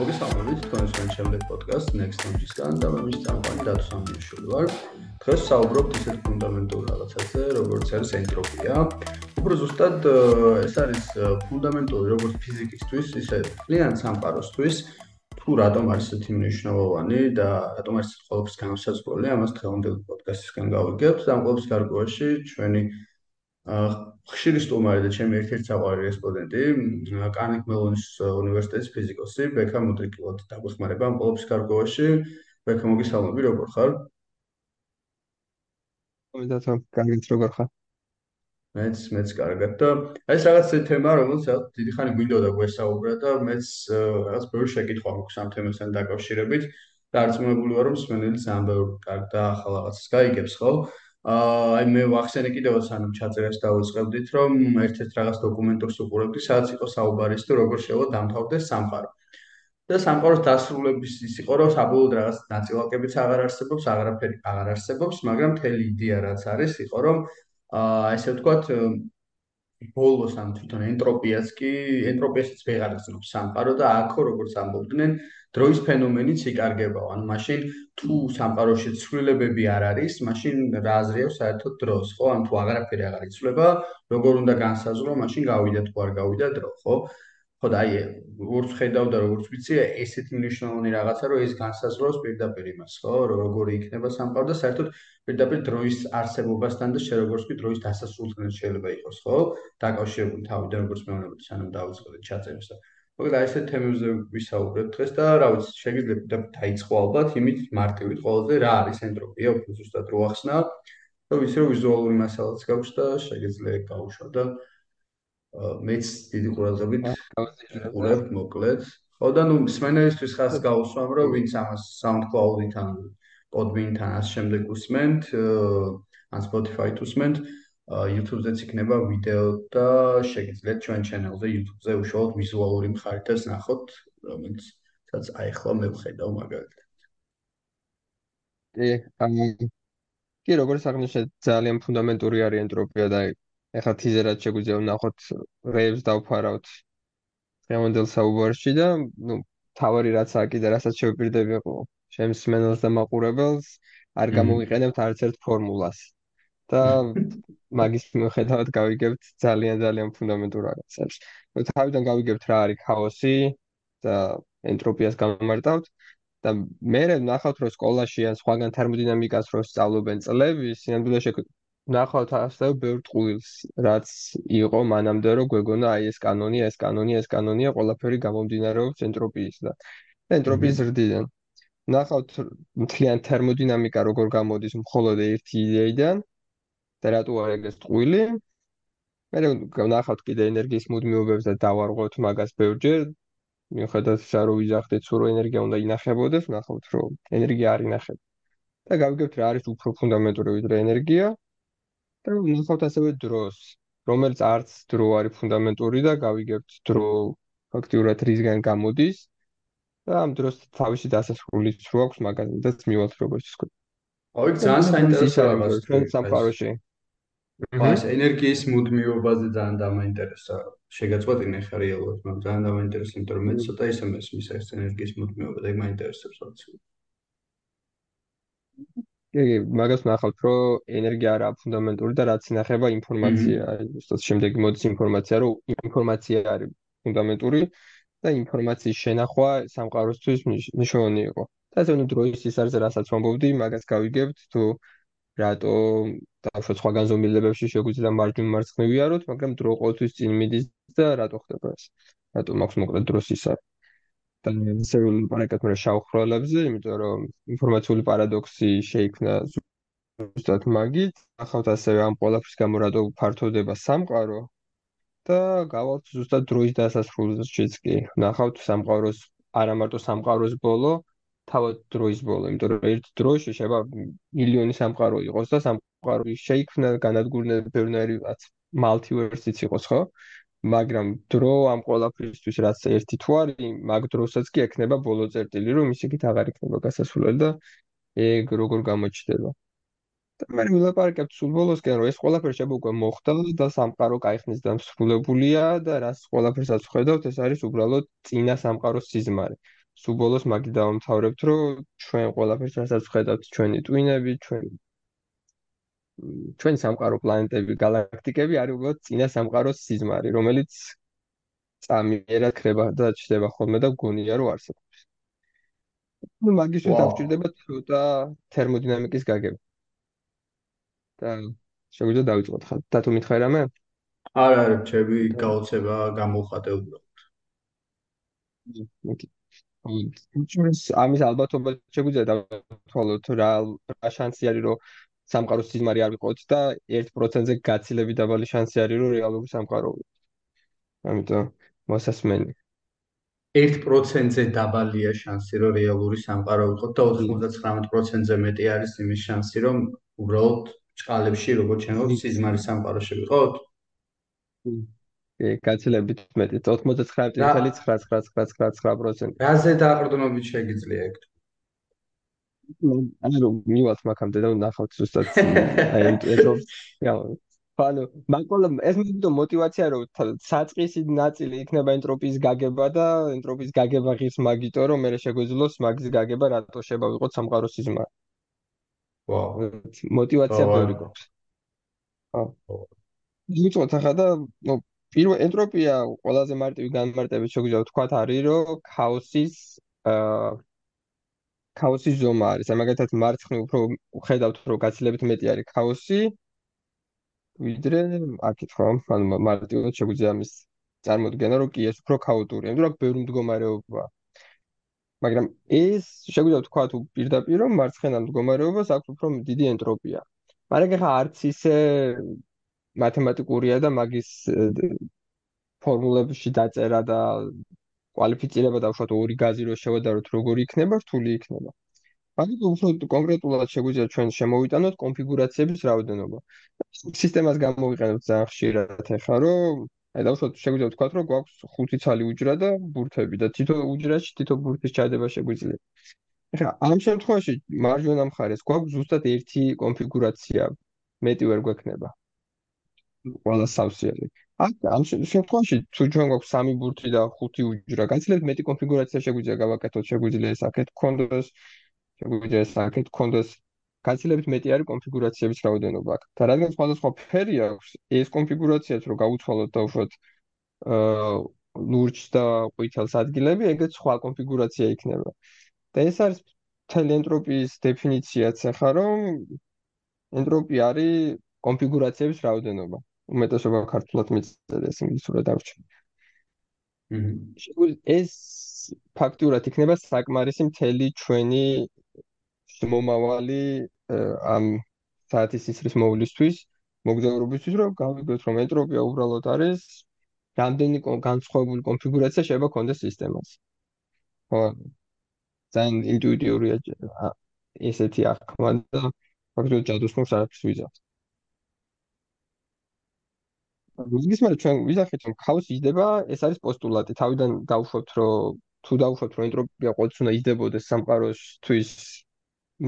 მოგესალმებით თქვენს შემდეგ პოდკასტ Next Stage-ისგან და მე მის წამყვანი დათო სამიშვილი ვარ. დღეს საუბრობთ ისეთ ფუნდამენტურ რაღაცაზე, როგორც არის ენტროპია. უფრო ზუსტად ეს არის ფუნდამენტური როგორც ფიზიკისთვის, ისე ძალიან სამყაროსთვის. თუ რატომ არის ესეთი მნიშვნელოვანი და რატომ არის ყოველთვის განსაზღვრული, ამას დღევანდელ პოდკასტისგან გავიგებთ. ამ ყოველთვის გარკვევაში ჩვენი ხშირი სტუმარი და ჩემი ერთ-ერთი საყვარელი რესპონდენტი, კარნეგ მელონის უნივერსიტეტის ფიზიკოსი, ბექა მოდრიკილოთ დაგვეხმარება ამ ყოველფრის გარკვევაში. ბექა მოგესალმები, როგორ ხარ? მომიდათო, კარგით როგორ ხარ? მეც მეც კარგად და ეს რაღაც თემა, რომელსაც დიდი ხანი გვინდოდა გვესაუბრა და მეც რაღაც ბევრი შეკითხვა მაქვს ამ თემასთან დაკავშირებით. დარწმუნებული ვარ, რომ სმენელი ძალიან ბევრი კარგ და ახალ რაღაცას გაიგებს, ხო? აი მე ვახსენე კიდევაც სანამ ჩაწერას დავიწყებდით რომ ერთ-ერთ რაღაც დოკუმენტურს უყურებდი სადაც იყო საუბარი ის თუ როგორ შეიძლება დამთავრდეს სამყარო. და სამყაროს დასრულების ის იყო რომ საბოლოოდ რაღაც ნაწილაკებიც აღარ არსებობს აღარაფერი აღარ არსებობს მაგრამ მთელი იდეა რაც არის იყო რომ აა ესე ვთქვათ ბოლოს ამ თვითონ ენტროპიას კი ენტროპიასაც ვეღარ იცნობს სამყარო და აქო როგორც ამბობდნენ დროის ფენომენიც იკარგებაო. ანუ მაშინ თუ სამყაროში ცვლილებები არ არის, მაშინ რა აზრია საერთოდ დროს, ხო? ან თუ აღარაფერი აღარ იცვლება, როგორ უნდა განსაზღვრო, მაშინ გავიდა თუ არ გავიდა დრო, ხო? ხო და აი, როგორც ხედავ და როგორც ვიცი, ესეთი მნიშვნელოვანი რაღაცა, რომ ეს განსაზღვროს პირდაპირ იმას, ხო? როგორი იქნება სამყარო და საერთოდ პირდაპირ დროის არსებობასთან და შე როგორც კი დროის დასასრულთან შეიძლება იყოს, ხო? დაკავშირებული თავიდან როგორც მეუბნები, სანამ დავიწყოთ ჩაწერას და მოკლედ აი ესეთ თემებზე ვისაუბრებთ დღეს და რა ვიცი, შეგიძლიათ დაიწყო ალბათ იმით მარტივით ყველაზე რა არის ენტროპია, უფრო ზუსტად რო ახსნა. რომ ისე რომ ვიზუალური მასალაც გაქვს და შეგიძლიათ გაუშვა და მეც დიდი ყურადღებით ვიყურებ მოკლედ. ხო და ნუ სმენელისთვის ხას გავუსვამ რომ ვინც ამას SoundCloud-იდან, Podbean-თან ამ შემდეგ უსმენთ, ან Spotify-თ უსმენთ, YouTube-ზეც იქნება ვიდეო და შეგიძლიათ ჩვენ ჩანელზე YouTube-ზე უშუალოდ ვიზუალური მხარითაც ნახოთ, რომელიც სადაც აი ახლა მე ვხედავ მაგალითად. კი, კი, როგორც აღნიშნე, ძალიან ფუნდამენტური არის ენტროპია და ეხლა თიზერად შეგვიძლია ვნახოთ რეებს დავფარავთ დღევანდელ საუბარში და ნუ თავარი რაც აქ კიდე რასაც შევპირდები ყო ჩემს მენელს და მაყურებელს არ გამოვიყენებთ არც ერთ ფორმულას. და მაგის მიხედავად გავიგებთ ძალიან ძალიან ფუნდამენტურ რაღაცებს. ნუ თავიდან გავიგებთ რა არის ქაოსი და ენტროპიას გამომარტავთ და მე ნახავთ რომ სკოლაში ან სხვაგან თერმოდინამიკას რო სწავლობენ წლების, სინამდვილეში ნახავთ ასევე ბევრ ტყუილს, რაც იყო მანამდე რომ გვეგონა აი ეს კანონია, ეს კანონია, ეს კანონია, ყველაფერი გამომდინარეობს ენტროპიის და ენტროპიის ზრდიდან. ნახავთ მთლიან თერმოდინამიკა როგორ გამოდის მხოლოდ ერთი იდეიდან და რატო არ ეგეს ტყუილი? მე ვნახავთ კიდე ენერგიის მუდმივობებს და დავარღვევთ მაგას ბევრჯერ. მიუხედავად ისა რომ ვიზახდეთ სულ ენერგია უნდა ინახებოდეს, ვნახავთ რომ ენერგია არ ინახება. და გავიგებთ რა არის უფრო ფუნდამენტური ვიდრე ენერგია. და ვნახავთ ასევე დროს, რომელიც არც დრო არის ფუნდამენტური და გავიგებთ დრო ფაქტიურად რისგან გამოდის. და ამ დროს თავისი დასასრულიც რო აქვს მაგალითად მივალთ როგორც თქვი. აი ძალიან საინტერესო რაღაცა ჩვენ სამყაროში. მას ენერგიის მუდმივობაზე ძალიან დამაინტერესა. შეგაწყვეტინე ხა რეალურად, მაგრამ ძალიან დამაინტერესა, იმიტომ რომ მე ცოტა ისე მესმის ეს ენერგიის მუდმივობა და მაინტერესებს რაც. კი, მაგას ნახავთ, რომ ენერგია არა ფუნდამენტური და რაც ინახება ინფორმაცია. ზუსტად შემდეგი მოდის ინფორმაცია, რომ ინფორმაცია არის ფუნდამენტური და ინფორმაციის შენახვა სამყაროსთვის მნიშვნელოვანი იყო. და ეს ნუ დროის ის არის, რასაც ვამბობდი, მაგას გავიგებთ, თუ რატო დავშოთ სხვა განზომილებებში შეგვიძლია მარჯვნივ მარცხნივ ვიაროთ, მაგრამ დრო ყოველთვის წინ მიდის და რატო ხდება ეს? რატო მაქვს მოკლედ დროს ის არის? და ისე ვიყურებთ მე შავხროლებზე, იმიტომ რომ ინფორმაციული პარადოქსი შეიქმნა ზუსტად მაგით. ახავთ ასევე ამ ყველაფრის გამო რატო ფართოვდება სამყარო და გავალთ ზუსტად დროის დასასრულზეც კი. ნახავთ სამყაროს არა მარტო სამყაროს ბოლო, თავად დროის ბოლო, იმიტომ რომ ერთ დროში შეება მილიონი სამყარო იყოს და უყვარული შეიქმნა განადგურდა ბევრნაირი რაც multiverse-იც იყოს ხო? მაგრამ დრო ამ ყველაფრისთვის რაც ერთი თუ არის, მაგ დროსაც კი ექნება ბოლო წერტილი, რომ ის იქით აღარ იქნება გასასვლელი და ეგ როგორ გამოჩნდება. და მე ვილაპარაკებ სულ ბოლოსკენ, რომ ეს ყველაფერი შეიძლება უკვე მოხდა და სამყარო кайხნის დამსრულებულია და რას ყველაფერსაც ხედავთ, ეს არის უბრალოდ წინა სამყაროს სიზმარი. სულ ბოლოს მაგი დავამთავრებთ, რომ ჩვენ ყველაფერს რასაც ხედავთ, ჩვენი ტვინები, ჩვენი ჩვენ ჩვენი სამყარო პლანეტები, galaktikები არის უბრალოდ წინა სამყაროს სიზმარი, რომელიც წამიერად ქრება და ჩდება ხოლმე და გონია რომ არსებობს. ну მაგისთვის დაგვჭირდება ცოტა თერმოდინამიკის გაგება. და შეგვიძლია დავიწყოთ ხა. და თუ მითხარი რამე? არა, არა, ჩემი გაოცება გამოვხატე უბრალოდ. ოკეი. ის ამის ალბათობა შეგვიძლია დავთვალოთ რა რა შანსი არის რომ სამყაროს სიზმარი არ ვიყოთ და 1%-ზე გაცილებით დაბალი შანსი არის რომ რეალური სამყარო ვიყოთ. ამიტომ მოსასმენი 1%-ზე დაბალია შანსი რომ რეალური სამყარო ვიყოთ და 99%-ზე მეტი არის იმის შანსი რომ უბრალოდ წყალებში როგორც შენოთ სიზმარი სამყარო შევიყოთ? კი, გაცილებით მეტი 99.99999%. რაზე დაყრდნობით შეგიძლია ეგ? ანუ მივალთ მაგამდე და ნახავთ ზუსტად აი ეტყობა ანუ მაგვალ ეს მომენტო мотиваცია რომ საწყის ნაწილი იქნება ენტროპიის გაგება და ენტროპიის გაგება ღირს მაგიტო რომ მე შეგვეძლოს მაგის გაგება რატო შევავიყოთ სამყაროს სიზმა. ვაუ, мотиваცია ბევრი გვაქვს. აა. მივიწყოთ ახლა და ნუ პირველ ენტროპია ყველაზე მარტივი განმარტებით შეგვიძლია ვთქვა არის რომ ქაოსის აა ქაოსის ზომა არის. აი მაგალითად მარცხნივ უფრო ხედავთ რომ გაცილებით მეტი არის ქაოსი ვიდრე აქეთ ხო? ანუ მარტივად შეგვიძლია ამის წარმოქმნა რომ კი ეს უფრო ქაოტურია. ანუ რა ბევრი მდგომარეობაა. მაგრამ ეს შეგვიძლია თქვა თუ პირდაპირ რომ მარცხენა მდგომარეობას აქვს უფრო დიდი ენტროპია. მაგრამ ხა არც ისე მათემატიკურია და მაგის ფორმულებში დაწერა და კვალიფიცირება დავუშვათ ორი გაზი რო შევადაროთ როგორი იქნება რთული იქნება. მაგით უფრო კონკრეტულად შეგვიძლია ჩვენ შემოვიტანოთ კონფიგურაციების რაოდენობა. სისტემას გამოვიყენებთ ძალიან ხშირად ახლა რომ აი დავუშვათ შეგვიძლია ვთქვათ რომ გვაქვს ხუთი ცალი უჯრა და ბურთები და თითო უჯრაში თითო ბურთის ჩადება შეგვიძლია. ახლა ამ შემთხვევაში მარჯვენა მხარეს გვაქვს ზუსტად ერთი კონფიგურაცია მეტი ვერ გვექნება. ყველა სავსეები. აქ ამ შემთხვევაში თუ ჩვენ გვაქვს სამი ბურთი და ხუთი უჯრა, გაცილებით მეტი კონფიგურაცია შეგვიძლია გავაკეთოთ, შეგვიძლია ეს აქეთ გქონდეს, შეგვიძლია ეს აქეთ გქონდეს. გაცილებით მეტი არის კონფიგურაციების რაოდენობა აქ. და რადგან სხვადასხვა ფერი აქვს, ეს კონფიგურაციაც რო გავუცვალოთ და უშოთ აა ლურჯს და ყვითელს ადგილები, ეგეც სხვა კონფიგურაცია იქნება. და ეს არის თელენტროპიის დეფინიციაც ახლა რომ ენტროპია არის კონფიგურაციების რაოდენობა. უმეტესობა ქართულად მიწერეს ინგლისურად არჩევ. აჰა. ეს ფაქტურად იქნება საკმარისი მთელი ჩვენი მომავალი ამ საათის ისრის მოვლისთვის, მოგზაურობისთვის, რომ გავიგოთ, რომ ენტროპია უბრალოდ არის რამდენი განსხვავებული კონფიგურაცია შეიძლება კონდეს სისტემას. ხო. ძალიან ინტუიტიურია ესეთი აღქმა და ფაქტობრივად ჯადოსნურს არაფერს ვიზავთ. ის მე ჩვენ ვიზახეთ რომ ქაოსი იდება, ეს არის პოსტულატი. თავიდან დავუშვებთ რომ თუ დავუშვებთ რომ ენტროპია ყოველთვის უნდა იდებოდეს სამყაროსთვის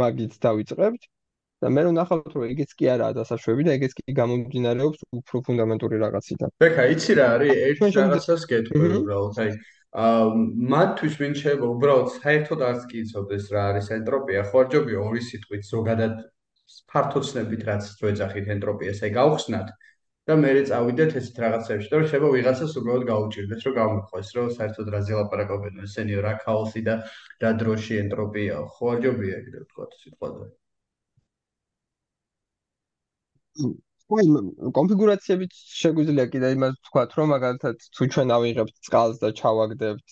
მაგით დავიწყებთ და მე რომ ნახავთ რომ ეგეც კი არაა დასაშვები და ეგეც კი გამომდინარეობს უფრო ფუნდამენტური რაღაციდან. ბექა, იცი რა არის? ერთ რაღაცას გეტყვი უბრალოდ. აი აა მათთვის ვინ შეიძლება უბრალოდ საერთოდ არც კი იცოდეს რა არის ენტროპია, ხო არ ჯობია ორი სიტყვით ზოგადად ფართოცნებით რაც ძვეძახით ენტროპიას, აი გავხსნათ. და მე წავიდეთ ესეთ რაღაცებში, რომ შეიძლება ვიღაცას უბრალოდ გაუჭირდეს, რომ გამოგყვეს, რომ საერთოდ რა ზელაპარაკობენ ესენი რა ქაოსი და რა დროში ენტროპია, ხო არ ჯობია ეგრე ვთქვა სიტყვაზე. ყოი კონფიგურაციებით შეგვიძლია კიდე იმას ვთქვა, რომ მაგალითად თუ ჩვენ ავიღებთ წყალს და ჩავაგდებთ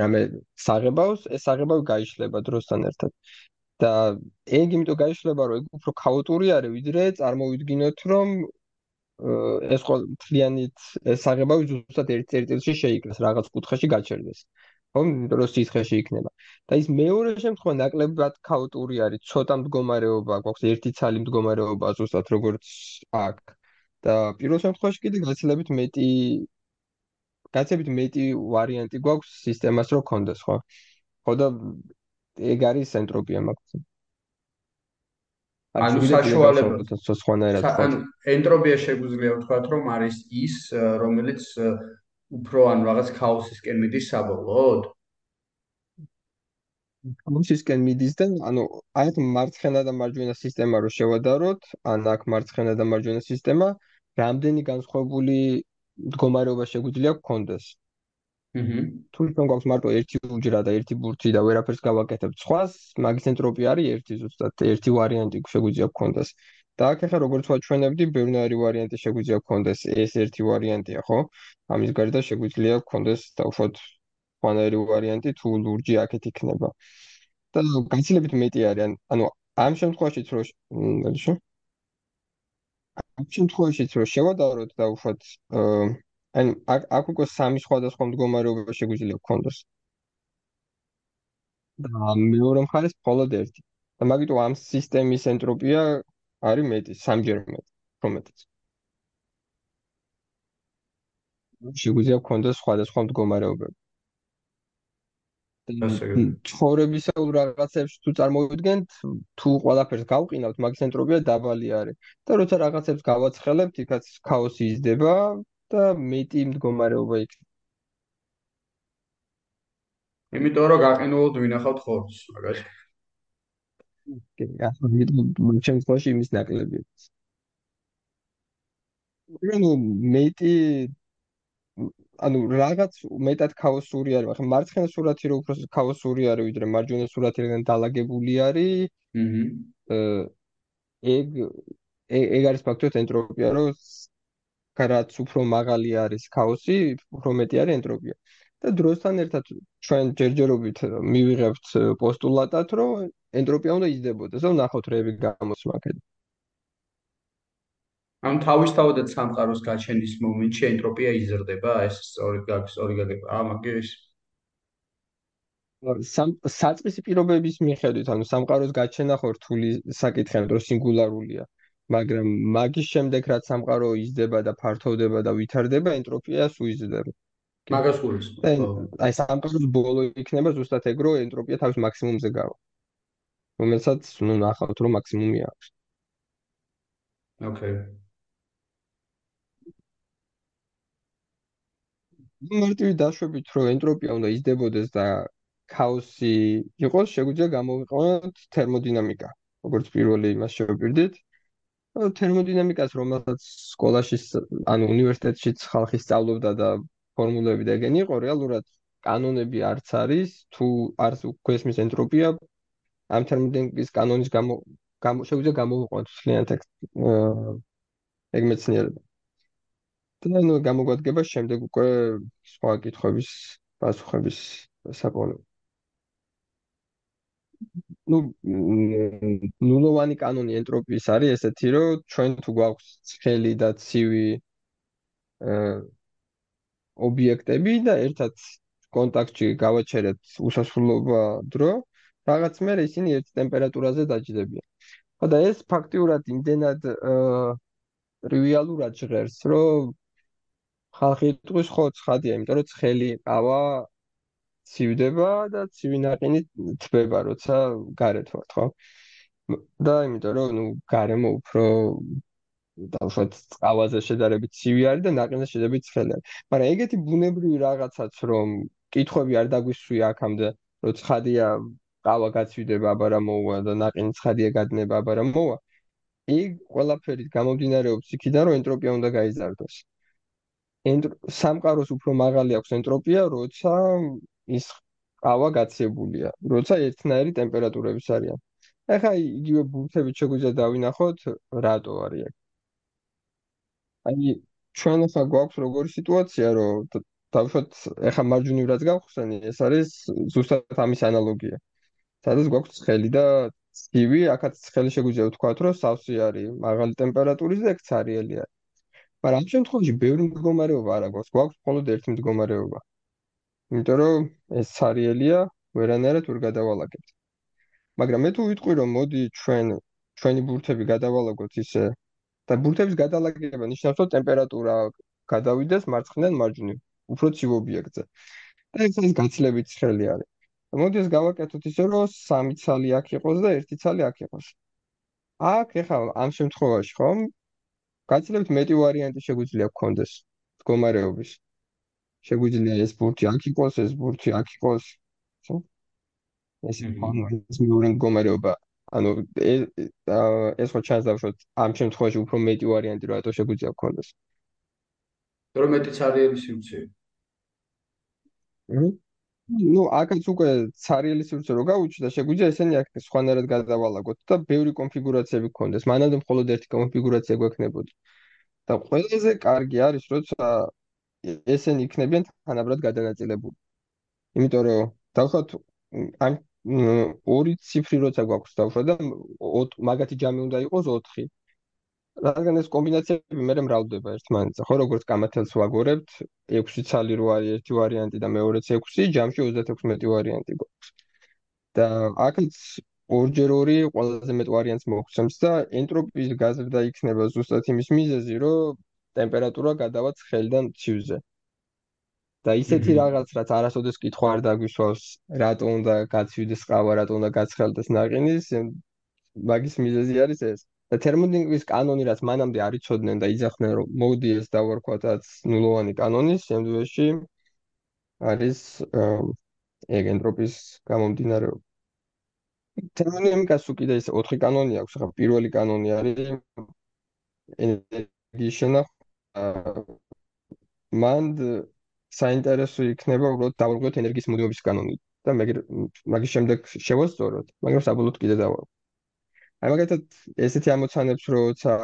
რამე საღებავს, ეს საღებავი გაიშლება დროსთან ერთად. და ეგ იმიტომ გაიშლება, რომ ეგ უფრო ქაოტური არის, ვიდრე წარმოვიდგინოთ, რომ ეს ყოველ მთლიანით ეს საღებავი ზუსტად ერთ წერტილში შეიკრეს რაღაც კუთხეში გაჩერდეს. ხო, იმიტომ რომ სიცხეში იქნება. და ის მეორე შემთხვევა ნაკლებად ქაოტური არის, ცოტა მდგომარეობა გვაქვს, ერთი ცალი მდგომარეობა ზუსტად როგორც აქ. და პირველ შემთხვევაში კიდე გაცილებით მეტი გაცილებით მეტი ვარიანტი გვაქვს სისტემას რო კონდეს, ხო? ხო და ეგ არის ენტროპია მაგალითად. ანუ საშუალება სხვანაირად ხო ანუ ენტროპია შეგვიძლია ვთქვათ რომ არის ის რომელიც უფრო ან რაღაც ქაოსისკენ მიდის საბოლოოდ მუსისკენ მიდის და ანუ აი მარცხენა და მარჯვენა სისტემა რო შევადაროთ, ან აქ მარცხენა და მარჯვენა სისტემა, რამდენი განსხვავებული მდგომარეობა შეგვიძლია გქონდეს. ჰმმ. თუ თქვენ გვაქვს მარტო ერთი უჯრა და ერთი ბურთი და ვერაფერს გავაკეთებთ სხვას, მაგის ენტროპია არის ერთი ზუსტად, ერთი ვარიანტი შეგვიძლია გქონდეს. და აქ ახლა როგორც ვაჩვენებდი, ბევრი ვარიანტი შეგვიძლია გქონდეს, ეს ერთი ვარიანტია, ხო? ამის გარდა შეგვიძლია გქონდეს დაუშვათ სხვანაირი ვარიანტი თუ ლურჯი აქეთ იქნება. და განცილებით მეტი არის, ანუ ამ შემთხვევაშიც რო ამ შემთხვევაშიც რო შევადაროთ დაუშვათ ან აქ აქ უკვე სამი სხვადასხვა მდგომარეობა შეგვიძლია გქონდეს. და მეორე მხარეს მხოლოდ ერთი. და მაგიტო ამ სისტემის ენტროპია არის მეტი, სამჯერ მეტი, უფრო მეტიც. შეგვიძლია გქონდეს სხვადასხვა მდგომარეობები. ცხოვრებისეულ რაღაცებს თუ წარმოვიდგენთ, თუ ყველაფერს გავყინავთ, მაგის ენტროპია დაბალი არის. და როცა რაღაცებს გავაცხელებთ, იქაც ქაოსი იზრდება და მეტი მდგომარეობა იქნება. იმიტომ რომ გაყინულოდ ვინახავთ ხორცს, მაგაში. კი, ახლა ვიდრე შემთხვევაში იმის ნაკლებია. ანუ მეტი ანუ რაღაც მეტად ქაოსური არის, მაგრამ მარცხენა სურათი რო უფრო ქაოსური არის, ვიდრე მარჯვენა სურათიდან დალაგებული არის. აჰა. ეგ ეგ არის ფაქტორად ენტროპია, რომ რაც უფრო მაღალი არის ქაოსი, უფრო მეტი არის ენტროპია. და დროსთან ერთად ჩვენ ჯერჯერობით მივიღებთ პოსტულატად, რომ ენტროპია უნდა იზრდებოდეს, რომ ნახოთ რეები გამოსმა აქედან. ამ თავისთავადაც სამყაროს გაჩენის მომენტში ენტროპია იზრდება, ეს სწორი გაქვს, სწორი გაგება. აა, მაგის სამ საწყისი პირობების მიხედვით, ანუ სამყაროს გაჩენა ხო რთული საკითხია, რომ სინგულარულია. მაგრამ მაგის შემდეგ რაც სამყარო იზრდება და ფართოვდება და ვითარდება, ენტროპია სუიზრდება. მაგას გულისხმობ. აი სამყაროს ბოლო იქნება ზუსტად ეგ, რომ ენტროპია თავის მაქსიმუმზე გავა. რომელსაც ნუ ნახავთ, რომ მაქსიმუმი აქვს. ოკეი. მარტივი დაშვებით, რომ ენტროპია უნდა იზრდებოდეს და ქაოსი იყოს, შეგვიძლია გამოვიყენოთ თერმოდინამიკა. როგორც პირველი იმას შევპირდით. თერმოდინამიკას, რომელსაც სკოლაში, ანუ უნივერსიტეტშიც ხალხი სწავლობდა და ფორმულები და ეგენი იყო, რეალურად კანონები არც არის, თუ არც გვესმის ენტროპია ამ თერმოდინამიკის კანონის გამო შეგვიძლია გამოვიყენოთ ძალიან ტექსტ ეგ მეცნიერება. და ნუ გამოგვადგება შემდეგ უკვე სხვა კითხვების პასუხების საკონო. ნუ ნულოვანი კანონი ენტროპიის არის ესეთი, რომ ჩვენ თუ გვაქვს ცხელი და ცივი ობიექტები და ერთად კონტაქტში გავაჩერეთ უსასრულობა დრო, რაღაც მე ისინი ერთ ტემპერატურაზე დაჯდებიან. ხო და ეს ფაქტიურად იმდენად ტრივიალურად ჟღერს, რომ ხალხი იტყვის ხო ცხადია, იმიტომ რომ ცხელი ყავა ცივდება და ცივი ნაყინი თბება, როცა გარეთ ვართ, ხო? და იმიტომ რომ ნუ გარემო უფრო დავშვათ ყავაზე შედარებით ცივი არის და ნაყინზე შედარებით ცხელი არის. მაგრამ ეგეთი ბუნებრივი რაღაცაც რომ კითხვები არ დაგვისვია აქამდე, რომ ცხადია ყავა გაცივდება, აბარა მოვა და ნაყინი ცხადია გადნება, აბარა მოვა. ეგ ყველაფერი გამომდინარეობს იქიდან, რომ ენტროპია უნდა გაიზარდოს. სამყაროს უფრო მაღალი აქვს ენტროპია, როცა ის ყავა გაცებულია, როცა ერთნაირი ტემპერატურების არიან. ეხლა იგივე ბურთებით შეგვიძლია დავინახოთ, რატო არის ეგ. აი, ჩვენ ახლა გვაქვს როგორი სიტუაცია, რომ დავშოთ ეხლა მარჯვნივ რაც გავხსენი, ეს არის ზუსტად ამის ანალოგია. სადაც გვაქვს ცხელი და ცივი, ახაც ცხელი შეგვიძლია ვთქვათ, რომ სავსე არის მაღალი ტემპერატურის და ეგ цаრიელი არის. მაგრამ ამ შემთხვევაში ბევრი მდგომარეობა არ აქვს, გვაქვს მხოლოდ ერთი მდგომარეობა. იმიტომ რომ ეს цаრიელია, ვერანაირად ვერ გადავალაგებთ. მაგრამ მე თუ ვიტყვი რომ მოდი ჩვენ ჩვენი ბურთები გადავალაგოთ ისე და ბურთების გადალაგება ნიშნავს რომ ტემპერატურა გადავიდეს მარცხნიდან მარჯვნივ, უფრო ცივ ობიექტზე. და ეს ის გაცილებით ცხელი არის. მოდი ეს გავაკეთოთ ისე რომ სამი ცალი აქ იყოს და ერთი ცალი აქ იყოს. აქ ეხლა ამ შემთხვევაში ხომ გაცილებით მეტი ვარიანტი შეგვიძლია გქონდეს მდგომარეობის. შეგვიძლია ეს ბურთი აქ იყოს, ეს ბურთი აქ იყოს. ეს ფორმალის მეორე მდგომარეობა. ანუ ეს ხო ჩანს დავშოთ ამ შემთხვევაში უფრო მეტი ვარიანტი რა რატო შეგვიძლია გქონდეს? რომ მეტი ცარიელი სივრცე ну აქაც უკვე ცარიელი სივრცე რო გავუჩი და შეგვიძლია ესენი აქ სხვანაირად გადავალაგოთ და ბევრი კონფიგურაციები გქონდეს. მანამდე მხოლოდ ერთი კონფიგურაცია გვექნებოდა. და ყველაზე კარგი არის როცა ესენი იქნებიან თანაბრად გადანაწილებული. იმიტომ რომ დავხოთ ამ ორი ციფრი როცა გვაქვს დავხოთ და მაგათი ჯამი უნდა იყოს 4 რადგან ეს კომბინაციები მე მრავლდება ერთმანეთზე ხო როგორც გამათელს ვაგორებთ 6 ცალი რო არის ერთი ვარიანტი და მეორეც 6 ჯამში 36 ვარიანტი გვაქვს. და აქაც ორჯერ ორი ყველაზე მეტ ვარიანტს მოგცემს და ენტროპიის გაზრდა იქნება ზუსტად იმის მიზეზი რომ ტემპერატურა გადავა ცხელიდან ცივზე და ისეთი რაღაც რაც არასოდეს კითხვა არ დაგვისვავს რატო უნდა გაცივდეს ყავა რატო უნდა გაცხელდეს ნაყინის მაგის მიზეზი არის ეს. და თერმოდინამიკის კანონი რაც მანამდე არ იცოდნენ და იძახდნენ რომ მოდი ეს დავარქვათაც ნულოვანი კანონი შემდგომში არის ეგ ენტროპის გამომდინარეობა. თერმოდინამიკას უკიდე ეს 4 კანონი აქვს ხა პირველი კანონი არის ენერგიის შენახვა მანდ საინტერესო იქნება უბრალოდ დავარქვათ ენერგიის მოძრაობის კანონი და მაგის შემდეგ შევასწოროთ მაგრამ საბოლოოდ კიდე დავარქვათ აი მაგალითად ესეთი ამოცანებს როცა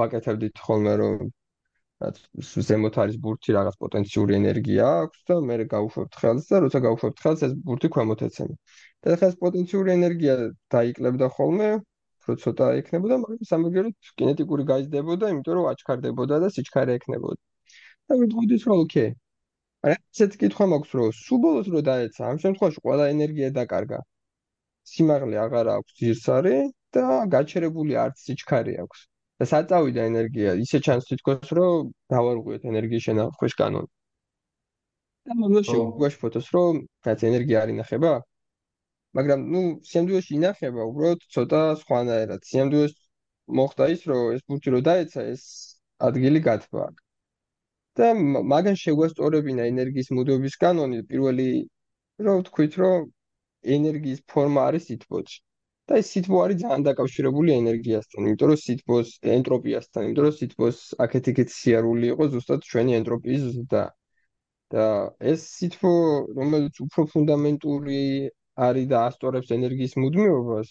ვაკეთებდით ხოლმე რომ ზემოთ არის ბურთი რაღაც პოტენციური ენერგია აქვს და მე გავუშვებთ ხელს და როცა გავუშვებთ ხელს ეს ბურთი ქვემოთ ეცემა. და ახლა ეს პოტენციური ენერგია დაიკლებდა ხოლმე, რო ცოტა იქნებოდა, მაგრამ სამაგეროთ კინეტიკური გაიზრდებოდა, იმიტომ რომ აჩქარდებოდა და სიჩქარე ექნებოდა. და ვიტყოდით რომ ოკეი. არა ესეთი კითხვა მაქვს რომ სულ ბოლოს რო დაეცა, ამ შემთხვევაში ყველა ენერგია დაკარგა. სიმაღლე აღარ აქვს ძირსარი და გაჩერებული არც სიჩქარე აქვს. და საწავიდა ენერგია ისე ჩანს თითქოს რომ დავარღვიოთ ენერგიის შენახვის კანონი. და მომდეში გვაქვს ფოტოს რომ რაც ენერგია არ ინახება. მაგრამ ნუ სიამდვილეში ინახება უბრალოდ ცოტა სხვანაირად. სიამდვილეში მოხდა ის რომ ეს ბურთი რო დაეცა ეს ადგილი გათბა. და მაგან შეგვასწორებინა ენერგიის მოდობის კანონი პირველი რომ ვთქვით რომ ენერგიის ფორმა არის სითბოთი. და ეს სითბო არის ძალიან დაკავშირებული ენერგიასთან, იმიტომ რომ სითბოს ენტროპიასთან, იმიტომ რომ სითბოს აქეთ-იქით სიარული იყო ზუსტად ჩვენი ენტროპიის ზრდა. და ეს სითბო, რომელიც უფრო ფუნდამენტური არის და ასწორებს ენერგიის მუდმივობას,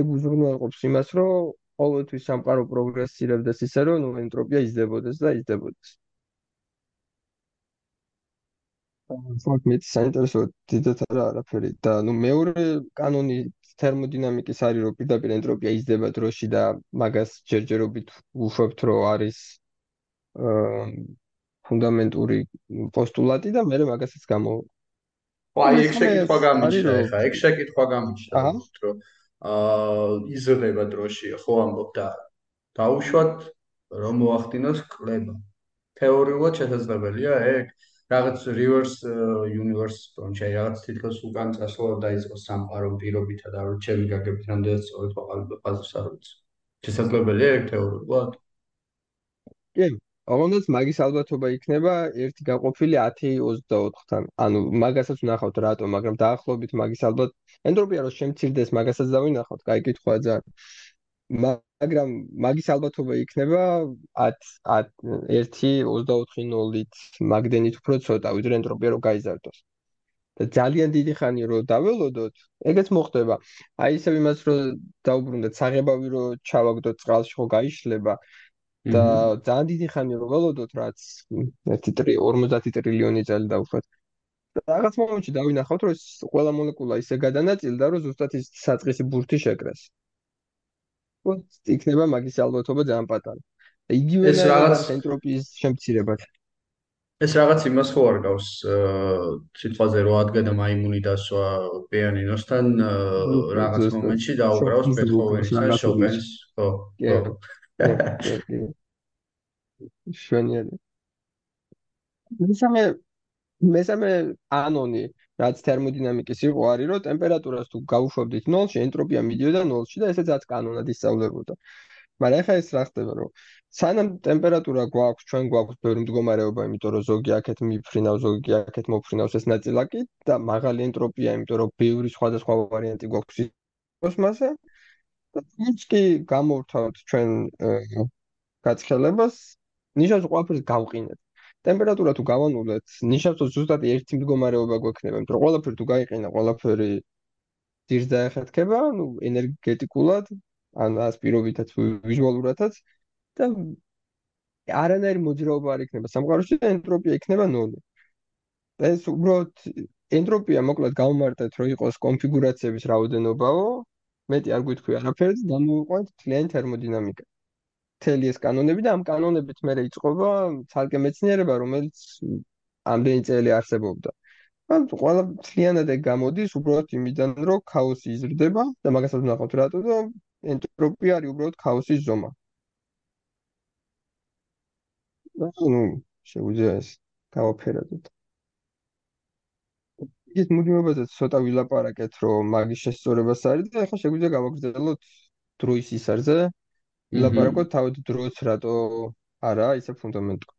ეგ უზრუნველყოფს იმას, რომ ყოველთვის სამყარო პროგრესირებდეს ისე, რომ ნუ ენტროპია იზრდებოდეს და იზრდებოდეს. ფაქტ მე საინტერესო დიდათ არა არაფერი და ნუ მეორე კანონი თერმოდინამიკის არის რომ პირდაპირ ენტროპია იზრდება დროში და მაგას ჯერჯერობით უშვებთ რომ არის აა ფუნდამენტური პოსტულატი და მე მაგასაც გამო აი ეგ შეკითხვა გამიჩნდა ხა ეგ შეკითხვა გამიჩნდა რომ აა იზრდება დროში ხო ამბობ და დაუშვათ რომ მოახდინოს კლება თეორიულად შესაძლებელია ეგ რაღაც reverse universe პრონჩი რაღაც თითქოს უკან წასვლა დაიწყოს სამყარო პირობითა და რომ ჩემი გაგებით რამდენად სწორად ვაყალიბებ ფაზას არ ვიცი. შესაძლებელია ეგ თეორიულად? კი, ოღონდ მაგის ალბათობა იქნება ერთი გაყოფილი 10-24-თან. ანუ მაგასაც ვნახავთ რატო, მაგრამ დაახლოებით მაგის ალბათ ენტროპია რო შემცირდეს, მაგასაც დავინახავთ, კაი კითხვაა ძალიან. მაგრამ მაგის ალბათობა იქნება 10 1-24-0-ით მაგდენით უფრო ცოტა ვიდრე ენტროპია რო გაიზარდოს. და ძალიან დიდი ხანი რო დაველოდოთ, ეგეც მოხდება. აი ისევ იმას რო დაუბრუნდეთ, საღებავი რო ჩავაგდოთ წყალში ხო გაიშლება და ძალიან დიდი ხანი რო ველოდოთ, რაც 1.50 ტრილიონი წელი დაუშვათ. რაღაც მომენტში დავინახავთ, რომ ყველა მოლეკულა ისე გადანაწილდა, რომ ზუსტად ის საწყისი ბურთი შეკრეს. ვთქვათ, იქნება მაგის ალბათობა ძალიან პატარა. იგივე რაღაც ენტროპიის შემცირებად. ეს რაღაც იმას ხო არ გავს სიტყვაზე რო ადგენა მაიმუნი დასვა პიანინოსთან რაღაც მომენტში დაუკრავს ბეთჰოვენის და შოპენს ხო შვენიერი მესამე მესამე ანონი რაც თერმოდინამიკის იყო არის რომ ტემპერატურას თუ გაუშვებდით 0-ში, ენტროპია მიდიოდა 0-ში და ესეც რაც კანონად ისწავლებოდა. მაგრამ ეხლა ის რა ხდება, რომ სანამ ტემპერატურა გვაქვს, ჩვენ გვაქვს ბევრი მდგომარეობა, იმიტომ რომ ზოგი აქეთ მიფრინავს, ზოგი აქეთ მოფრინავს ეს ნაწილაკი და მაღალი ენტროპია, იმიტომ რომ ბევრი სხვადასხვა ვარიანტი გვაქვს კოსმოსზე. თუმცა კი გამოვთავთ ჩვენ გაცხელებას, ნიშნავს ყველაფერს გავყინეთ. ტემპერატურა თუ გავანულეთ, ნიშნავს ზუსტად ერთი მდგომარეობა გვექნება, იმიტომ რომ ყველაფერი თუ გაიყინა, ყველაფერი ძირს დაეხეთქება, ну, ენერგეტიკულად, ან ასპირობითაც ვიზუალურადაც და არანაირი მოძრაობა არ იქნება სამყაროში და ენტროპია იქნება ნული. ეს უბრალოდ ენტროპია მოკლედ გამომარტეთ, რომ იყოს კონფიგურაციების რაოდენობაო, მეტი არ გვითქვი არაფერს, დამოვიყვანთ თლიანი თერმოდინამიკა. თელი ეს კანონები და ამ კანონებით მე რეიწყობა ცალკე მეცნიერება, რომელიც ამდენი წელი არსებობდა. ან ყველა თლიანად ეგ გამოდის უბრალოდ იმიდან, რომ ქაოსი იზრდება და მაგასაც ვნახავთ რატო და ენტროპია არის უბრალოდ ქაოსის ზომა. ну, შეგვიძლია ეს გავაფერადოთ. ის მუდმივობაზე ცოტა ვილაპარაკეთ, რომ მაგის შესწორებას არის და ახლა შეგვიძლია გავაგრძელოთ დროის ისარზე. ვილაპარაკოთ თავად დროც რატო არა, ისე ფუნდამენტური.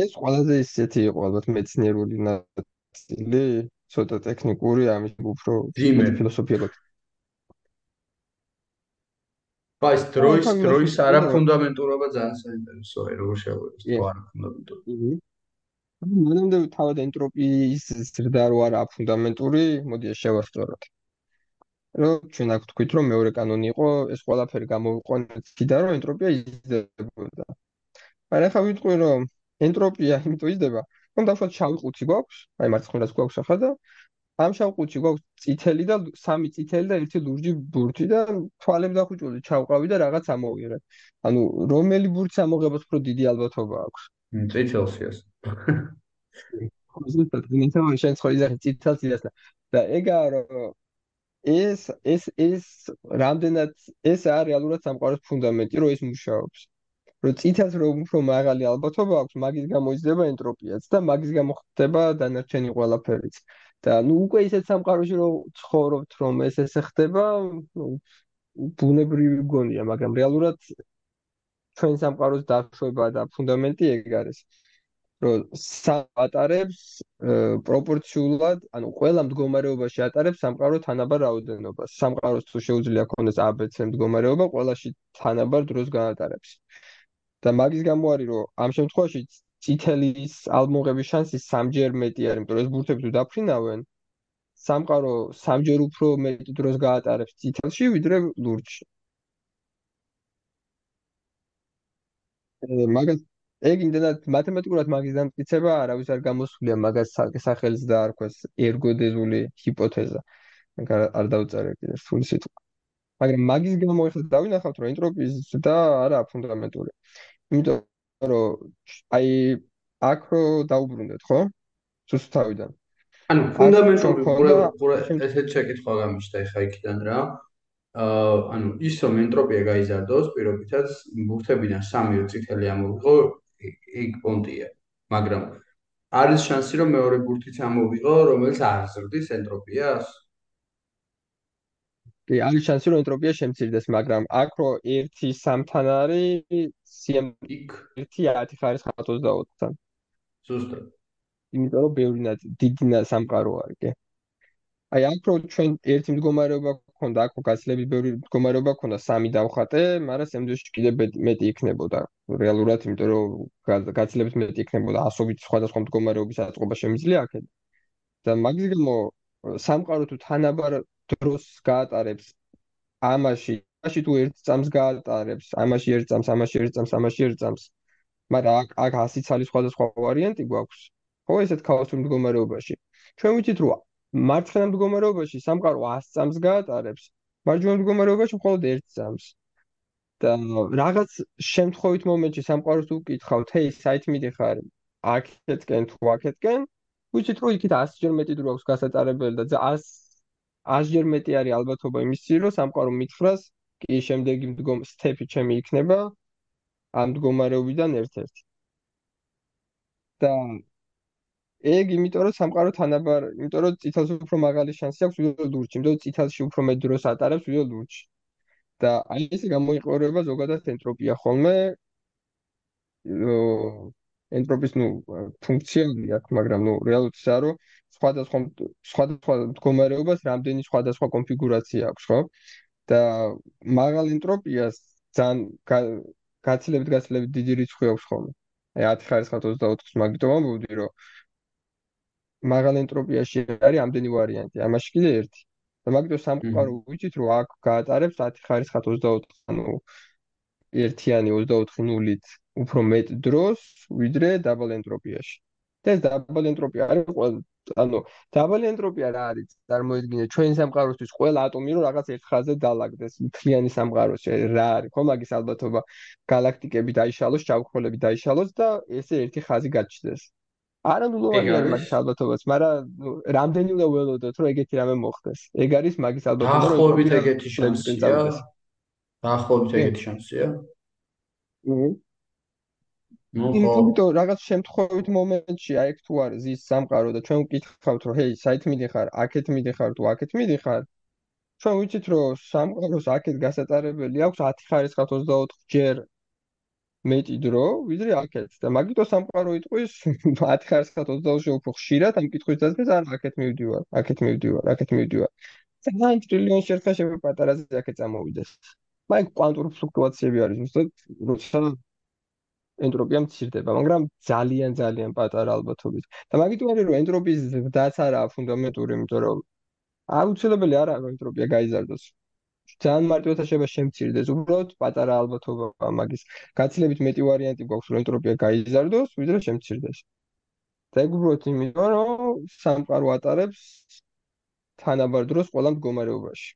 ეს ყველაზე ისეთი იყო ალბათ მეცნიერული ნაწილი, ცოტა ტექნიკური, ამის უფრო ფილოსოფიურად. აი, დროის დროის არა ფუნდამენტურობა ძალიან საინტერესოა, როგორ შევეცდით, თუ არა ფუნდამენტური. მანამდე თავად ენტროპიის ზრდა რო არა ფუნდამენტური, მოდი შევასწოროთ. რომ ჩვენ აქ თქვით, რომ მეორე კანონი იყო, ეს ყველაფერი გამოვიყვანეთ კიდე რომ ენტროპია იზრდებოდა. მაგრამ ახლა ვიტყვი, რომ ენტროპია იმიტომ იზრდება, რომ დავშოთ შავი ყუთი გვაქვს, აი მარცხნივაც გვაქვს ახლა და ამ შავ ყუთში გვაქვს წითელი და სამი წითელი და ერთი ლურჯი ბურთი და თვალები დახუჭული ჩავყავი და რაღაც ამოვიღე. ანუ რომელი ბურთს ამოღებას უფრო დიდი ალბათობა აქვს? წითელსიას. ზუსტად ნიცა შენ ხო იზახი ციტაციას და ეგაა რომ ეს ეს ეს რამდენად ეს არის რეალურად სამყაროს ფუნდამენტი რომ ეს მუშაობს. რომ ციტას რომ უფრო მაღალი ალბათობა აქვს მაგის გამო იზრდება ენტროპიაც და მაგის გამო ხდება დანარჩენი ყველაფერიც. და ნუ უკვე ისეთ სამყაროში რომ ცხოვრობთ რომ ეს ესე ხდება ნუ ბუნებრივი გონია მაგრამ რეალურად ჩვენ სამყაროს დაშვება და ფუნდამენტი ეგ არის რომ საპატარებს პროპორციულად, ანუ ყველა მდგომარეობაში ატარებს სამყარო თანაბარ რაოდენობას. სამყაროს თუ შეუძლია ქონდეს ABC მდგომარეობა, ყველაში თანაბარ დროს გაატარებს. და მაგის გამო არის, რომ ამ შემთხვევაში წითელის ალბომღების შანსი სამჯერ მეტი არის, იმიტომ რომ ეს ბურთები თუ დაფრინავენ, სამყარო სამჯერ უფრო მეტი დროს გაატარებს წითელში, ვიდრე ლურჯში. მაგას ეგ იმდენად მათემატიკურად მაგის დამტკიცება არავის არ გამოსულია მაგას სახელს დაარქვეს ერგოდეზული ჰიპოთეზა. არ დავწერე კიდე სული სიტყვა. მაგრამ მაგის გამო ახლა დავინახავთ რომ ენტროპიის და არა ფუნდამენტური იმიტომ რომ აი აკრო დაუბრუნდეთ ხო? სუსთავიდან ანუ ფუნდამენტური ყურე ყურე ესეთ შეკითხვა გამიშთა ახლა იქიდან რა ანუ ის რომ ენტროპია გაიზარდოს პირობითად ბურთებიდან სამი წითელი ამოვიღო იქ პონტია. მაგრამ არის შანსი რომ მეორე ბურთიც ამოვიღო, რომელიც არ ზრდის ენტროპიას? კი, არის შანსი რომ ენტროპია შემცირდეს, მაგრამ აქ რო 1 3-თან არის CM იქ 1 10 ხარისხ 24-თან. ზუსტად. იმიტომ რომ ბევრი ნაწილი დიდი სამყარო არის, კი. აი აქ რო ჩვენ ერთი მდგომარეობა ქონდა, აქ გაცილებით ბევრი მდგომარეობა ქონდა, სამი დავხატე, მაგრამ სამდროში კიდე მეტი იქნებოდა. რეალურად, იმიტომ რომ გაცილებით მეტი იქნებოდა ასობით სხვადასხვა მდგომარეობის აწყობა შემიძლია აქეთ. და მაგის გამო სამყარო თუ თანაბარ დროს გაატარებს ამაში, ამაში თუ ერთ წამს გაატარებს, ამაში ერთ წამს, ამაში ერთ წამს, ამაში ერთ წამს, მაგრამ აქ აქ 100 ცალი სხვადასხვა ვარიანტი გვაქვს. ხო, ესეთ ქაოსურ მდგომარეობაში. ჩვენ ვიცით, რომ მარცხენა მდგომარეობაში სამყარო 100 წამს გაატარებს, მარჯვენა მდგომარეობაში მხოლოდ 1 წამს. და რაღაც შემთხვევით მომენტში სამყაროს უკითხავთ, ჰეი, საით მიდიხარ? აქეთკენ თუ აქეთკენ? ვიცით, რომ იქით 100 ჯერ მეტი დრო აქვს გასატარებელი და 100 100 ჯერ მეტი არის ალბათობა იმისი, რომ სამყარო მითხრას, კი, შემდეგი მდგომ სტეპი ჩემი იქნება ამ მდგომარეობიდან ერთ-ერთი. და ეგ იმიტომ რომ სამყარო თანაბარ, იმიტომ რომ ციტალს უფრო მაღალი შანსი აქვს ვიდრე ლურჯში, იმიტომ რომ ციტალში უფრო მეტ დროს ატარებს ვიდრე ლურჯში. და აი ესე გამოიყურება ზოგადად ენტროპია ხოლმე ენტროპის ნუ ფუნქციონი აქვს, მაგრამ ნუ რეალურად ისაა, რომ სხვადასხვა სხვადასხვა მდგომარეობას რამდენი სხვადასხვა კონფიგურაცია აქვს, ხო? და მაღალ ენტროპიას ძალიან გაცილებით გაცილებით დიდი რიცხვი აქვს ხოლმე. აი 10 ხარისხად 24-ს მაგითო ვამბობდი, რომ მაღალ ენტროპიაში არის ამდენი ვარიანტი, ამაში კიდე ერთი. და მაგითო სამყარო ვიცით, რომ აქ გაატარებს 10 ხარისხად 24, ანუ ერთიანი 24 ნულით უფრო მეტ დროს ვიდრე დაბალ ენტროპიაში. და ეს დაბალ ენტროპია არის ყველა ანუ დაბალ ენტროპია რა არის? წარმოიდგინე ჩვენ სამყაროსთვის ყველა ატომი რომ რაღაც ერთ ხაზზე დაალაგდეს მთლიანი სამყაროში რა არის? ხო მაგის ალბათობა galaktikები დაიშალოს, ჭავხოლები დაიშალოს და ესე ერთი ხაზი გაჩნდეს. არა ნულოვანი არის. მაგის ალბათობაც, მაგრამ რამდენი უნდა ველოდოთ რომ ეგეთი რამე მოხდეს? ეგ არის მაგის ალბათობა რომ დაახლოებით ეგეთი შანსია. დაახლოებით ეგეთი შანსია. ნუ ნუ ხო. რაღაც შემთხვევით მომენტში აი თუ არის ის სამყარო და ჩვენ ვკითხავთ რომ ჰეი საით მიდიხარ აქეთ მიდიხარ თუ აქეთ მიდიხარ? ჩვენ ვიცით რომ სამყაროს აქეთ გასატარებელი აქვს 10 ხარისხად 24 ჯერ მეტი დრო ვიდრე აქეთ და მაგიტო სამყარო იტყვის 10 ხარისხად 24-ში უფრო ხშირად ამ კითხვის დასგეს ან აქეთ მივდივარ აქეთ მივდივარ აქეთ მივდივარ ძალიან ტრილიონი შერხა შეფე პატარაზე აქეთ წამოვიდეს მაგ კვანტური ფლუქტუაციები არის ზუსტად როცა ენტროპია მცირდება, მაგრამ ძალიან ძალიან პატარა ალბათობით. და მაგით ვარი რომ ენტროპიის ზრდაც არაა ფუნდამენტური, იმიტომ რომ აუცილებელი არაა რომ ენტროპია გაიზარდოს. ძალიან მარტივად შეიძლება შემცირდეს, უბრალოდ პატარა ალბათობა მაგის. გაცილებით მეტი ვარიანტი გვაქვს რომ ენტროპია გაიზარდოს, ვიდრე შემცირდეს. და ეგ უბრალოდ იმიტომ რომ სამყარო ატარებს თანაბარ დროს ყველა მდგომარეობაში.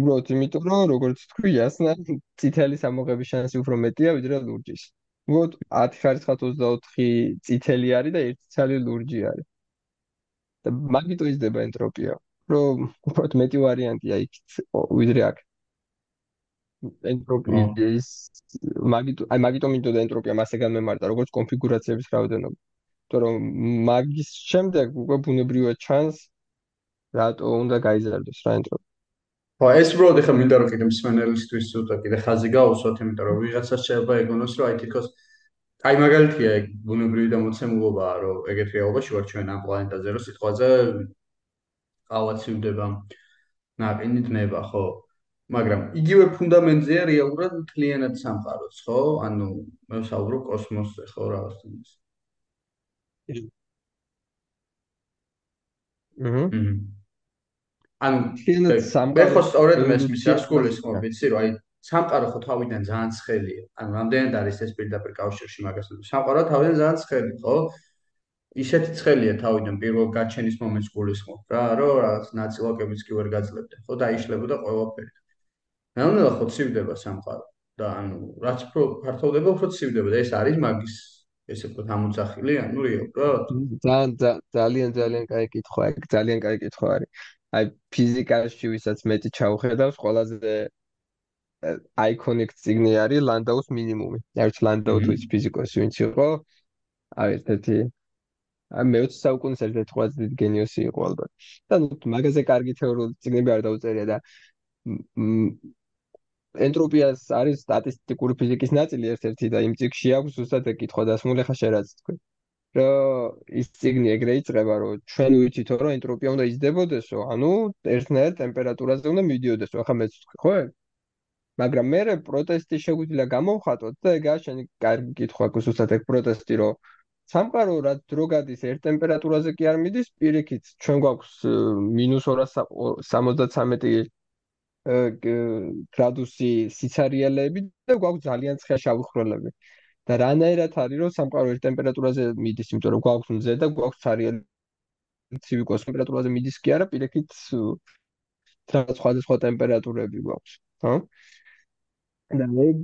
უბრალოდ იმიტომ რომ როგორც თქვი ასნა წითელი სამოღების შანსი უფრო მეტია ვიდრე ლურჯის. უბრალოდ 10 ხარისხად 24 წითელი არის და ერთი ცალი ლურჯი არის. და მაგიტო იზრდება ენტროპია. რომ უბრალოდ მეტი ვარიანტია იქ ვიდრე აქ. ენტროპიის მაგიტო აი მაგიტო მინდოდა ენტროპია მასე განმემართა როგორც კონფიგურაციების რაოდენობა. იმიტომ რომ მაგის შემდეგ უკვე ბუნებრივად ჩანს რატო უნდა გაიზარდოს რა ენტროპია. ხო ეს უბრალოდ ეხა მინდა რომ კიდე მსმენელისთვის ცოტა კიდე ხაზი გაუსვათ იმიტომ რომ ვიღაცას შეიძლება ეგონოს რომ აი თითქოს აი მაგალითია ეგ ბუნებრივი და მოცემულობაა რომ ეგეთ რეალობაში ვარ ჩვენ ამ პლანეტაზე რომ სიტყვაზე ყავაცივდება ნაყინი დნება ხო? მაგრამ იგივე ფუნდამენტზეა რეალურად მთლიანად სამყაროც ხო? ანუ მე ვსაუბრობ კოსმოსზე ხო რაღაცას აჰა ანუ მე ხო სწორედ მესმის რა სკოლის ხო ვიცი რომ აი სამყარო ხო თავიდან ძალიან ცხელია. ანუ რამდენად არის ეს პირდაპირ კავშირში მაგას? სამყარო თავიდან ძალიან ცხელი ხო ისეთი ცხელია თავიდან პირველ გაჩენის მომენტს გულისხმობ რა რომ რაღაც ნაწილაკებიც კი ვერ გაძლებდა ხო დაიშლებოდა ყველაფერი რანაირად ხო ცივდება სამყარო და ანუ რაც უფრო ფართოვდება უფრო ცივდება და ეს არის მაგის ესე ვთქვათ ამოძახილი ანუ რეალურად ძალიან ძალიან ძალიან კაი კითხვა ეგ ძალიან კაი კითხვა არის. აი ფიზიკაში ვისაც მეტი ჩავხედავს, ყველაზე აიკონიკ ციგნი არის ლანდაუს მინიმუმი. ერთ ლანდაუ თუ ის ფიზიკოსი ვინც იყო, აი აი მე-20 საუკუნის ერთ-ერთი ყველაზე დიდი გენიოსი იყო ალბათ. და ნუ მაგაზე კარგი თეორიული ციგნები არ დაუწერია და ენტროპიას არის სტატისტიკური ფიზიკის ნაწილი ერთ-ერთი და იმ ციგში აქვს ზუსტად ეგ კითხვა დასმული ხა შერაც თქვი. რომ ის ციგნი ეგრე იწყება, რომ ჩვენ ვიცითო, რომ ენტროპია უნდა იზრდებოდესო, ანუ ერთნაირ ტემპერატურაზე უნდა მიდიოდესო, ახლა მეც ვთქვი, ხო? მაგრამ მე პროტესტი შეგვიძლია გამოვხატოთ და ეგაა შენი კარგი კითხვა, გუსტად ეგ პროტესტი, რომ სამყარო რა დრო გადის ერთ ტემპერატურაზე კი არ მიდის, პირიქით, ჩვენ გვაქვს -273 გრადუსი სიცარიელები და გვაქვს ძალიან ცხელ შავი ხროლები. და რანაირად არის რომ სამყარო ერთ ტემპერატურაზე მიდის, იმიტომ რომ გვაქვს მზე და გვაქვს ცარიელი ცივი კოს ტემპერატურაზე მიდის კი არა, პირიქით სხვადასხვა ტემპერატურები გვაქვს, ხო? და ეგ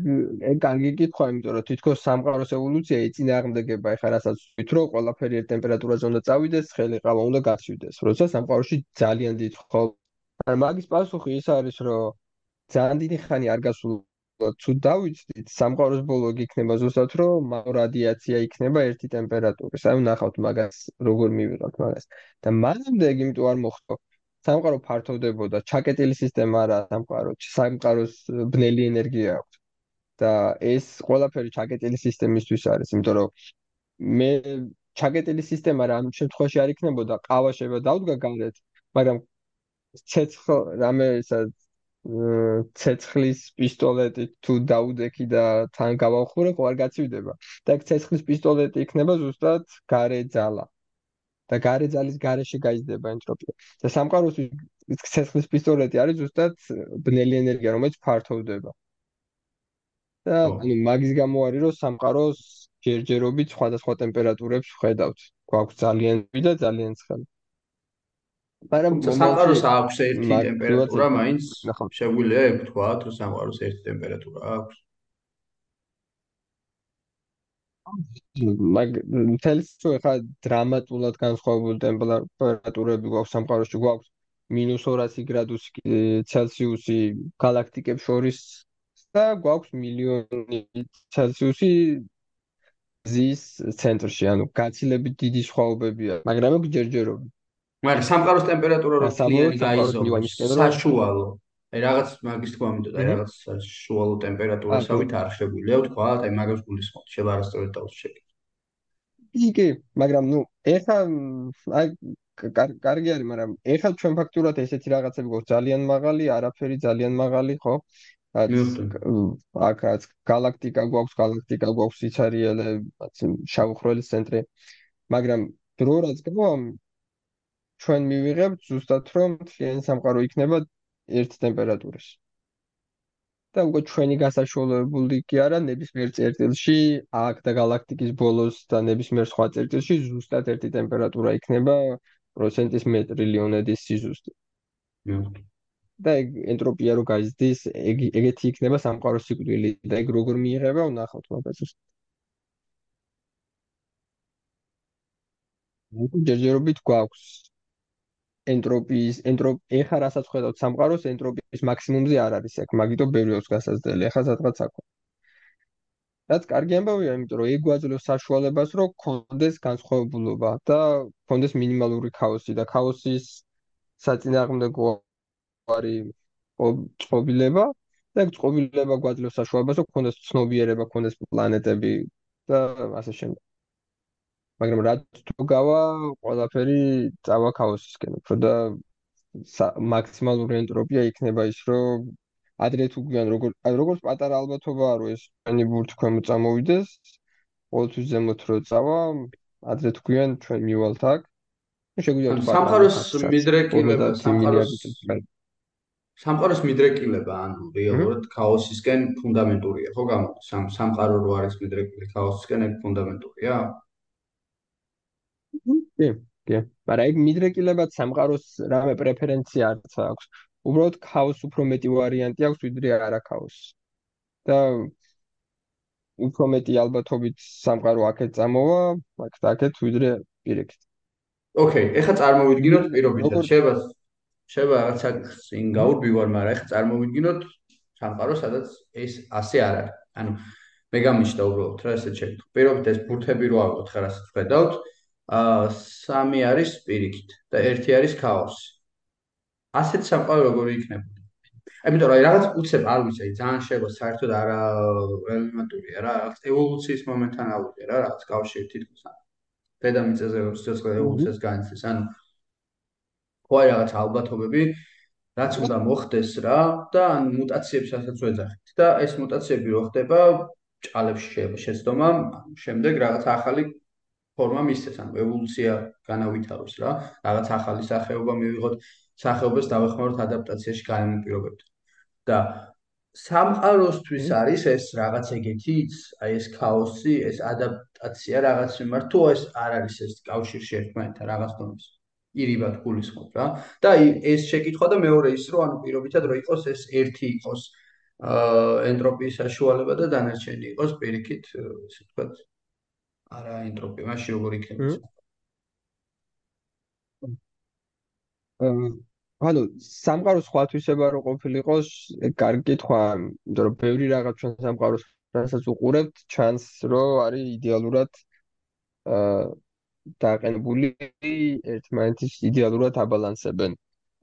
ეგ კარგი კითხვა, იმიტომ რომ თითქოს სამყაროს ევოლუცია ეწინააღმდეგება ეხლა რასაც ვთქვით, რომ ყველაფერი ერთ ტემპერატურაზე უნდა წავიდეს, ცხელი ყავა უნდა გაცივდეს, როცა სამყაროში ძალიან დიდ ხო. ან მაგის პასუხი ის არის, რომ ძალიან დიდი ხანი არ გასულ თუ დავიცდით სამყაროს ბოლო იქნება ზუსტად რომ რადიაცია იქნება ერთი ტემპერატურის. აი ნახავთ მაგას როგორ მივიღავთ მაგას. და მანამდე იგი იმიტომ არ მოხდა სამყარო ფართოვდებოდა, ჩაკეტილი სისტემა არა სამყარო, სამყაროს ბნელი ენერგია აქვს. და ეს ყველაფერი ჩაკეტილი სისტემისთვის არის, იმიტომ რომ მე ჩაკეტილი სისტემა რა ამ შემთხვევაში არ იქნებოდა, ყავა შეიძლება დავდგა გარეთ, მაგრამ ცეცხლ რამე ისა ცეცხლის პისტოლეტი თუ დაუდექი და თან გავახურე, ხო არ გაცივდება. და ცეცხლის პისტოლეტი იქნება ზუსტად გარე ძალა. და გარე ძალის გარეშე გაიზრდება ენტროპია. და სამყაროს ცეცხლის პისტოლეტი არის ზუსტად ბნელი ენერგია, რომელიც ფართოვდება. და ანუ მაგის გამო არის რომ სამყაროს ჯერჯერობით სხვადასხვა ტემპერატურებს ვხედავთ. გვაქვს ძალიან და ძალიან ცხელი. მაგრამ სამყაროს აქვს ერთი ტემპერატურა მაინც შეგვიძლია ეკუთვათ რომ სამყაროს ერთი ტემპერატურა აქვს მაგ თელს თუ ხა დრამატულად განსხვავებული ტემპერატურები გვაქვს სამყაროში გვაქვს -200 გრადუსი ცელსიუსი galaktikებს შორის და გვაქვს მილიონი ცელსიუსი ზის ცენტრში ანუ გაცილებით დიდი სხვაობებია მაგრამ ეგ ჯერჯერობით. მაგრამ სამყაროს ტემპერატურა რო ძალიან გაიზო საშუალო აი რაღაც მაგის თქვა მითხრა აი რაღაც საშუალო ტემპერატურასავით არ შეგვიძლია თქვა აი მაგას გულისხმობ შეიძლება არასწორად დავშეკი იგი მაგრამ ნუ ეხა აი კარგი არის მაგრამ ეხა ჩვენ ფაქტურად ესეთი რაღაცები გვაქვს. ძალიან მაღალი არაფერი ძალიან მაღალი ხო? აკაც galaktika გვაქვს galaktika გვაქვს სიცარიელე შავხროლის ცენტრი. მაგრამ დრო რაც გქო ჩვენ მივიღებთ ზუსტად რომ მთლიანი სამყარო იქნება ერთ ტემპერატურაში. და უკვე ჩვენი გასაშუალებული კი არა ნებისმიერ წერტილში, აქ და galaktikis ბოლოს და ნებისმიერ სხვა წერტილში ზუსტად ერთი ტემპერატურა იქნება პროცენტის მეტრილიონედის სიზუსტე. და ეგ ენტროპია რო გაიზრდის, ეგ ეგეთი იქნება სამყაროს სიკვდილი და ეგ როგორ მიიღება, ვნახავთ მაგას. ნუ ჯერჯერობით გვაქვს ენტროპიის ენტროპ ეხა რასაც ხედავთ სამყაროს ენტროპიის მაქსიმუმზე არ არის აქ მაგიტო ბევრი აქვს გასაზრდელი ეხა სადღაც აქვს რაც კარგი ამბავია იმიტომ რომ ეგ გვაძლევს საშუალებას რომ კონდეს განსხვავებულობა და კონდეს მინიმალური ქაოსი და ქაოსის საწინააღმდეგო არის წყობილება და ეგ წყობილება გვაძლევს საშუალებას რომ კონდეს ცნობიერება კონდეს პლანეტები და ასე შემდეგ მაგრამ რა თუ გავა ყველაფერი წავა ქაოსისკენ უფრო და მაქსიმალური ენტროპია იქნება ის რომ ადრე თუ გვიან როგორ როგორც პატარა ალბათობაა რომ ეს ჩვენი ბურთი ქვემო წამოვიდეს ყოველთვის ზემოთ რო წავა ადრე თუ გვიან ჩვენ მივალთ აქ. შეგვიძლია სამყაროს მიდრეკილება სამყაროს სამყაროს მიდრეკილება ანუ რეალურად ქაოსისკენ ფუნდამენტურია ხო გამოდის სამყარო რო არის მიდრეკილი ქაოსისკენ ეგ ფუნდამენტურია კი, კი. მაგრამ ეგ მიდრეკილებად სამყაროს რამე პრეფერენცია არც აქვს. უბრალოდ ქაოს უფრო მეტი ვარიანტი აქვს ვიდრე არა ქაოს. და უფრო მეტი ალბათობით სამყარო აქეთ წამოვა, აქ და აქეთ ვიდრე პირიქით. ოკეი, ეხლა წარმოვიდგინოთ პირობითად. შეიძლება შეიძლება რაღაცა წინ გაურბივარ, მაგრამ ეხლა წარმოვიდგინოთ სამყარო, სადაც ეს ასე არ არის. ანუ მე გამიშდა უბრალოდ რა ესე შეკითხვა. პირობითად ეს ბურთები რო აღვთ ხარ ასე ვხედავთ. აა სამი არის პირიქით და ერთი არის ქაოსი. ასეთ სამყარო როგორი იქნება? ამიტომ აი რაღაც უცებ არ ვიცი, ძალიან შეიძლება საერთოდ არა რელევანტურია რა, რაღაც ევოლუციის მომენტანალურია რა, რაღაც კავშირი თითქოს ან დედამიწაზე როცა ევოლუციას განიცდის, ანუ ხო აი რაღაც ალბათობები რაც უნდა მოხდეს რა და ან მუტაციებს ასაც ვეძახით და ეს მუტაციები რო ხდება ჭალებში შეიძლება შეცდომა, შემდეგ რაღაც ახალი ფორმა მისცეს, ანუ ევოლუცია განავითაროს რა, რაღაც ახალი სახეობა მივიღოთ, სახეობას დავეხმაროთ ადაპტაციაში განმე პირობებთან. და სამყაროსთვის არის ეს რაღაც ეგეთიც, აი ეს ქაოსი, ეს ადაპტაცია რაღაც მიმართ, თუ ეს არ არის ეს კავშირში ერთმანეთთან რაღაც დონეზე. ირიბად გულისხმობ რა. და ეს შეკითხვა და მეორე ის რომ ანუ პირობითად რო იყოს ეს ერთი იყოს აა ენტროპიის საშუალება და დანარჩენი იყოს პირიქით, ესე ვთქვათ, არა ენტროპია, მაშინ როგორ იქნება? ანუ სამყაროს სხვა თვისება რო ყოფილიყოს, კარგი კითხვა, იმიტომ რომ ბევრი რაღაც ჩვენ სამყაროს რასაც უყურებთ, ჩანს რომ არის იდეალურად აა დააყენებული ერთმანეთის იდეალურად აბალანსებენ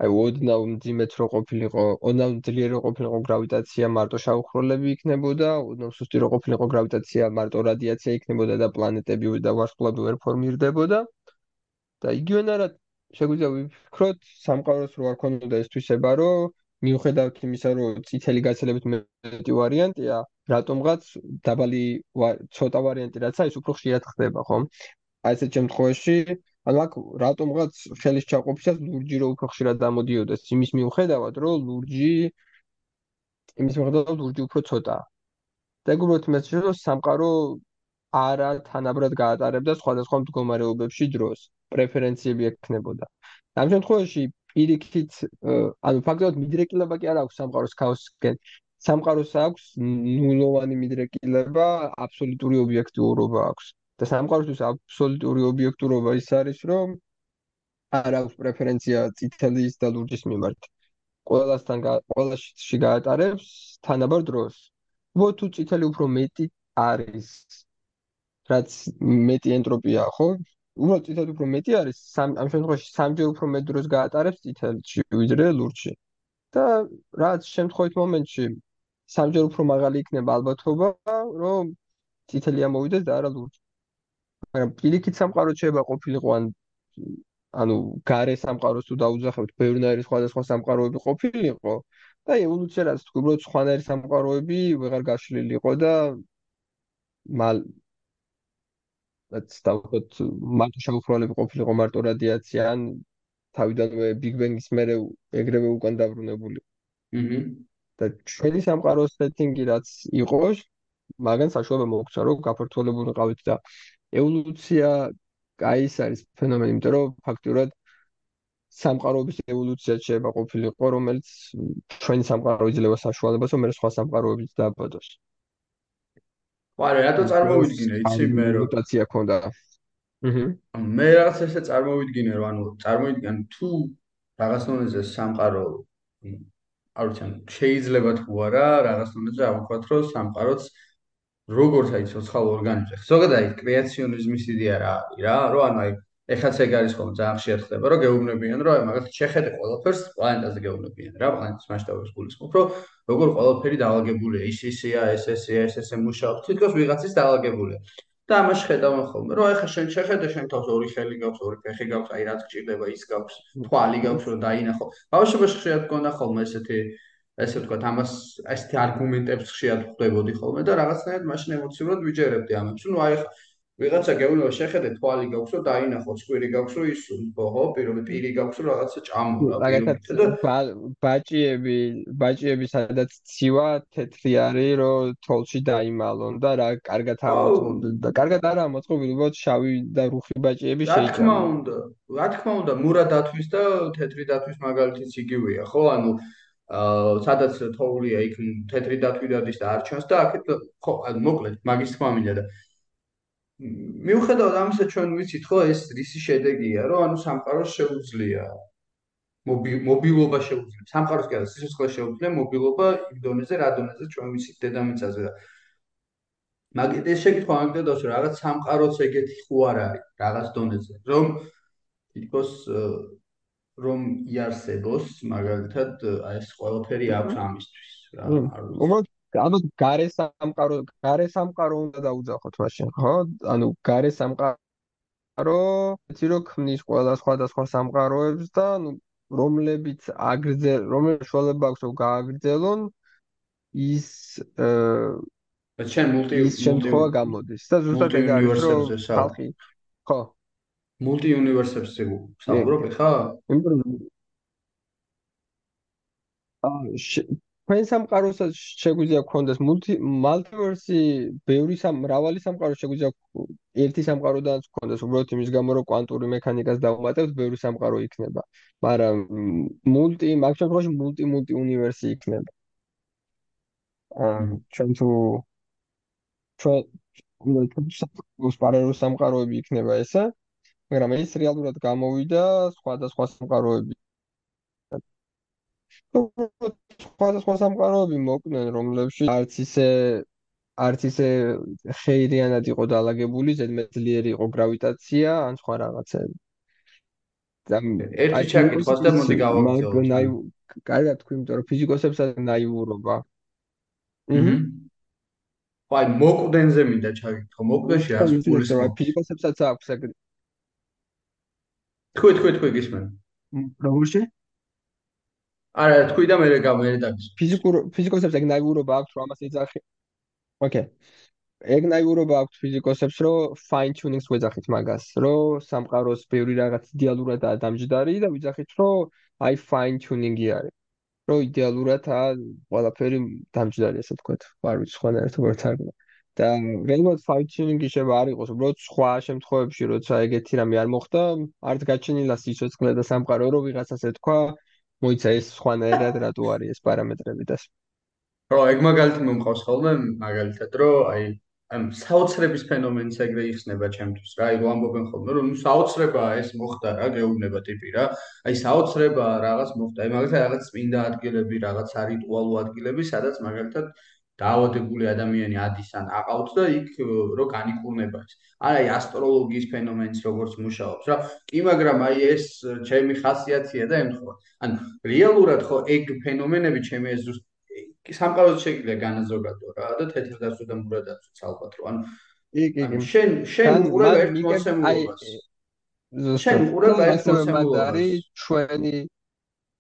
აი ოდნავ მძიმეც რო ყოფილიყო, ოდნავ ძლიერი რო ყოფილიყო გრავიტაცია, მარტო შავხროლები იქნებოდა, ოდნავ სუსტი რო ყოფილიყო გრავიტაცია, მარტო რადიაცია იქნებოდა და პლანეტები და ვარსკვლავები ვერ ფორმირდებოდა. და იგივენარად შეგვიძლია ვიფიქროთ სამყაროს რო არ ქონოდა ეს თვისება, რომ მიუხედავად იმისა, რომ წითელი გაცილებით მეტი ვარიანტია, რატომღაც დაბალი ცოტა ვარიანტი რაც არის, უფრო ხშირად ხდება, ხომ? აი ესეთ შემთხვევაში ანუ აქ რატომღაც ხელის ჩაყოფისას ლურჯი რო უფრო ხშირად დამოდიოდეს იმის მიუხედავად რომ ლურჯი იმის მიუხედავად ლურჯი უფრო ცოტაა. და ეგრეთ მეც შეიძლება სამყარო არა თანაბრად გაატარებდა სხვადასხვა მდგომარეობებში დროს. პრეფერენციები ექნებოდა ამ შემთხვევაში პირიქით ანუ ფაქტობრივად მიდრეკილება კი არ აქვს სამყაროს ქაოსისკენ სამყაროს აქვს ნულოვანი მიდრეკილება აბსოლუტური ობიექტურობა აქვს და სამყაროსთვის აბსოლუტური ობიექტურობა ის არის, რომ არ აქვს პრეფერენცია წითელის და ლურჯის მიმართ. ყველასთან ყველაში გაატარებს თანაბარ დროს. უბრალოდ თუ წითელი უფრო მეტი არის, რაც მეტი ენტროპია, ხო? უბრალოდ წითელი უფრო მეტი არის, ამ შემთხვევაში სამჯერ უფრო მეტ დროს გაატარებს წითელში, ვიდრე ლურჯში. და რაც შემთხვევით მომენტში სამჯერ უფრო მაღალი იქნება ალბათობა, რომ წითელი ამოვიდეს და არა ლურჯი. მაგრამ პირიქით სამყარო შეიძლება ყოფილიყო ან ანუ გარე სამყაროს თუ დაუძახებთ ბევრნაირი სხვადასხვა სამყაროები ყოფილიყო და ევოლუციას თუ უბრალოდ სხვანაირი სამყაროები ვეღარ გაშლილიყო და მალ და ვთქვათ მარტო შეუფროლები ყოფილიყო მარტო რადიაცია ან თავიდანვე ბიგ ბენგის მერე ეგრევე უკან დაბრუნებული. აჰა. და ჩვენი სამყაროს სეტინგი რაც იყო მაგან საშუალება მოგვცა რომ გაფართოებულიყავით და ევოლუცია კაი ის არის ფენომენი, იმიტომ რომ ფაქტურად სამყაროების ევოლუცია შეიძლება ყოფილიყო, რომელიც ჩვენი სამყარო იძლევა საშუალებას, რომ მე სხვა სამყაროებიც დააბადოს. ვარე, რატო წარმოვიდგინე, იცი მე რომ მუტაცია ქონდა. აჰა. მე რაღაც ესე წარმოვიდგინე, რომ ანუ წარმოვიდგენ თუ რაღაც ნონეზე სამყარო არ ვიცი, შეიძლება თუ არა, რაღაც ნონეზე აღვქვათ, რომ სამყაროც როგორც აი ცოცხალ ორგანიზმზე. ზოგადად აი კრეაციონიზმის იდეა რა არის რა, რომ ანუ აი ეხაც ეგ არის ხოლმე ძალიან ხშირად ხდება, რომ გეუბნებიან, რომ აი მაგათ შეხედე ყველაფერს პლანეტაზე გეუბნებიან რა, პლანეტის მასშტაბებს გულისხმობ, რომ როგორ ყველაფერი დაალაგებულია, ის ისია, ეს ესია, ეს ესე მუშაობს, თითქოს ვიღაცის დაალაგებულია. და ამას ხედავენ ხოლმე, რომ აი ხა შენ შეხედე შენ თავს ორი ხელი გაქვს, ორი ფეხი გაქვს, აი რაც გჭირდება ის გაქვს, თვალი გაქვს, რომ დაინახო. ბავშვობაში ხშირად გქონდა ხოლმე ესეთი ესე ვთქვათ, ამას ესეთი არგუმენტებს ხშირად ხვდებოდი ხოლმე და რაღაცნაირად მაშინ ემოციურად ვიჯერებდი ამებს. ნუ აი ვიღაცა გეუბნება შეხედე თვალი გაქვს რომ დაინახო, სკვირი გაქვს რომ ისო, ხო, პირობი პირი გაქვს რომ რაღაცა ჭამო რა. მაგათაც ბაჭიები, ბაჭიები სადაც ცივა თეთრი არის რომ თოლში დაიმალონ და რა კარგად ამოწყობილ და კარგად არა ამოწყობილ, უბრალოდ შავი და რუხი ბაჭიები შეიძლება. რა თქმა უნდა, რა თქმა უნდა, მურა დათვის და თეთრი დათვის მაგალითიც იგივეა, ხო? ანუ სადაც თოვლია იქ თეთრი დათვი დადის და არ ჩანს და აქეთ ხო მოკლედ მაგის თქმა მინდა და მიუხედავად ამისა ჩვენ ვიცით ხო ეს რისი შედეგია რომ ანუ სამყაროს შეუძლია მობილობა შეუძლია. სამყაროს კი არა სიცოცხლე შეუძლია მობილობა იმ დონეზე რა დონეზე ჩვენ ვიცით დედამიწაზე და მაგით ეს შეკითხვა მაგდედავს რომ რაღაც სამყაროც ეგეთი ხო არ არის რაღაც დონეზე რომ თითქოს რომ იარსებოს, მაგალითად, აი ეს ყველაფერი აქვს ამისთვის რა. უბრალოდ ანუ გარე სამყარო, გარე სამყარო უნდა დაუძახოთ მაშინ, ხო? ანუ გარე სამყარო, იცი რომ ქმნის ყველა სხვადასხვა სამყაროებს და ანუ რომლებიც აგრძელ, რომლებიც შოლება აქვს რომ გააგრძელონ ის აა ჩვენ მულტი ის შემთხვევა გამოდის. და ზუსტად ეგ არის რომ ხალხი ხო მულტი უნივერსებში საუბრობ ხა? ფენ სამყაროსაც შეგვიძლია გქონდეს მულტი მალტივერსი, ბევრი სამ მრავალი სამყარო შეგვიძლია ერთი სამყაროდანაც გქონდეს, უბრალოდ იმის გამო რომ კვანტური მექანიკას დავუმატებთ, ბევრი სამყარო იქნება. მაგრამ მულტი, მაგ შემთხვევაში მულტი მულტი უნივერსი იქნება. აა ჩვენ თუ ჩვენ უნდა თქვა სამყაროები იქნება ესა? მაგრამ ეს რეალურად გამოვიდა სხვადასხვა სამყაროები. სხვადასხვა სამყაროები მოკნენ, რომლებშიც არც ისე არც ისე ხეირიანად იყო დაალაგებული, ზედმეტ ძლიერი იყო გრავიტაცია, ან სხვა რაღაცები. ერთი აი ჩაკითხვას და ფიზიკოსებს მოდი გავაგრძელოთ. ნაი კარგად თქვი, იმიტომ რომ ფიზიკოსებსაც ნაიურობა. აჰა. აი მოკვდენზე მინდა მოკვდენში რას ხო, გულისხმობ? ფიზიკოსებსაც აქვს ეგ. თქვი, თქვი, თქვი გისმენ. როგორში? არა, თქვი და მე გამერე დაგის. ფიზიკურ ფიზიკოსებს ეგ ნაიურობა აქვს, რომ ამას ეძახი. ოკეი. ეგ ნაიურობა აქვს ფიზიკოსებს, რომ fine tuning-ს ვეძახით მაგას, რომ სამყაროს ბევრი რაღაც იდეალურადაა დამჯდარი და ვიძახით, რომ აი fine tuning-ი არის. რომ იდეალურადაა ყველაფერი დამჯდარი, ასე თქვა. არ ვიცი სხვა ერთობად თარგმნა. და რეალურად tuning-ი შევა არ იყოს, უბრალოდ სხვა შემთხვევებში, როცა ეგეთი რამე არ მოხდა, არც გაჩენილა სიცოცხლე და სამყარო, რომ ვიღაცას ეთქვა, მოიცა ეს სხვანაირად რატო არის ეს პარამეტრები და რო ეგ მაგალითი მომყავს ხოლმე მაგალითად რომ აი ამ საოცრების ფენომენს ეგრე იხსნება ჩემთვის რა აი რო ამბობენ ხოლმე რომ ნუ საოცრებაა ეს მოხდა რა გეუბნება ტიპი რა. აი საოცრებაა რაღაც მოხდა. აი მაგალითად რაღაც წმინდა ადგილები რაღაც არიტუალო ადგილები სადაც მაგალითად დაავადებული ადამიანი ადის ან აყავთ და იქ რო განიკურნება ეს არა აი ასტროლოგიის ფენომენს როგორც მუშაობს რა. კი მაგრამ აი ეს ჩემი ხასიათია და ემთხვევა. ან რეალურად ხო ეგ ფენომენები ჩემი ეს ზუსტ სამყაროზე შეიძლება განაზოგადო რა და თეთრდაცვა და მურადაცვა ალბათ რო ანუ იქ იქ შენ შენ უყურებ ერთ მოსემულობას შენ უყურებ ერთ მოსემულობას ჩვენი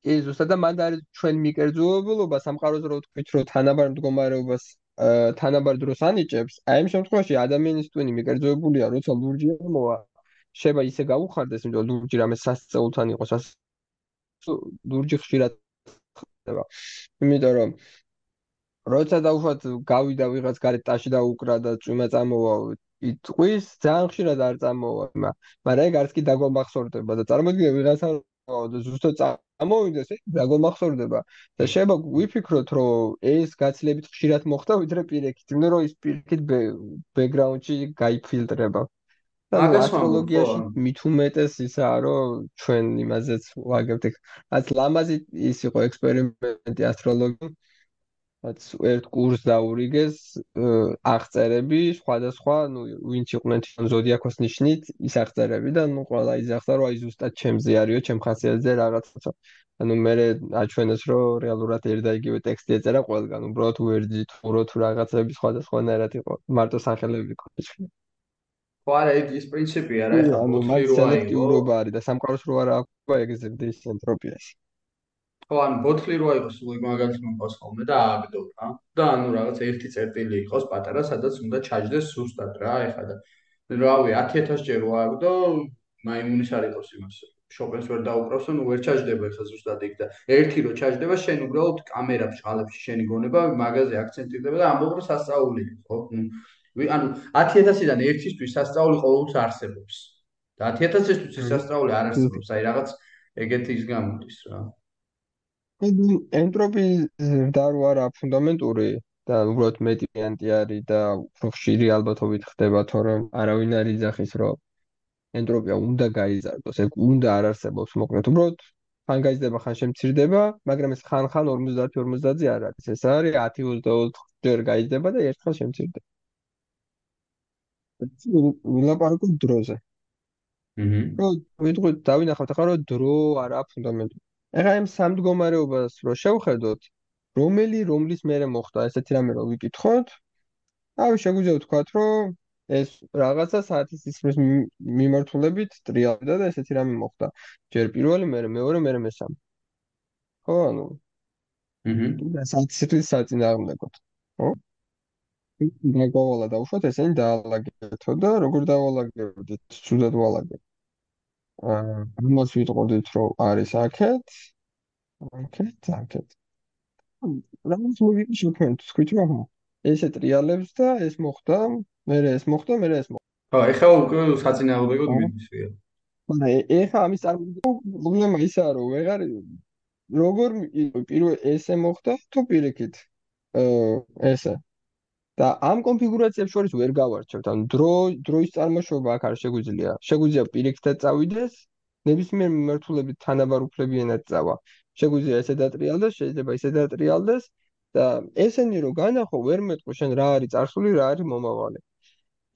კი ზუსტად და მანდ არის ჩვენ მიკერძულობა სამყაროზე რო თქვით რომ თანაბარ მდგომარეობას თანაბარ დროს ანიჭებს აი ამ შემთხვევაში ადამიანის ტვინი მიკერძულებულია როცა ლურჯი მოვა შეიძლება ისე გაუხარდეს იმიტომ ლურჯი რამე სასწაულთან იყოს ლურჯი ხშირად ხდება. იმიტომ რომ როცა დაუშვათ გავიდა ვიღაც გარეთ ტაში და უკრა და წვიმა წამოვა იტყვის ძალიან ხშირად არ წამოვა მაგრამ ეგ არც კი დაგომახსოვრდება და წარმოიდგინე ვიღაცა ზუსტად წამოვიდეს ეგ დაგომახსოვრდება და შეიძლება ვიფიქროთ რომ ეს გაცილებით ხშირად მოხდა ვიდრე პირიქით იმიტომ რომ ის პირიქით ბექგრაუნდში გაიფილტრება. და ასტროლოგიაში მით უმეტეს ისაა რომ ჩვენ იმაზეც ვაგებთ. რაც ლამაზი ის იყო ექსპერიმენტი ასტროლოგი რაც ერთ კურს დაურიგეს აღწერები სხვადასხვა ნუ ვინც იყვნენ თვითონ ზოდიაქოს ნიშნით ის აღწერები და ნუ ყველა იზახდა რომ აი ზუსტად ჩემზე არისო ჩემ ხასიათზე რაღაცა. ანუ მე აჩვენეს რომ რეალურად ერთ და იგივე ტექსტი ეწერა ყველგან უბრალოდ უერძი თურო თუ რაღაცები სხვადასხვანაირად იყო მარტო სახელები ქოჩქი ხო არა ეგ ის პრინციპია რა ეხლა მოთხოვნა იყო სელექტიურობა არის და სამყაროს რო არა აქვს ეგ ზრდის ენტროპიაში ხო ანუ ბოთლი როა იყოს სულ მაგალითად მომყავს ხოლმე და ააგდო რა. და ანუ რაღაც ერთი წერტილი იყოს პატარა სადაც უნდა ჩაჯდეს სუსტად რა ეხლა და რავი 10000 ჯერ რო ააგდო მაიმუნის არ იყოს იმას. შოპენს ვერ დაუკრავს ანუ ვერ ჩაჯდება ეხლა ზუსტად იქ და ერთი რო ჩაჯდება შენ უბრალოდ კამერა ბჭყალებში შენი გონება მაგაზე აქცენტირდება და ამბობ რომ სასწაული ხო? ნუ ანუ 10000-დან ერთისთვის სასწაული ყოველთვის არსებობს. და 10000-ისთვის სასწაული არ არსებობს. აი რაღაც ეგეთი ის გამოდის რა ენტროპი და რო არა ფუნდამენტური და უბრალოდ მეტი ვარიანტი არის და უფრო ხშირი ალბათობით ხდება თორემ არავინ არ იძახის რომ ენტროპია უნდა გაიზარდოს ეგ უნდა არ არსებობს მოკლედ. უბრალოდ ხან გაიზრდება ხან შემცირდება მაგრამ ეს ხან ხან 50 50-ზე არ არის. ეს არის 10-24 ჯერ გაიზრდება და ერთხელ შემცირდება. ვილაპარაკო დროზე. აჰა რო ვიტყვით დავინახავთ ახლა რომ დრო არა ფუნდამენტური ეხლა იმ სამ მდგომარეობას რო შევხედოთ, რომელი რომლის მერე მოხდა ესეთი რამე რო ვიკითხოთ, აი შეგვიძლია ვთქვათ, რომ ეს რაღაცა საათის სისხლის მიმართულებით ტრიალდა და ესეთი რამე მოხდა. ჯერ პირველი, მერე მეორე, მერე მესამე. ხო, ანუ აჰა. და საათის სისხლის საწინააღმდეგოდ. ხო? დაგოვალა დავუშვათ ესენი დაალაგეთო და როგორ დავალაგებდით? სულად ვალაგებ. ამას ვიტყოდით რომ არის აქეთ აქეთ აქეთ. რამის მოვიდი შევქენთ თქვით რომ ესე ტრიალებს და ეს მოხდა მე ეს მოხდა მე ეს მოხდა. ხო ეხლა უკვე საწინააღმდეგოდ მიდისია მაგრამ ეხლა ამის პრობლემა ისაა რომ ვეღარ როგორ პირველ ესე მოხდა თუ პირიქით? ესე და ამ კონფიგურაციებს შორის ვერ გავარჩევთ. ანუ დრო დროის წარმოშობა აქ არ შეგვიძლია. შეგვიძლია პირიქითაც წავიდეს, ნებისმიერ მიმართულებით თანაბარ უფლებიანად წავა. შეგვიძლია ესე დატრიალდეს, შეიძლება ისე დატრიალდეს და ესენი რო განახო, ვერ მეტყვი შენ რა არის წარსული, რა არის მომავალი.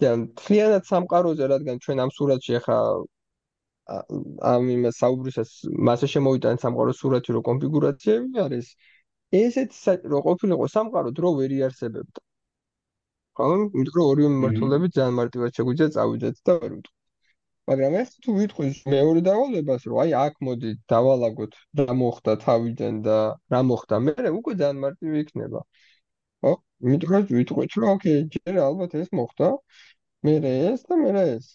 და მთლიანად სამყაროზე, რადგან ჩვენ ამ სურათში ახლა ამ იმას საუბრისას მასე შემოვიტანეთ სამყაროს სურათი რო კონფიგურაციები არის ესეთ რო ყოფილიყო სამყარო დრო ვერ იარსებებდა ხო იმიტომ რომ ორივე მიმართულებით ძალიან მარტივად შეგვიძლია წავიდეთ და ვერ ვიტყვი. მაგრამ ეს თუ ვიტყვი მეორე დავალებას რომ აი აქ მოდი დავალაგოთ რა მოხდა თავიდან და რა მოხდა მე უკვე ძალიან მარტივი იქნება. ხო? იმიტომ რომ ვიტყვით რომ ოკეი ჯერ ალბათ ეს მოხდა მე ეს და მე ეს.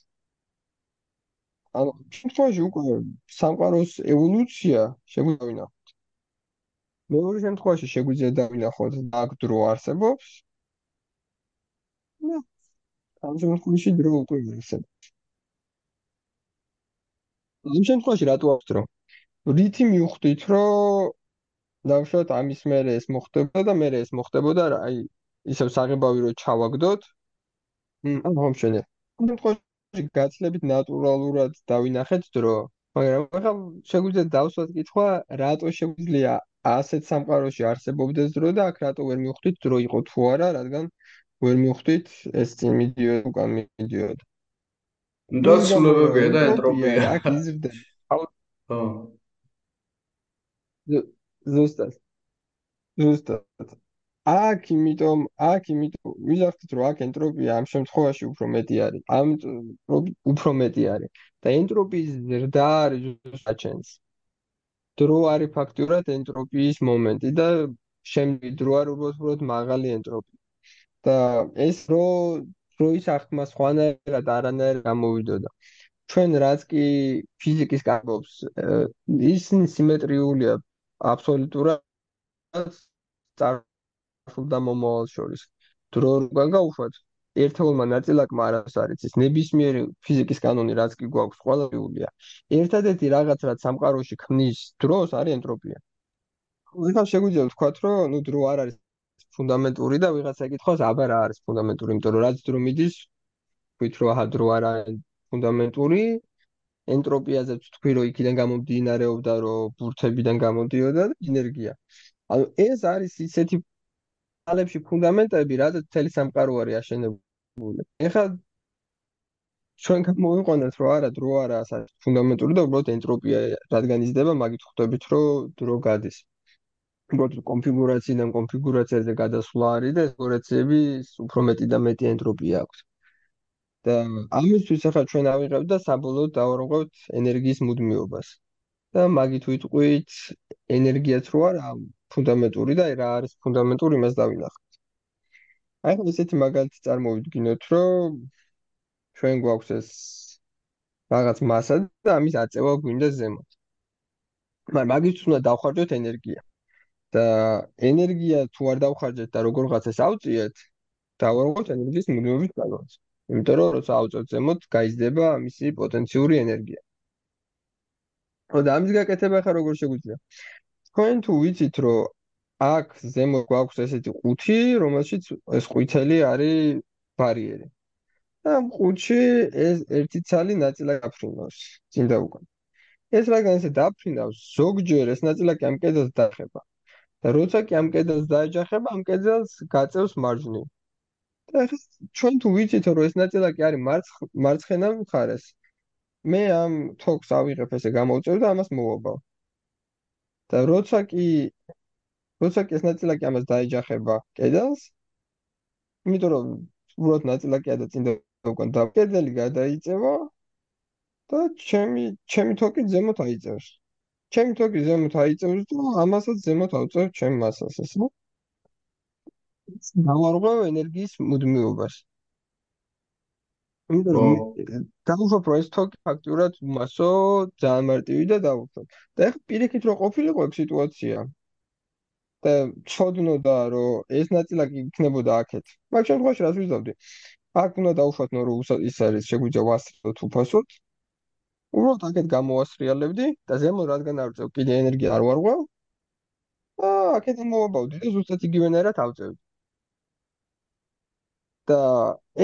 ანუ შემთხვევაში უკვე სამყაროს ევოლუცია შეგვიძლია ვინახოთ. მეორე შემთხვევაში შეგვიძლია დავინახოთ აქ დრო არსებობს. და ამ შემთხვევაში დრო უკვე არსებობს. ამ შემთხვევაში რატო აქვს დრო? რითი მივხვდით, რომ დავშოთ ამის მერე ეს მოხდება და მერე ეს მოხდებოდა, აი ისევ საღებავი რო ჩავაგდოთ. ამ ამ შემთხვევაში გაცლებით ნატურალურად დავინახეთ დრო, მაგრამ ახლა შეგვიძლია დავსვათ კითხვა, რატო შეგვიძლია ასეთ სამყაროში არსებობდეს დრო და აქ რატო ვერ მივხვდით დრო იყო თუ არა, რადგან ვერ მივხვდით ეს წინ მიდიოდა, უკან მიდიოდა. დასრულებებია და ენტროპია. აქ იზრდება. ხო. ზუსტად. ზუსტად. აქ იმიტომ აქ იმიტომ ვიზახდით რომ აქ ენტროპია ამ შემთხვევაში უფრო მეტი არის ამ უფრო მეტი არის და ენტროპიის ზრდა არის საჩენს დრო არის ფაქტურად ენტროპიის მომენტი და შემდგი დრო არის უბრალოდ მაღალი ენტროპია და ეს რო დროის აღქმა სხვანაირად არანაირად გამოვიდოდა. ჩვენ რაც კი ფიზიკის კარგობს ის სიმეტრიულია აბსოლუტურად სულ და მომავალ შორის. დრო როგორ გაუშვათ ერთეულმა ნაწილაკმა არას არის ის ნებისმიერი ფიზიკის კანონი რაც კი გვაქვს ყველაიულია ერთადერთი რაღაც რაც სამყაროში ქმნის დროს არის ენტროპია. ხო შეგვიძლია ვთქვათ რომ ნუ დრო არ არის ფუნდამენტური და ვიღაცა ეკითხოს აბა რა არის ფუნდამენტური იმიტომ რომ რაც დრო მიდის ვით რომ აჰა დრო არა ფუნდამენტური ენტროპიაზე თქვი რომ იქიდან გამომდინარეობდა რომ ბურთებიდან გამოდიოდა ენერგია ანუ ეს არის ისეთი ალებში ფუნდამენტები, რადგან მთელი სამყარო არის აშენებული. ეხლა ჩვენ გამოვიყვანეთ, რომ არა, დრო არა, ასა ფუნდამენტური და უბრალოდ ენტროპია რადგან იზრდება, მაგით ხვდებით, რომ დრო გადის. უბრალოდ კონფიგურაციიდან კონფიგურაციაზე გადასვლა არის და დეკორაციები უფრო მეტი და მეტი ენტროპია აქვს. და ამისთვის ახლა ჩვენ ავიღებთ და საბოლოოდ დავარღვევთ ენერგიის მუდმივობას. და მაგით ვიტყვით ენერგიაც რო არა ფუნდამენტური და რა არის ფუნდამენტური იმას დავინახოთ. აი ხო ესეთი მაგალითი წარმოვიდგინოთ, რომ ჩვენ გვაქვს ეს რაღაც მასა და ამის აწევა გვინდა ზემოთ. მაგრამ მაგით უნდა დავხარჯოთ ენერგია. და ენერგია თუ არ დავხარჯეთ და როგორღაც ეს ავწიეთ, დავარღვევთ ენერგიის მუდმივობის კანონს. იმიტომ რომ როცა ავწევთ ზემოთ, გაიზრდება მისი პოტენციური ენერგია. და ამის გაკეთება ხა როგორ შეგვიძლია? თქვენ თუ ვიცით რომ აქ ზემო გვაქვს ესეთი ყუთი რომელშიც ეს ყვითელი არის ბარიერი და ყუთში ეს ერთი ცალი ნაწილაკი აფრინავს წინ და უკან ეს რადგან ესე დაფრინავს ზოგჯერ ეს ნაწილაკი ამ კედელს დაეხება როცა კი ამ კედელს დაეჯახება ამ კედელს გაწევს მარჯვნივ და ჩვენ თუ ვიცით რომ ეს ნაწილაკი არის მარცხენა მხარეს მე ამ თოქს ავიღებ ესე გამოვწევ და ამას მოვაბავ და როცა კი როცა კი ეს ნაწილაკი ამას დაეჯახება კედელს იმიტომ რომ უბრალოდ ნაწილაკია და წინ და უკან და კედელი გადაიწევა და ჩემი ჩემი თოკი ზემოთ აიწევს ჩემი თოკი ზემოთ აიწევს და ამასაც ზემოთ ავწევ ჩემ მასას ესე დავარღვევ ენერგიის მუდმივობას იმიტომ რომ რომ ეს თოკი ფაქტურად მასო ძალიან მარტივი და დაუშვებ. და ეხლა პირიქით რომ ყოფილიყო ეგ სიტუაცია და ჩოდნოდა რომ ეს ნაწილაკი იქნებოდა აქეთ. მაგ შემთხვევაში რას ვიზავდი? აქ უნდა დაუშვათ ნუ რომ ის არის შეგვიძლია ვასწროთ უფასოდ. უბრალოდ აქეთ გამოვასრიალებდი და ზემო რადგან არ ვწევ კიდე ენერგია არ ვარღვევ. აა აქეთ მოვაბავდი და ზუსტად იგივენაირად ავწევდი. და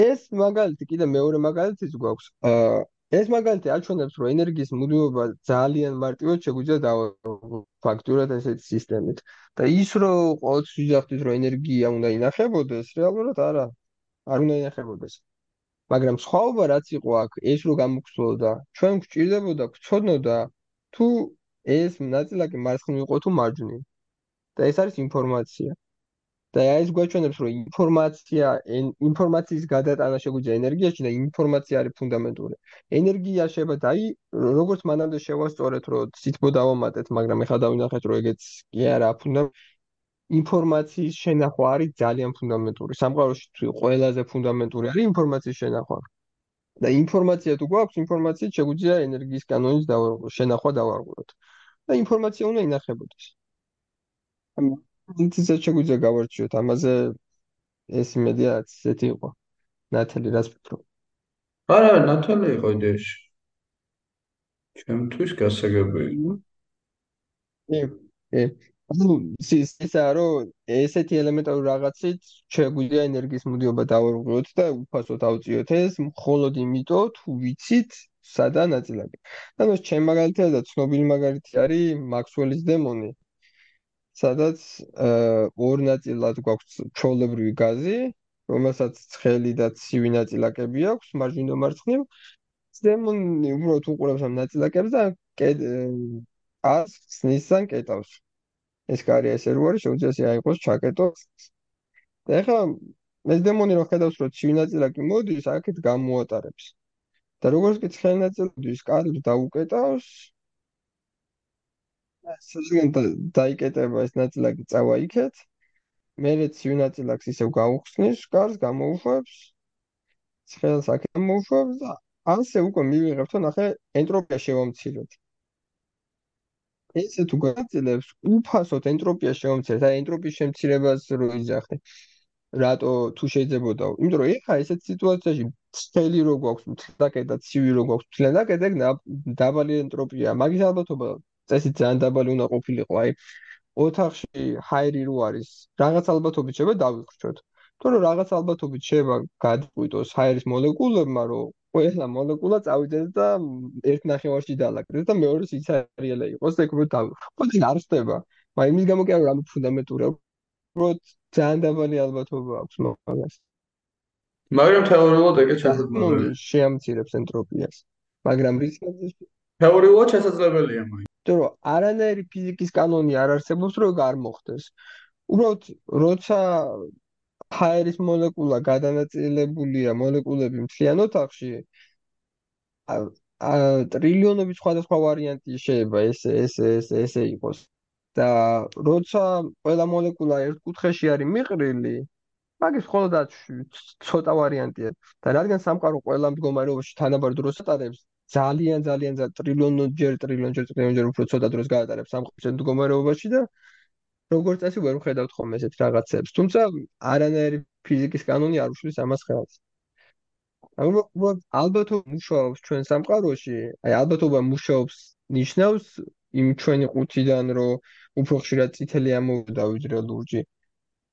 ეს მაგალითი კიდე მეორე მაგალითიც გვაქვს. აა ეს მაგალითი აჩვენებს, რომ ენერგიის მუდმივობა ძალიან მარტივად შეგვიძლია დავაყო ფაქტურად ესეთი სისტემით. და ის რომ ყოველთვის ვიძახდით, რომ ენერგია უნდა ინახებოდეს, რეალურად არა. არ უნდა ინახებოდეს. მაგრამ სხვაობა რაც იყო აქ, ეს რო გამოგვცლოდა, ჩვენ გვჭირდებოდა გვცოდნოდა თუ ეს ნაწილაკი მარცხნივ იყო თუ მარჯვნივ. და ეს არის ინფორმაცია. და ეს გვაჩვენებს, რომ ინფორმაცია, ინფორმაციის გადატანა შეგვიძლია ენერგიაში და ინფორმაცია არის ფუნდამენტური. ენერგია შეიძლება დაი, როგორც მანამდე შევასწორეთ, რომ ციტბო დავამატეთ, მაგრამ ეხლა დავინახეთ, რომ ეგეც კი არა ფუნდა ინფორმაციის შენახვა არის ძალიან ფუნდამენტური. სამყაროში ყველაზე ფუნდამენტური არის ინფორმაციის შენახვა. და ინფორმაცია თუ გვაქვს, ინფორმაციით შეგვიძლია ენერგიის კანონის დავარღვევ, შენახვა დავარღვევოთ. და ინფორმაცია უნდა ინახებოდეს. ისე შეგვიძლია გავარჩიოთ ამაზე ეს იმედია ისეთი იყო ნათელი რას ფიქრობ არა ნათელი იყო იდეაში ჩემთვის გასაგებია ე ე ანუ ისე რომ ესეთი ელემენტარული რაღაცით შეგვიძლია ენერგიის მუდიობა დავარღვიოთ და უფასოდ ავწიოთ ეს მხოლოდ იმიტომ თუ ვიცით სადა ნაწილაკი. ანუ ჩემ მაგალითად და ცნობილი მაგალითი არის მაქსველის დემონი. სადაც ორ ნაწილად გვაქვს ჩოლებრივი გაზი, რომელსაც ცხელი და ცივი ნაწილაკები აქვს, მარჯვნივ და მარცხნივ. ზემონი უბრალოდ უყურებს ამ ნაწილაკებს და ასს ნისან კეტავს. ეს კარია ესე რო არის, შეუძლია აიყოს ჩაკეტო. და ეხლა მე ზემონი რო ხედავს, რომ ცივი ნაწილაკი მოდის, აქეთ გამოატარებს. და როგორც კი ცხელი ნაწილაკი ის კარებს დაუკეტავს, სულგან დაიკეტება ეს ნაწილაკი წავა იქეთ. მერე ცივ ნაწილაკს ისევ გაუხსნის, კარს გამოუშვებს. ცხელს აქ გამოუშვებს და ასე უკვე მივიღებთ, ნახე, ენტროპია შევამციროთ. ესე თუ განაწილებს, უფასოდ ენტროპია შევამცირეთ, აი ენტროპიის შემცირებას რო იძახე. რატო თუ შეიძლებოდა? იმიტომ რომ ეხა ესეთ სიტუაციაში ცხელი რო გვაქვს, მთლაკე და ცივი რო გვაქვს, მთლაკე და დაბალი ენტროპია, მაგის ალბათობა წესით ძალიან დაბალი უნდა ყოფილიყო, აი ოთახში ჰაერი რო არის, რაღაც ალბათობით შეიძლება დავიხრჩოთ. თუ რომ რაღაც ალბათობით შეიძლება გადაყვიტოს ჰაერის მოლეკულებმა, რომ ყველა მოლეკულა წავიდეს და ერთ ნახევარში დაალაგდეს და მეორე სიცარიელე იყოს და ეგრე დავიხრჩოთ. ხო, არ ხდება. მაგრამ იმის გამო კი არა რამე ფუნდამენტურია, რომ ძალიან დაბალი ალბათობა აქვს მაგას. მაგრამ თეორიულად ეგეც შესაძლებელია. შეამცირებს ენტროპიას. მაგრამ რისკი თეორიულად შესაძლებელია მაინც. იმიტომ რომ არანაირი ფიზიკის კანონი არ არსებობს რომ არ მოხდეს. უბრალოდ როცა ჰაერის მოლეკულა გადანაწილებულია მოლეკულები მთლიან ოთახში ა ტრილიონობით სხვადასხვა ვარიანტი შეიძლება ესე ესე ესე ესე იყოს. და როცა ყველა მოლეკულა ერთ კუთხეში არის მიყრილი მაგის მხოლოდ ცოტა ვარიანტია. და რადგან სამყარო ყველა მდგომარეობაში თანაბარ დროს ატარებს ძალიან ძალიან ტრილიონჯერ ტრილიონჯერ ტრილიონჯერ უფრო ცოტა დროს გაატარებს სამყაროს მდგომარეობაში და როგორც წესი ვერ ვხედავთ ხოლმე ესეთ რაღაცებს. თუმცა არანაირი ფიზიკის კანონი არ უშლის ამას ხელს. ანუ ალბათო მუშაობს ჩვენ სამყაროში, აი ალბათობა მუშაობს ნიშნავს იმ ჩვენი ყუთიდან რომ უფრო ხშირად წითელი ამოვიდა ვიდრე ლურჯი.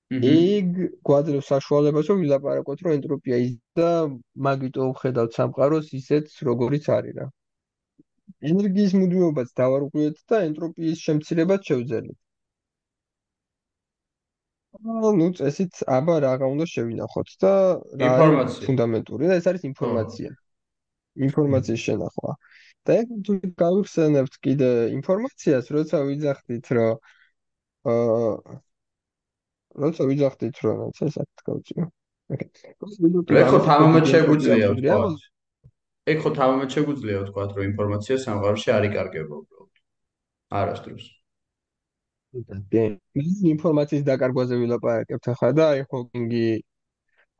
ეგ გვაძლევს საშუალებას რომ ვილაპარაკოთ რომ ენტროპია ის და მაგიტო ვხედავთ სამყაროს ისეთ როგორიც არის რა ენერგიის მუდმივობაც დავარღვიეთ და ენტროპიის შემცირებაც შევძელით ну წესით აბა რაღა უნდა შევინახოთ და რა ფუნდამენტური და ეს არის ინფორმაცია ინფორმაციის შენახვა და ეგ თუ გავიხსენებთ კიდე ინფორმაციას როცა ვიძახდით რომ აა როცა ვიძახდით რომ რაც ეს აქ გავწიო. ეხლა ხო თამამად შეგვიძლია ვთქვა. ეხლა ხო თამამად შეგვიძლია ვთქვა რომ ინფორმაცია სამყაროში არ იკარგება უბრალოდ. არასდროს. ინფორმაციის დაკარგვაზე ვილაპარაკებთ ახლა და აი ჰოკინგი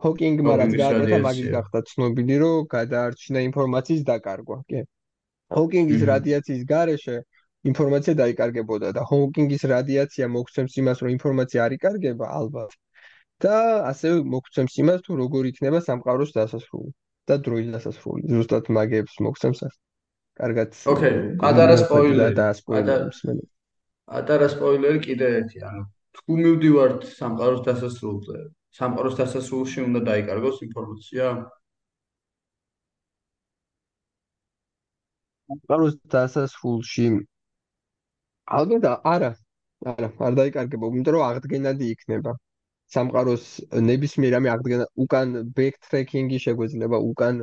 ჰოკინგმა რაც გააკეთა მაგის გახდა ცნობილი რომ გადაარჩინა ინფორმაციის დაკარგვა, კი. ჰოკინგის რადიაციის გარეშე ინფორმაცია დაიკარგებოდა და ჰოკინგის რადიაცია მოგცემს იმას, რომ ინფორმაცია არ იკარგება, ალბათ. და ასევე მოგცემს იმას, თუ როგორ იქნება სამყაროს დასასრული და დროის დასასრული. ზუსტად მაგებს მოგცემს. კარგად. ოკეი, პატარა სპოილერი და სპოილერი. პატარა სპოილერი კიდე ერთი, ანუ თუ მივდივართ სამყაროს დასასრულზე, სამყაროს დასასრულში უნდა დაიკარგოს ინფორმაცია. სამყაროს დასასრულში. ალბათ არა არა არ დაიკარგება იმიტომ რომ აღდგენადი იქნება სამყაროს ნებისმიერ ამი აღდგენა უკან ბექტრეკინგი შეგვეძლება უკან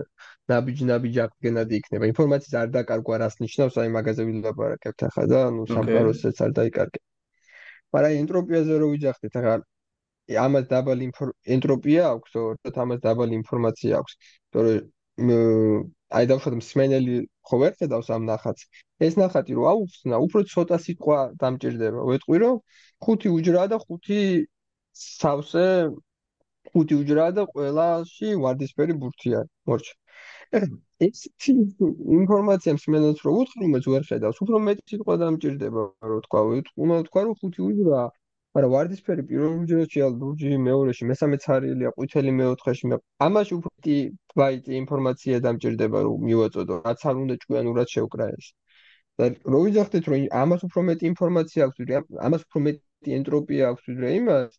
ნაბიჯ-ნაბიჯ აღდგენადი იქნება. ინფორმაციის არ დაკარგვა რას ნიშნავს აი მაგაზე ვილაპარაკებთ ახლა და ნუ სამყაროსაც არ დაიკარგე. მაგრამ ენტროპიაზე რო ვიძახდით ახლა ამას დაბალი ენტროპია აქვს თორე ამას დაბალი ინფორმაცია აქვს. თორე აი დავშოთ მსმენელი ხო ვერ ხედავს ამ ნახატს? ეს ნახატი რო აუხსნა უფრო ცოტა სიტყვა დამჭირდება. ვეთყვი რომ ხუთი უჯრაა და ხუთი სავსე ხუთი უჯრაა და ყველაში ვარდისფერი ბურთი არის. მორჩა. ეს ინფორმაცია მსმენელს რო უთხრა, მას ვერ ხედავს. უფრო მეტი სიტყვა დამჭირდება, რო თქვა, უნდა თქვა, რომ ხუთი უჯრაა. მაგრამ ვარდისფერი პირველ უჯრაში ალ ლურჯი მეორეში, მესამე ცარიელია, ყვითელი მეოთხეში. ამაში უფრო ბაიტი ინფორმაცია დამჭირდება, რომ მივაწოდო, რაც არ უნდა ჭკვიანურად შევკრა ეს. და რო ვიძახდეთ, რომ ამას უფრო მეტი ინფორმაცია აქვს, ამას უფრო მეტი ენტროპია აქვს ვიდრე იმას,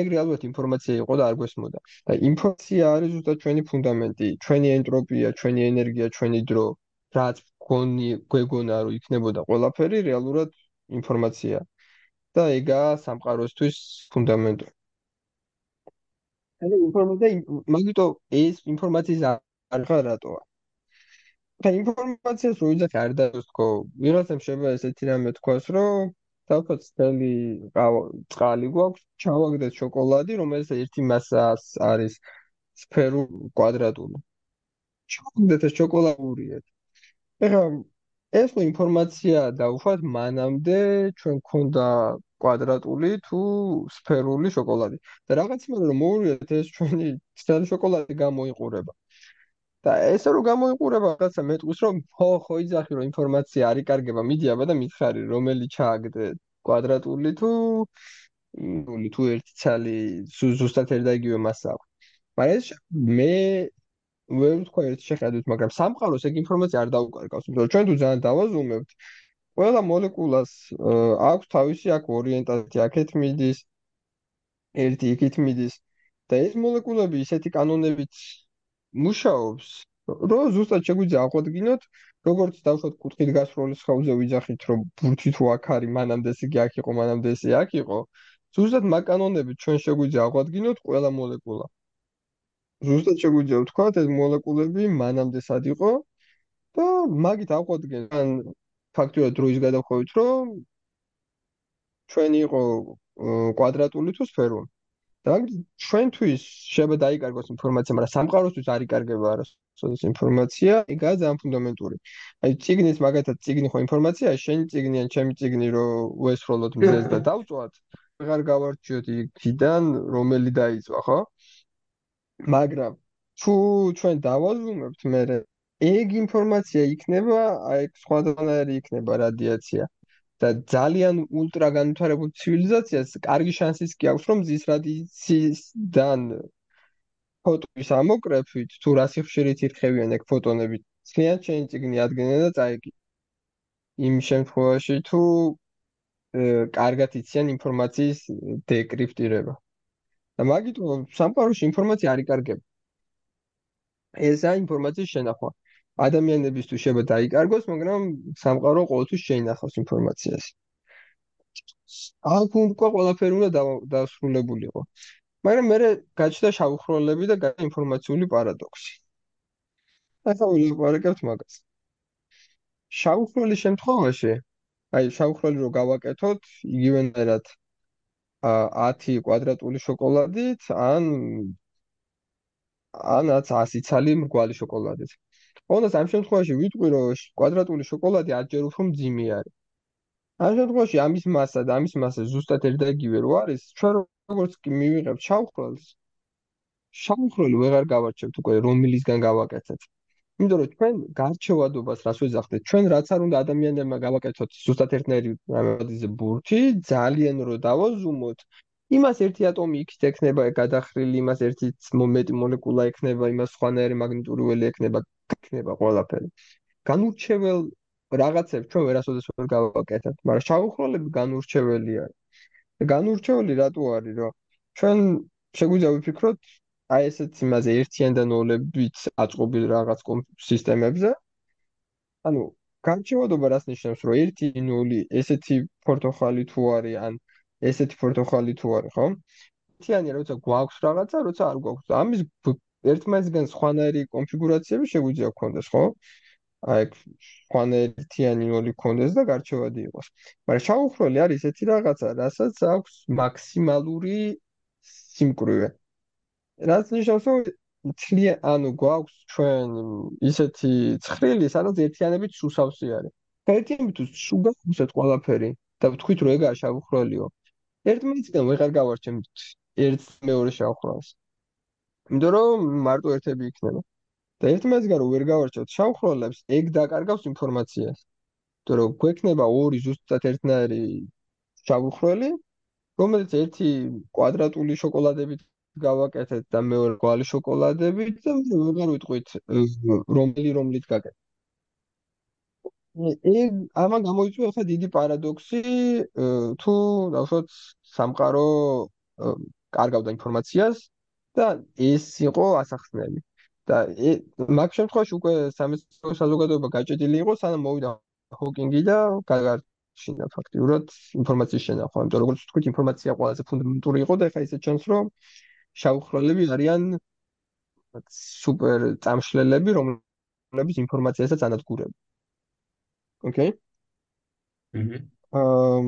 ეგრე ალბათ ინფორმაცია იყო და არ გვესმოდა. და ინფორმაცია არის ზუსტად ჩვენი ფუნდამენტი, ჩვენი ენტროპია, ჩვენი ენერგია, ჩვენი დრო, რაც გონი გვეგონა რომ იქნებოდა ყველაფერი რეალურად ინფორმაცია. და ეგაა სამყაროსთვის ფუნდამენტი. ანუ ინფორმაცია მაგიტო ეს ინფორმაციის არ ხარ რატოა? და ინფორმაციას რო ვიძახი არ დაოს თქო, ვიღაცამ შეიძლება ესეთი რამე თქვას, რომ თალქო წელი წყალი გვაქვს, ჩავაგდეთ შოკოლადი, რომელიც ერთი მასას არის სფერო კვადრატული. ჩავაგდეთ ეს შოკოლადურია. ეხლა ეს ხო ინფორმაცია დაუშვათ მანამდე ჩვენ გქონდა კვადრატული თუ სფერული შოკოლადი. და რაღაც იმედი რომ მოვიდეთ ეს ჩვენი სფერული შოკოლადი გამოიყურება. და ესე რომ გამოიყურება რაღაცა მეტყვის რომ ხო ხო იძახი რომ ინფორმაცია არ იკარგება მიდი აბა და მითხარი რომელი ჩააგდე კვადრატული თუ? ნული თუ ერთი ცალი ზუსტად ერთ და იგივე მასა აქვს. მაგრამ ეს მე ვერ ვთქვა ერთ შეხედვით მაგრამ სამყაროს ეგ ინფორმაცია არ დაუკარგავს. იმიტომ რომ ჩვენ თუ ძალიან დავაზუმებთ ყველა მოლეკულას აქვს თავისი აქ ორიენტაცია აქეთ მიდის ერთი იქით მიდის. და ეს მოლეკულები ისეთი კანონებით მუშაობს, რომ ზუსტად შეგვიძლია აღვადგინოთ, როგორც დავშოთ კუთხით გასროლის ხავზე ვიძახით, რომ ბურთი თუ აქ არის, მანამდე ეს იგი აქ იყო, მანამდე ეს აქ იყო. ზუსტად მაგანონებით ჩვენ შეგვიძლია აღვადგინოთ ყველა მოლეკულა. ზუსტად შეგვიძლია ვთქვათ, ეს მოლეკულები მანამდე სად იყო და მაგით აღვადგენ ან ფაქტობრივად დროის გადახვევით, რომ ჩვენი იყო კვადრატული თუ სფერული. და ჩვენთვის შეიძლება დაიკარგოს ინფორმაცია, მაგრამ სამყაროსთვის არ იკარგება არასოდეს ინფორმაცია, ეგაა ძალიან ფუნდამენტური. აი ციგნის მაგათაც ციგნი ხო ინფორმაციაა, შენი ციგნი ან ჩემი ციგნი რო უესროლოთ მზეს და დავწვათ, აღარ გავარჩიოთ იქიდან რომელი დაიწვა, ხო? მაგრამ თუ ჩვენ დავაზუმებთ მე ეგ ინფორმაცია იქნება, აი სხვადასხვანაირი იქნება რადიაცია. და ძალიან ультра განვითარებულ ცივილიზაციას კარგი შანსიც კი აქვს რომ ზის რადიაციისგან ფოტოის ამოკრეფით თუ რა სიხშირით ირხევიან ეგ ფოტონები ძალიან შენი ციგნი ადგენენ და წაიგი იმ შემთხვევაში თუ კარგად იციან ინფორმაციის დეკრიპტირება და მაგიტო სამყაროში ინფორმაცია არ იკარგება ესა ინფორმაციის შენახვა ადამიანებისთვის შეიძლება დაიკარგოს, მაგრამ სამყარო ყოველთვის შეინახავს ინფორმაციას. აქ უკვე ყველაფერი უნდა დასრულებულიყო. მაგრამ მე გაჩნდა შავხროლები და ინფორმაციული პარადოქსი. ახლა ვილაპარაკებთ მაგას. შავხროლის შემთხვევაში, აი შავხროლი რო გავაკეთოთ, იგივენერად ა 10 კვადრატული შოკოლადით ან ანაც 100 ცალი მრგვალი შოკოლადით. ოღონდ ამ შემთხვევაში ვიტყვი რომ კვადრატული შოკოლადი არჯერ უფრო მძიმე არის. ამ შემთხვევაში ამის მასა და ამის მასა ზუსტად ერთდაიგივე რო არის, ჩვენ როგორც კი მივიღებთ შავხროლს, შავხროლი ვეღარ გავარჩევთ უკვე რომლისგან გავაკეთეთ. იმიტომ რომ ჩვენ გარჩევადობას რას ვეძახდეთ, ჩვენ რაც არ უნდა ადამიანებმა გავაკეთოთ ზუსტად ერთნაირი რამოდიზე ბურთი, ძალიან რო დავაზუმოთ, იმას ერთი ატომი იქით ექნება გადახრილი, იმას ერთი მომენტი მოლეკულა ექნება, იმას სხვანაირი მაგნიტური ველი ექნება, ექნება ყველაფერი. განურჩეველ რაღაცებს ჩვენ ვერასოდეს ვერ გავაკეთებთ, მაგრამ შავხროლები განურჩეველი არის. განურჩეველი რატო არის, რომ ჩვენ შეგვიძლია ვიფიქროთ აი ესეც იმაზე ერთიან და ნოლებით აწყობილ რაღაც სისტემებზე. ანუ განჩევადობა რას ნიშნავს, რომ 1 0 ესეთი პორტოხალი თუ არის, ან ესეთი პორტოხალი თუ არის, ხო? ერთიანი როცა გვაქვს რაღაცა, როცა არ გვაქვს. ამის ერთმანეთსგან სხვანაირი კონფიგურაციები შეგვიძლია გქონდეს, ხო? აი სხვანაირი ერთიანი ნოლი გქონდეს და გარჩევადი იყოს. მაგრამ შაუხროლი არის ესეთი რაღაცა, რასაც აქვს მაქსიმალური სიმკვრივე. რაც ნიშნავს, რომ თლია ანუ გვაქვს ჩვენ ისეთი ცხრილი, სადაც ერთიანებით სუსავსი არის. და ერთიანებით თუ გაგუსეთ ყველაფერი და ვთქვით რომ ეგაა შაუხროლიო. ერთმანეთიდან ვეღარ გავარჩევთ ერთ მეორე შაუხროლს. იმიტომ რომ მარტო ერთები იქნება. და ერთმანეთსგან რო ვერ გავარჩევთ შაუხროლებს, ეგ დაკარგავს ინფორმაციას. იმიტომ რომ გვექნება ორი ზუსტად ერთნაირი შაუხროლი, რომელიც ერთი კვადრატული შოკოლადებით გავაკეთეთ და მეორე კვალი შოკოლადებით და ვეღარ ვიტყვით რომელი რომლით გაკეთეთ. ეგ ამან გამოიწვია ახლა დიდი პარადოქსი თუ დავშოთ სამყარო კარგავდა ინფორმაციას და ეს იყო ასახსნელი და მაგ შემთხვევაში უკვე სამეცნიერო საზოგადოება გაჭედილი იყო სანამ მოვიდა ჰოკინგი და გაგარჩინა ფაქტიურად ინფორმაციის შენახვა. იმიტომ როგორც ვთქვით, ინფორმაცია ყველაზე ფუნდამენტური იყო და ახლა ისე ჩანს, რომ შავხროლები არიან სუპერ წამშლელები, რომლებიც ინფორმაციასაც ანადგურებენ. ოკეი? აჰა. აა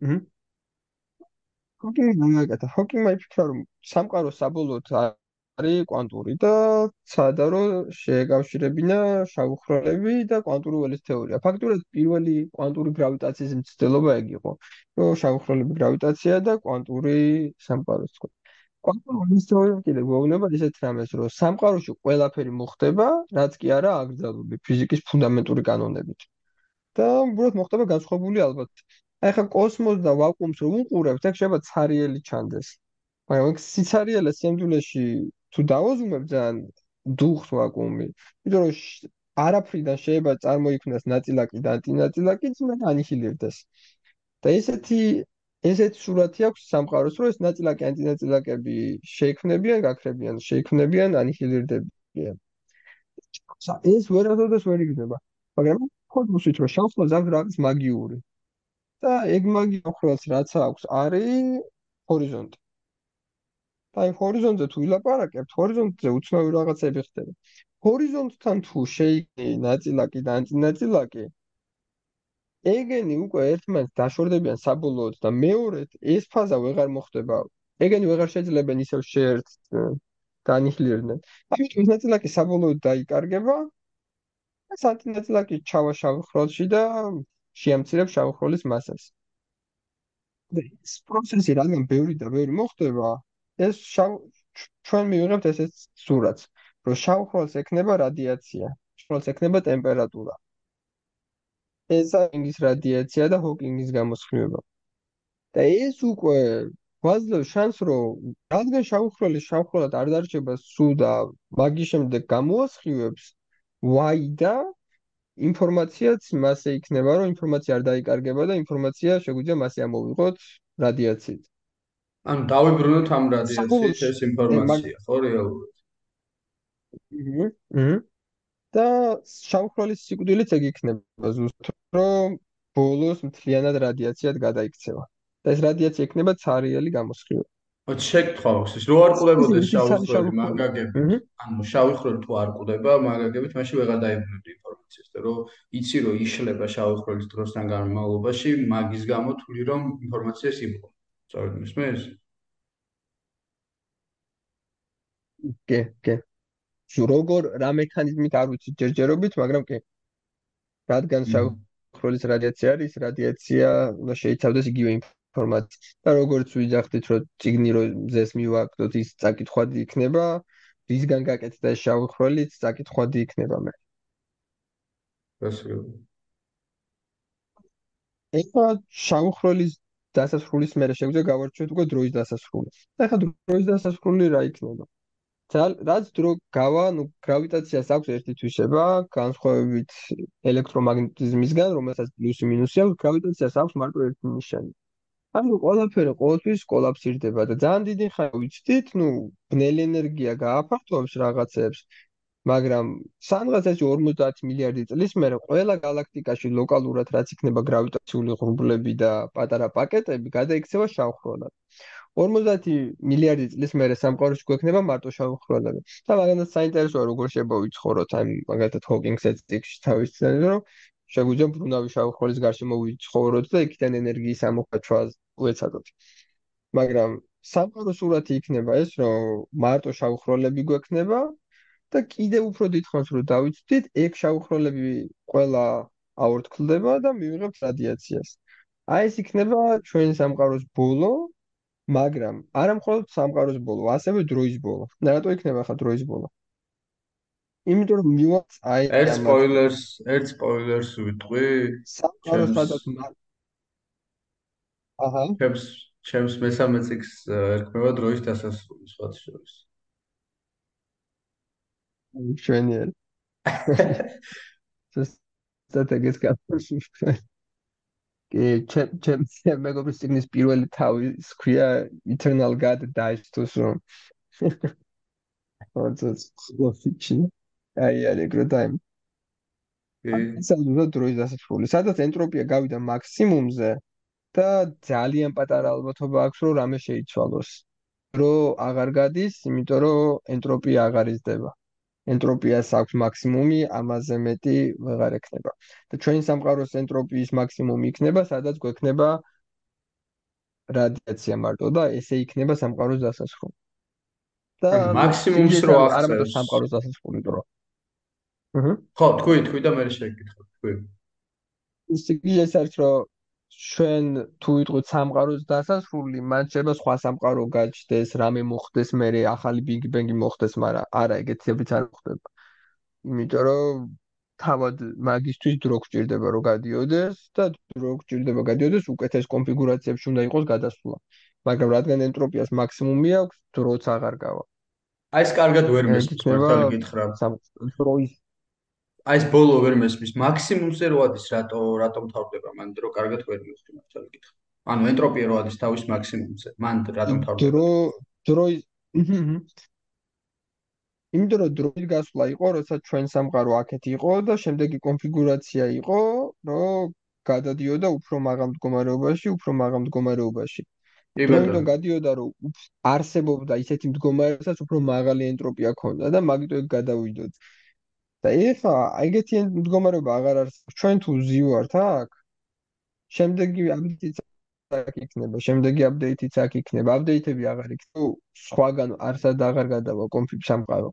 ჰმ. ჰოკინგი მაგათა, ჰოკინგი მიფიქრა რომ სამყარო საბოლოოდ არის კვანტური და სადა რომ შეეკავშირებინა შავხროლები და კვანტური ველის თეორია. ფაქტურად პირველი კვანტური გრავიტაციის მცდელობა ეგ იყო, რომ შავხროლები გრავიტაცია და კვანტური სამყაროს თქვა. კვანტური ველის თეორია კიდე გვეუბნება ისეთ რამეს, რომ სამყაროში ყველაფერი მოხდება, რაც კი არა აკრძალული ფიზიკის ფუნდამენტური კანონებით. და უბრალოდ მოხდება განსხვავებული ალბათ. აი ხა კოსმოსს და ვაკუუმს რომ უყურებთ, აქ შეიძლება ცარიელი ჩანდეს. მაგრამ აქ სიცარიელე სიამდვილეში თუ დაოზუმებ ძალიან დუხს ვაკუუმი. იმიტომ რომ არაფრიდან შეიძლება წარმოიქმნას ნაწილაკი და ანტინაწილაკი, ძმენ ანიჰილირდეს. და ესეთი ესეთი სურათი აქვს სამყაროს, რომ ეს ნაწილაკი ანტინაწილაკები შეიქმნებიან, გაქრებიან, შეიქმნებიან, ანიჰილირდებიან. ეს ვერასოდეს ვერ იგრძნობა. მაგრამ კოსმოსით რომ შავსლა ზავს რაღაც მაგიური. და ეგ მაგია უხრას რაც აქვს არის ჰორიზონტი. აი ჰორიზონტზე თუ ვილაპარაკებთ, ჰორიზონტზე უცნაური რაღაცები ხდება. ჰორიზონტთან თუ შეიქმნი ნაწილაკი და ანტინაწილაკი, ეგენი უკვე ერთმანეთს დაშორდებიან საბოლოოდ და მეორედ ეს ფაზა ვეღარ მოხდება. ეგენი ვეღარ შეძლებენ ისევ შეერთდნენ და ანიჰილირდნენ. ამიტომ ეს ნაწილაკი საბოლოოდ დაიკარგება. ეს ანტინაწილაკი ჩავა შავ ხროლში და შეამცირებს შავ ხროლის მასას. ეს პროცესი რადგან ბევრი და ბევრი მოხდება, ეს შავ ჩვენ მივიღებთ ესეც სურათს, რომ შავ ხროლს ექნება რადიაცია, ხროლს ექნება ტემპერატურა. ეს არის რადიაცია და ჰოკინგის გამოსხივება. და ეს უკვე გვაძლევს შანსს, რომ რადგან შავ ხროლის შავ ხროლად არ დარჩება სულ და მაგის შემდეგ გამოასხივებს ვაი და ინფორმაციაც მასე იქნება, რომ ინფორმაცია არ დაიკარგება და ინფორმაცია შეგვიძლია მასე ამოვიღოთ რადიაციით. ანუ დავიბრუნოთ ამ რადიაციით ეს ინფორმაცია, ხო, რეალურად? აჰა. აჰა. და შავხროლის სიკვდილიც ეგ იქნება ზუსტად, რომ ბოლოს მთლიანად რადიაციად გადაიქცევა. და ეს რადიაცია იქნება ცარიელი გამოსხივება. ოც შეკითხვა მაქვს ის რო არ ყლებოდეს შავი ხვრელი მაგაგები ანუ შავი ხვრელი თუ არ ყდება მაგაგებით მაშინ ვეღარ დაიბრუნებდი ინფორმაციას და რო იცი რომ იშლება შავხროლის დროსთან განმავლობაში, მაგის გამო თვლი რომ ინფორმაციას იბო. სწორედ მისმენს? კი, კი. შუ როგორ რა მექანიზმით არ ვიცი ჯერჯერობით, მაგრამ კი. რადგან შავხროლის რადიაცია არის, რადიაცია უნდა შეიცავდეს იგივე ინფორმაციას. და როგორც ვიძახდით, რომ ციგნი რო ზეს მივაკეთოთ, ის წაკითხვადი იქნება, რისგან გაკეთდა შავხროლიც, წაკითხვადი იქნება მე. ასე. ეხლა შავხროლის დასასრულის მერე შეგვიძლია გავარჩიოთ უკვე დროის დასასრული. და ეხლა დროის დასასრული რა იქნება? რაც დრო გავა, ნუ გრავიტაციას აქვს ერთი თვისება, განსხვავებით ელექტრომაგნეტიზმისგან, რომელსაც პლუსი მინუსი აქვს, გრავიტაციას აქვს მარტო ერთი ნიშანი. ანუ ყველაფერი ყოველთვის კოლაფსირდება და ძალიან დიდი ხანი ვიცით, ნუ ბნელი ენერგია გააფართოვებს რაღაცებს მაგრამ სადღაც ეს 50 მილიარდი წლის მერე ყველა galaktikაში ლოკალურად რაც იქნება გრავიტაციული ღრუბლები და პატარა პაკეტები გადაიქცევა შავხროლად. 50 მილიარდი წლის მერე სამყაროში გვექნება მარტო შავხროლები. და მაგალითად საინტერესოა როგორ შემოვიცხოვროთ, აი მაგალითად ჰოკინგს ეციკში თავის ცნელი რომ შეგვიძლია ბრუნავი შავხროლის გარშემო ვიცხოვროთ და იქიდან ენერგიის ამოხაჩვას უეცადოთ. მაგრამ სამყარო სურათი იქნება ეს, რომ მარტო შავხროლები გვექნება და კიდე უფრო დიდხანს რო დავიცვით, ეგ შავხროლები ყველა აორთქლდება და მივიღებთ რადიაციას. აი ეს იქნება ჩვენ სამყაროს ბოლო, მაგრამ არა მხოლოდ სამყაროს ბოლო, ასევე დროის ბოლო. და რატო იქნება ხა დროის ბოლო? იმიტომ რომ მივაც აი ერთ სპოილერს, ერთ სპოილერს ვიტყვი. სამყარო სადაც აჰა. ჩემს ჩემს მესამე ციკლს ერქმევა დროის დასასრული, სხვა შორის. მშვენიერი. ზუსტად ეგეც გაფრთხილდა. კი, ჩემ ჩემ მეგობრის ციგნის პირველი თავი სქვია Eternal God dies soon. ოცოც ხლოფიჩი. აი, აი, ეგრო დაიმ. კი. სადაც დროის დასასრული, სადაც ენტროპია გავიდა მაქსიმუმზე და ძალიან პატარა ალბათობა აქვს, რომ რამე შეიცვალოს. დრო აღარ გადის, იმიტომ რომ ენტროპია აღარ იზრდება. ენტროპიას აქვს მაქსიმუმი, ამაზე მეტი ვეღარ ექნება. და ჩვენი სამყაროს ენტროპიის მაქსიმუმი იქნება, სადაც გვექნება რადიაცია მარტო და ესე იქნება სამყაროს დასასრული. და მაქსიმუმს რო აღწევს, არა მეტი სამყაროს დასასრული დრო. აჰა. ხო, თქვი, თქვი და მე შეგკითხო, თქვი. ისე იგი ეს არის რომ ჩვენ თუ ვიტყვით სამყაროს დასასრული, მან შეიძლება სხვა სამყარო გაჩნდეს, რამე მოხდეს, მე ახალი ბიგ ბენგი მოხდეს, მაგრამ არა, ეგეთებიც არ ხდება. იმიტომ რომ თავად მაგისტრის დრო გჭირდება რომ გადიოდეს და დრო გჭირდება გადიოდეს უკეთეს კონფიგურაციებში უნდა იყოს გადასვლა. მაგრამ რადგან ენტროპიას მაქსიმუმი აქვს, დროც აღარ გავა. აი ეს კარგად ვერ მესმის, მართალი გითხრა. დროის აი ეს ბოლო ვერ მესმის. მაქსიმუმზე რო ადის რატო რატომ თავდება? მან დრო კარგად ვერ მივხვდი მართალი კითხვა ანუ ენტროპია რო ადის თავის მაქსიმუმზე მან რატომ თავდება? დრო დრო იმიტომ რომ დროის გასვლა იყო როცა ჩვენ სამყარო აქეთ იყო და შემდეგი კონფიგურაცია იყო რომ გადადიოდა უფრო მაღალ მდგომარეობაში უფრო მაღალ მდგომარეობაში. იმიტომ გადიოდა რომ არსებობდა ისეთი მდგომარეობაც უფრო მაღალი ენტროპია ქონდა და მაგიტო ეგ გადავიდოდ და ეხა ეგეთი მდგომარეობა აღარ არის ჩვენ თუ ზივართ აქ შემდეგი აპდეიტიც აქ იქნება შემდეგი აპდეიტიც აქ იქნება აპდეიტები აღარ იქნება სხვაგან არსად აღარ გადავა კომპიუტერ სამყარო.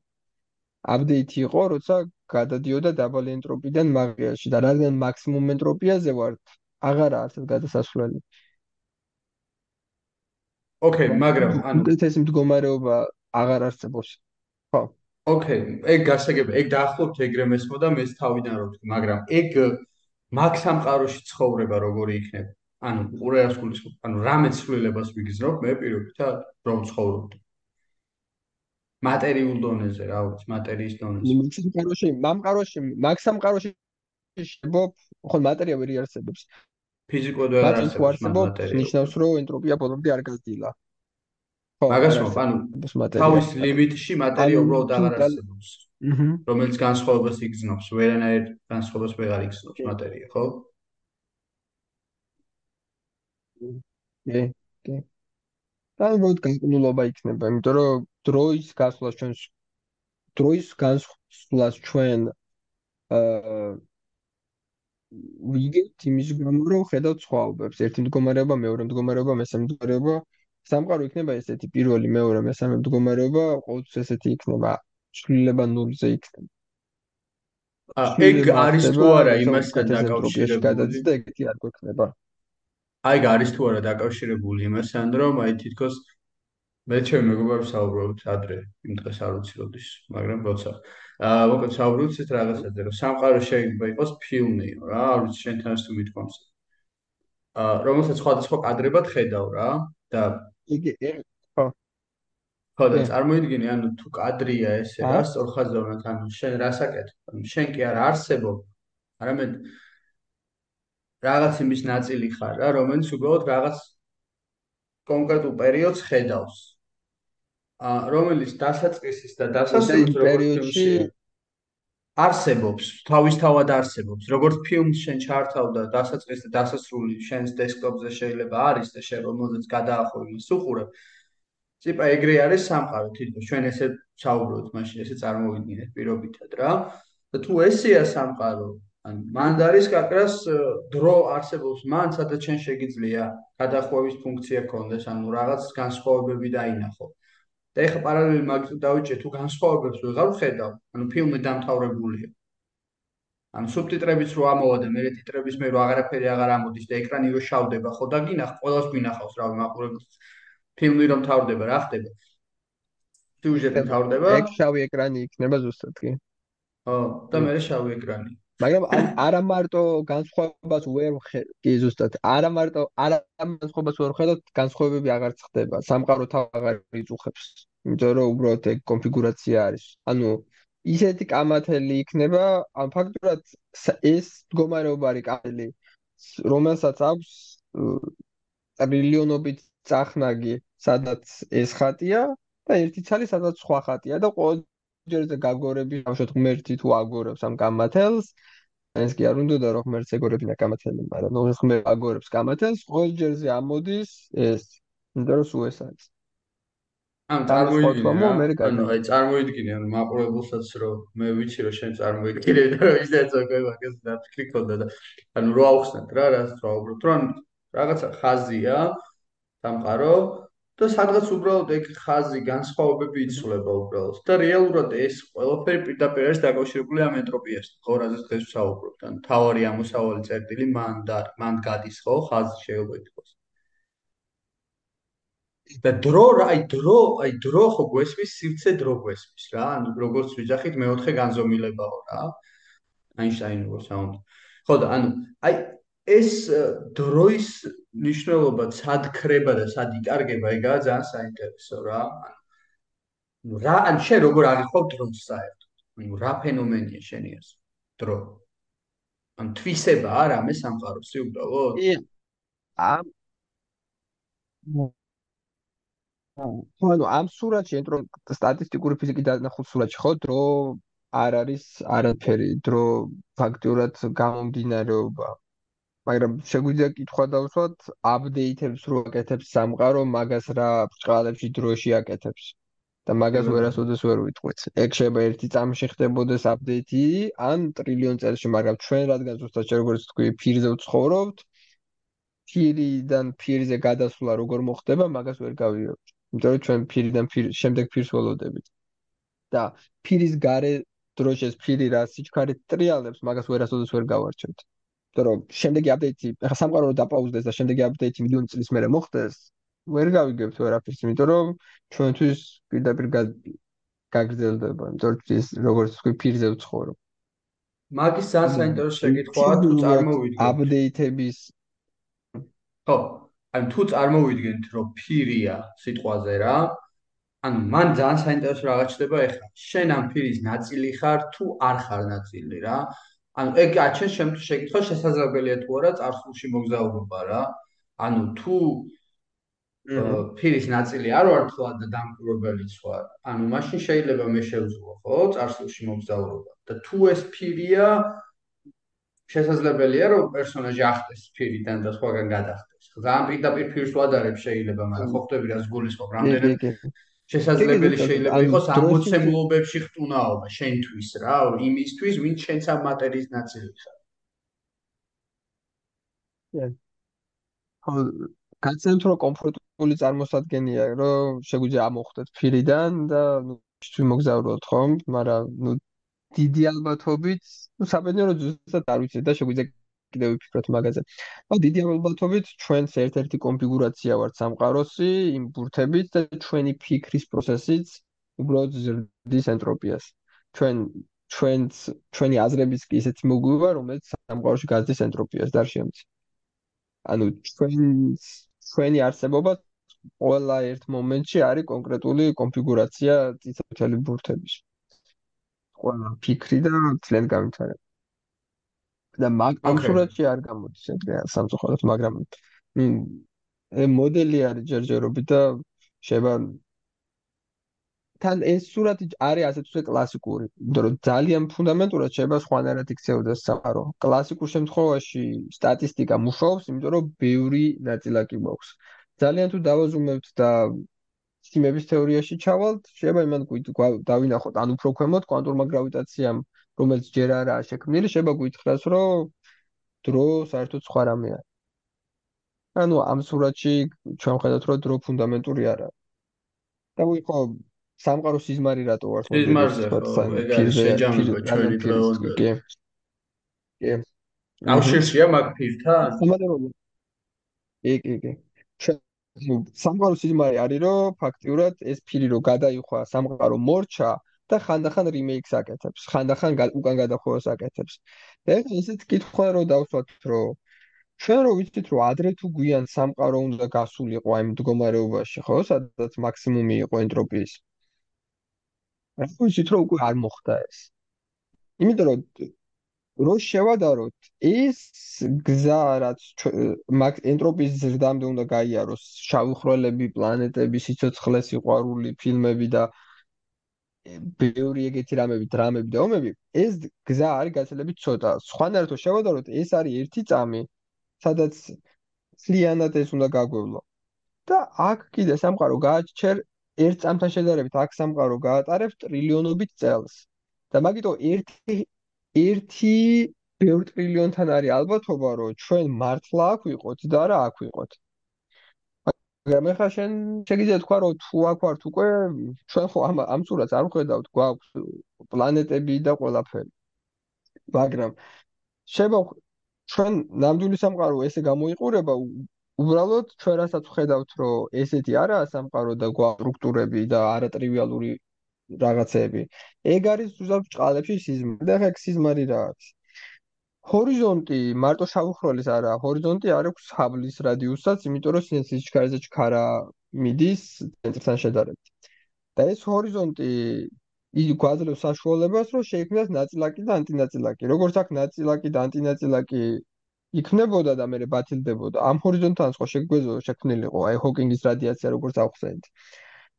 აპდეიტი იყო როცა გადადიოდა დაბალი ენტროპიდან მაგიაში და რადგან მაქსიმუმ ენტროპიაზე ვართ აღარა არსად გადასასვლელი. ოკეი მაგრამ ანუ ეს მდგომარეობა აღარ არსებობს. ხო ოკეი, ეგ გასაგები, ეგ დაახლოებით ეგრე მესმოდა მეც თავიდან რო ვთქვი, მაგრამ ეგ მაგ სამყაროში ცხოვრება როგორი იქნება? ანუ ყურეას გულის, ანუ რა მეცვლილებას ვიგზნობ მე პირობითად რომ ცხოვრობ. მატერიულ დონეზე, რა ვიცი, მატერიის დონეზე. მაგ სამყაროში, მამყაროში, მაგ სამყაროში შეგობ, ხო მატერია ვერ იარსებებს. ფიზიკურად ვერ არსებობს მატერია. ნიშნავს რომ ენტროპია ბოლომდე არ გაზრდილა. მაგას მო, ანუ თავის ლიმიტში მატერია უბრალოდ აღარ არსებობს. რომელიც განსხვავებას იგრძნობს, ვერანაირ განსხვავებას ვეღარ იგრძნობს მატერია, ხო? კი, კი. და მოდი განკნულობა იქნება, იმიტომ რომ დროის გასვლა ჩვენს დროის განსხვავებას ჩვენ აა ვიგებთ იმის გამო, რომ ხედავთ სხვაობებს. ერთი მდგომარეობა, მეორე მდგომარეობა, მესამე მდგომარეობა სამყარო იქნება ესეთი პირველი, მეორე, მესამე მდგომარეობა, ყოველთვის ესეთი იქნება, შვილება ნულზე იქნება. ეგ არის თუ არა იმასთან დაკავშირებული? გადადის და ეგეთი არ გვექნება. აი, ეგ არის თუ არა დაკავშირებული იმასთან, რომ აი თითქოს მე ჩემ მეგობარს საუბრობთ ადრე, იმ დღეს არ ვიცი როდის, მაგრამ როცა აა მოკლედ საუბრობთ რაღაცაზე, რომ სამყარო შეიძლება იყოს ფილმი, რა, არ ვიცი შენთან თუ მithkomს. აა რომელსაც სხვადასხვა კადრებად ხედავ რა და იგი ხო. ხო და წარმოიდგინე ანუ თუ კადრია ესე რა სწორხაზოვნად ანუ შენ რასაკეთებ ანუ შენ კი არ არსებობ? არამედ რაღაც იმის ნაწილი ხარ რა რომელიც უბრალოდ რაღაც კონკრეტულ პერიოდს ხედავს. ა რომელიც დასაწყისის და დასასრულის პერიოდში არსებობს, თავისთავად არსებობს. როგორც ფილმს შენ ჩართავ და დასაწყისი და დასასრული შენს დესკტოპზე შეიძლება არის და შენ რომელზეც გადაახვევი სუხურებ. ტიპა ეგრე არის სამყარო თითქოს ჩვენ ესე საუბრობთ, მაშინ ესე წარმოვიდგინეთ პირობითად რა. და თუ ესეა სამყარო, ან მანდ არის კაკრას დრო არსებობს მან, სადაც შენ შეგიძლია გადახვევის ფუნქცია გქონდეს, ანუ რაღაც განსხვავებები დაინახო. და ეხა პარალელი მაგით დავიჭე თუ განსხვავებებს ვეღარ ვხედავ, ანუ ფილმი დამთავრებულია. ანუ სუბტიტრებიც რო ამოვა და მე ტიტრების მე რო აღარაფერი აღარ ამოდის და ეკრანი რო შავდება, ხო და გინახ, ყოველს გვინახავს რა მაყურებელს. ფილმი რომ თავდება, რა ხდება? სიუჟეტი თავდება. ეგ შავი ეკრანი იქნება ზუსტად კი. ხო, და მე შავი ეკრანი. მაგრამ არა მარტო განსხვავებას ვერ კი ზუსტად არა მარტო არა განსხვავებას ვერ ხედავთ განსხვავებები აღარ ხდება სამყარო თავ აღარ იწუხებს იმიტომ რომ უბრალოდ ეგ კონფიგურაცია არის. ანუ ისეთი კამათელი იქნება ან ფაქტურად ეს მდგომარეობა არის კამათელი რომელსაც აქვს ტრილიონობით წახნაგი სადაც ეს ხატია და ერთი ცალი სადაც სხვა ხატია და ყოველ ჯერზე გაგორები ბავშვად ღმერთი თუ აგორებს ამ კამათელს ეს კი არ უნდა რომ ღმერთს ეგორებინა კამათელი მაგრამ ნუ ღმერთი აგორებს კამათელს ყოველ ჯერზე ამოდის ეს იმიტომ რომ სულ ეს არის ან წარმოიდგინე ანუ აი წარმოიდგინე ანუ მაყურებელსაც რომ მე ვიცი რომ შენ წარმოიდგინე და რომ ისე ზოგადად მაგას დაფიქრი ქონდა და ანუ რო აუხსნათ რა რას რა უბრალოდ რომ რაღაცა ხაზია სამყარო და სადღაც უბრალოდ ეგ ხაზი განსხვავებები იცვლება უბრალოდ. და რეალურად ეს ყველაფერი პირდაპირ არის დაკავშირებული ამ ენტროპიასთან ხო რაზეც დღეს ვსაუბრობთ ან თავარი ამოსავალი წერტილი მან და მან გადის ხო ხაზი შეიძლება ითქვას და დრო აი დრო აი დრო ხო გვესმის სივრცე დრო გვესმის რა. ანუ როგორც ვიძახით მეოთხე განზომილებაო რა. აინშტაინი როგორ საუნდ. ხო და ანუ აი ეს დროის ნიშნულობა სად ქრება და სად იკარგება, ეგაა ძალიან საინტერესო რა. ანუ რა ან შე როგორ აღიქვავ დროს საერთოდ? ანუ რა ფენომენია შენი ეს დრო? ან თვისება არა მე სამყაროსი უბრალოდ? ამ ანუ ამ სურათში ენტრო სტატისტიკური ფიზიკის დანახულ სურათში ხო დრო არ არის არაფერი დრო ფაქტიურად გამომდინარეობა მაგრამ შეგვიძლია კითხვა დავსვათ აპდეიტებს რო აკეთებს სამყარო მაგას რა ბრწყალებში დროში აკეთებს. და მაგას ვერასოდეს ვერ ვიტყვით ეგ შეიძლება ერთი წამში ხდებოდეს აპდეიტი ან ტრილიონ წელში მაგრამ ჩვენ რადგან ზუსტად როგორც თქვი ფირზე ვცხოვრობთ ფირიდან ფირზე გადასვლა როგორ მოხდება მაგას ვერ გავიგებთ იმიტომ რომ ჩვენ ფირიდან ფირ შემდეგ ფირს ველოდებით. და ფირის gare დროშეს ფირი რა სიჩქარე ტრიალებს მაგას ვერასოდეს ვერ გავარჩევთ იმიტომ რომ შემდეგი აპდეიტი, ახლა სამყარო რო დაპაუზდეს და შემდეგი აპდეიტი მილიონი წლის მერე მოხდეს, ვერ გავიგებთ ვერაფერს, იმიტომ რომ ჩვენთვის პირდაპირ გაგრძელდება, იმიტომ რომ ის როგორც თქვი ფირზე ვცხოვრო. მაგის ძალიან საინტერესო შეკითხვაა, თუ წარმოვიდგენთ აპდეიტების ხო, ან თუ წარმოვიდგენთ, რომ ფირია სიტყვაზე რა, ანუ მან ძალიან საინტერესო რაღაც ჩდება ეხლა. შენ ამ ფირის ნაწილი ხარ თუ არ ხარ ნაწილი რა? ანუ ეგ აჩენ შემთხვევაში შეკითხვა შესაძლებელია თუ არა წარსულში მოგზაურობა რა. ანუ თუ ფირის ნაწილი არ ვარ თქვა და დამკვირვებელიც ვარ. ანუ მაშინ შეიძლება მე შევძლო ხო წარსულში მოგზაურობა და თუ ეს ფირია შესაძლებელია რომ პერსონაჟი ახტეს ფირიდან და სხვაგან გადახტეს. ძალიან პირდაპირ ფირს ვადარებ შეიძლება, მაგრამ ხო ხტები რა ზგულისხმობ რამდენად შესაძლებელი შეიძლება იყოს ამოცემლობებში ხტუნაობა შენთვის რა, იმისთვის, ვინც შენც ამ მატერიის ნაწილი ხარ. ხო, განცემთ რომ კომფორტული წარმოსადგენია, რომ შეგვიძლია ამოხდეთ ფირიდან და ნუ ჩვენ მოგზაუროთ ხომ, მაგრამ ნუ დიდი ალბათობით, ნუ საბედნიერო ზუსტად არ ვიცი და შეგვიძლია კიდევ ვიფიქროთ მაგაზე. და დიდი ალბათობით ჩვენს ერთ-ერთი კონფიგურაცია ვარ სამყაროსი იმ ბურთებით და ჩვენი ფიქრის პროცესიც უბრალოდ ზრდის ენტროპიას. ჩვენ ჩვენს ჩვენი აზრებიც კი ისეთ მოგვივა, რომელიც სამყაროში გაზრდის ენტროპიას და არ შემცი. ანუ ჩვენს ჩვენი არსებობა ყველა ერთ მომენტში არის კონკრეტული კონფიგურაცია ციცაბოთელი ბურთების. ყველა ფიქრი და ძლენ გამიცარება. და მაგ ამ სურათში არ გამოდის ეგრე სამწუხაროდ მაგრამ მ მოდელი არის ჯერჯერობით და შეება თან ეს სურათი არის ასე თუ კლასიკური, იმიტომ რომ ძალიან ფუნდამენტურად შეიძლება სხვანაირად იქცეოდეს სამყარო. კლასიკურ შემთხვევაში სტატისტიკა მუშაობს, იმიტომ რომ ბევრი ნაწილაკი მაქვს. ძალიან თუ დავაზუმებთ და სიმების თეორიაში ჩავალთ, შეიძლება იმან დავინახოთ, ან უფრო ქვემოთ კვანტურმა გრავიტაციამ, რომელიც ჯერ არაა შექმნილი, შეიძლება გითხრას, რომ დრო საერთოდ სხვა რამეა. ანუ ამ სურათში ჩვენ ხედავთ, რომ დრო ფუნდამენტური არა. და ვიყო სამყარო სიზმარი რატო ვარ ხო სიზმარზე ხო ეგ არის შეჯამება ჩვენი დღეოდ კი. კი. აუშირშია მაგ ფილთან კი კი კი. სამყარო სიზმარი არის რომ ფაქტიურად ეს ფილი რო გადაიხვა სამყარო მორჩა და ხანდახან რიმეიქს აკეთებს. ხანდახან უკან გადახვევას აკეთებს. და ეს ისეთ კითხვა რო დავსვათ რომ ჩვენ რო ვიცით რომ ადრე თუ გვიან სამყარო უნდა გასულიყო აი მდგომარეობაში ხო? სადაც მაქსიმუმი იყო ენტროპიის. რა ვიცით რომ უკვე არ მოხდა ეს. იმიტომ რომ რო შევადაროთ ეს გზა რაც მაგ ენტროპიის ზრდამდე უნდა გაიაროს. შავი ხვრელები პლანეტები სიცოცხლე სიყვარული ფილმები და ბევრი ეგეთი რამები დრამები და ომები ეს გზა არის გაცილებით ცოტა. სხვანაირად შევადაროთ ეს არის ერთი წამი სადაც სლიანად ეს უნდა გაგვევლო. და აქ კიდე სამყარო გააჩერე ერთ წამთან შედარებით აქ სამყარო გაატარებს ტრილიონობით წელს. და მაგიტო ერთი ერთი ბევრ ტრილიონთან არის. ალბათობა რომ ჩვენ მართლა აქ ვიყოთ და რა აქ ვიყოთ მაგრამ ეხლა შენ შეგიძლია თქვა რომ თუ აქ ვართ უკვე ჩვენ ხო ამ ამ სურათს არ ვხედავთ გვაქვს პლანეტები და ყველაფერი მაგრამ შევა ჩვენ ნამდვილი სამყარო ესე გამოიყურება უბრალოდ ჩვენ რასაც ვხედავთ, რომ ესეთი არაა სამყარო და გვასტრუქტურები და არატრივიალური რაღაცები. ეგ არის ზუსტად ჭყალებში სიზმარი და ხა სიზმარი რა არის? ჰორიზონტი მარტო შავხროლის არა, ჰორიზონტი არის საბლის რადიუსსაც, იმიტომ რომ სინცის ჩქარეზე ჩქარა მიდის ცენტრთან შედარებით. და ეს ჰორიზონტი ის გვაძლევს საშუალებას, რომ შეიქმნას ნაწილაკი და ანტინაწილაკი. როგორც აქ ნაწილაკი და ანტინაწილაკი იქნებოდა და მე ბათილდებოდა ამ ჰორიზონტთან სხვა შეგვეძლო შექმნილიყო აი ჰოკინგის რადიაცია როგორც ახსენეთ.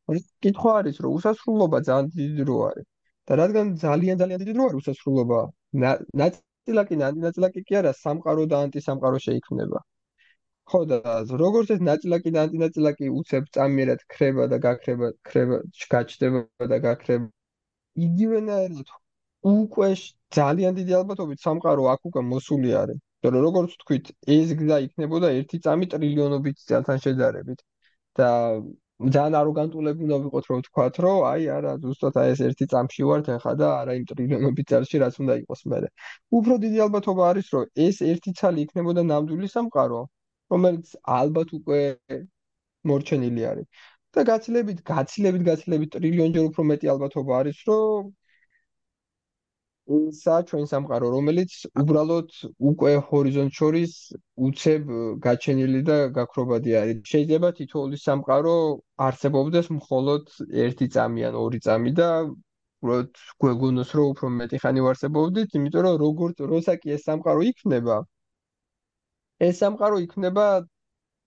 მაგრამ კითხვა არის რომ უსასრულობა ძალიან დიდი დრო არის და რადგან ძალიან ძალიან დიდი დრო არის უსასრულობა ნაწილაკი ნაწილაკი კი არა სამყარო და ანტისამყარო შეიქმნება. ხო და როგორც ეს ნაწილაკი და ანტინაწილაკი უცებ წამიერად ქრება და გაქრება, ქრება, გაჩდება და გაქრება. იგივენაირად უკვე ძალიან დიდი ალბათობით სამყარო აქ უკვე მოსული არის. რომ როგორც თქვით, ეს გზა იქნებოდა 1 წამი ტრილიონობით წელთან შედარებით და ძალიან აროგანტულები უნდა ვიყოთ რომ ვთქვათ, რომ აი არა, ზუსტად აი ეს 1 წამში ვართ ახლა და არა იმ ტრილიონობით წელში რაც უნდა იყოს მერე. უფრო დიდი ალბათობა არის, რომ ეს 1 წალი იქნებოდა ნამდვილი სამყარო, რომელიც ალბათ უკვე მორჩენილი არის. და გაცილებით, გაცილებით, გაცილებით ტრილიონჯერ უფრო მეტი ალბათობა არის, რომ ისა ჩვენ სამყარო რომელიც უბრალოდ უკვე ჰორიზონტ შორის უცებ გაჩენილი და გაქრობადი არის. შეიძლება თითოეული სამყარო არსებობდეს მხოლოდ ერთი წამი ან ორი წამი და უბრალოდ გვეგონოს რომ უფრო მეტი ხანი ვარსებობდით იმიტომ რომ როგორც როსაკი ეს სამყარო იქნება ეს სამყარო იქნება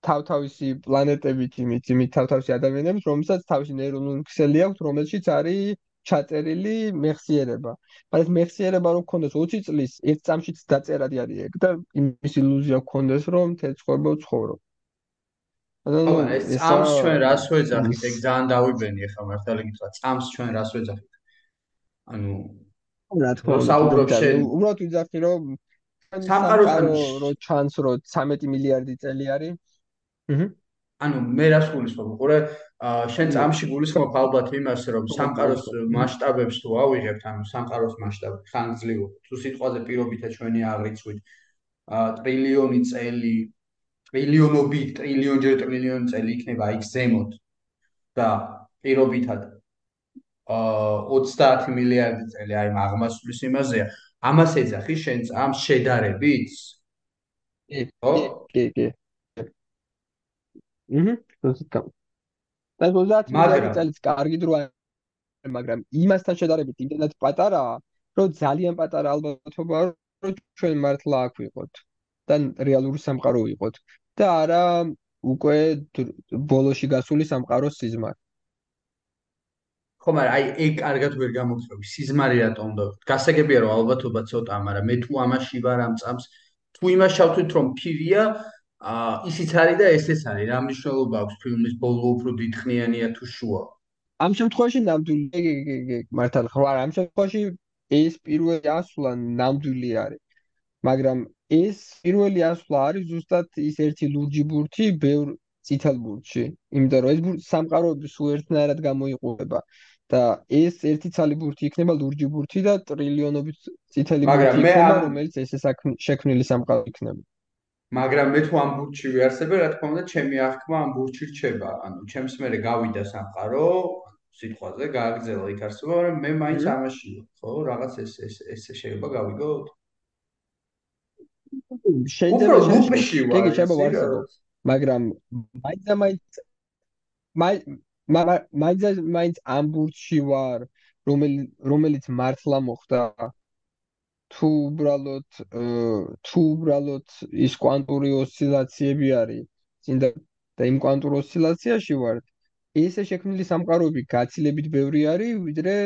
თავთავისი პლანეტებით იმით იმით თავთავისი ადამიანებით რომელსაც თავისი ნეირონული ქსელი აქვს რომელშიც არის ჩაწერილი მეხსიერება. მაგრამ მეხსიერება რო გქონდეს 20 წლის ერთ წამშიც დაწერადი არის ეგ და იმის ილუზია გქონდეს რომ თეცხობა ვცხოვრო. ანუ ეს წამს ჩვენ რას ვეძახით? ეგ ძალიან დავიბენი ახლა მართალი გითხრა, წამს ჩვენ რას ვეძახით? ანუ რა თქმა უნდა, საუბრობ შენ. უბრალოდ ვიძახი რომ სამყარო რო ჩანს რო 13 მილიარდი წელი არის. აჰა. ანუ მე რას გულისხმობ? ყურე, შენ წამში გულისხმობ ალბათ იმას, რომ სამყაროს მასშტაბებს თუ ავიღებთ, ანუ სამყაროს მასშტაბი ხანგრძლივ თუ სიტყვაზე პირობითად ჩვენი აღრიცხვით ტრილიონი წელი, ტრილიონობით, ტრილიონჯერ ტრილიონი წელი იქნება იქ ზემოთ და პირობითად აა 30 მილიარდი წელი აი აღმასვლის იმაზეა. ამას ეძახი შენ წამს შედარებით? კი, კი, კი. აჰა, ზუსტად. და 30 მილიარდი წელიც კარგი დრო მაგრამ იმასთან შედარებით იმდენად პატარაა რომ ძალიან პატარა ალბათობაა რომ ჩვენ მართლა აქ ვიყოთ და რეალური სამყარო ვიყოთ და არა უკვე ბოლოში გასული სამყაროს სიზმარი ხო, მაგრამ აი ეგ კარგად ვერ გამოგწევი. სიზმარი რატომ უნდა? გასაგებია რომ ალბათობა ცოტაა, მაგრამ მე თუ ამაში ვარ ამ წამს, თუ იმას შევთვით რომ ფირია, აა ისიც არის და ესეც არის. რა მნიშვნელობა აქვს ფილმის ბოლო უფრო დიდხნიანია თუ შუა? ამ შემთხვევაში ნამდვილი მართალ ხო არა, ამ შემთხვევაში ეს პირველი ასვლა ნამდვილი არის. მაგრამ ეს პირველი ასვლა არის ზუსტად ის ერთი ლურჯი ბურთი ბევრ ციტალ ბურთში, იმიტომ რომ ეს სამყაროები სულ ერთნაირად გამოიყურება. და ეს ერთი ცალი ბურთი იქნება ლურჯი ბურთი და ტრილიონობით წითელი ბურთი იქნება, რომელიც ესე შექმნილი სამყარო იქნება. მაგრამ მე თუ ამ ბურთში ვიარსებე, რა თქმა უნდა, ჩემი აღქმა ამ ბურთში რჩება. ანუ ჩემს მერე გავიდა სამყარო, სიტყვაზე გააგზელა იქ არსება, მაგრამ მე მაინც ამაში ვარ, ხო? რაღაც ეს ეს ესე შეიძლება გავიგოთ? შეიძლება შეიძლება შეიძლება ვარსებო. მაგრამ მაინც მაინც მაინც მაინც ამ ბურთში ვარ რომელიც მართლა მოხდა თუ უბრალოდ თუ უბრალოდ ის კვანტური ოსცილაციები არის წინ და იმ კვანტურ ოსცილაციაში ვარ ესე შექმნილი სამყაროები გაცილებით ბევრი არის ვიდრე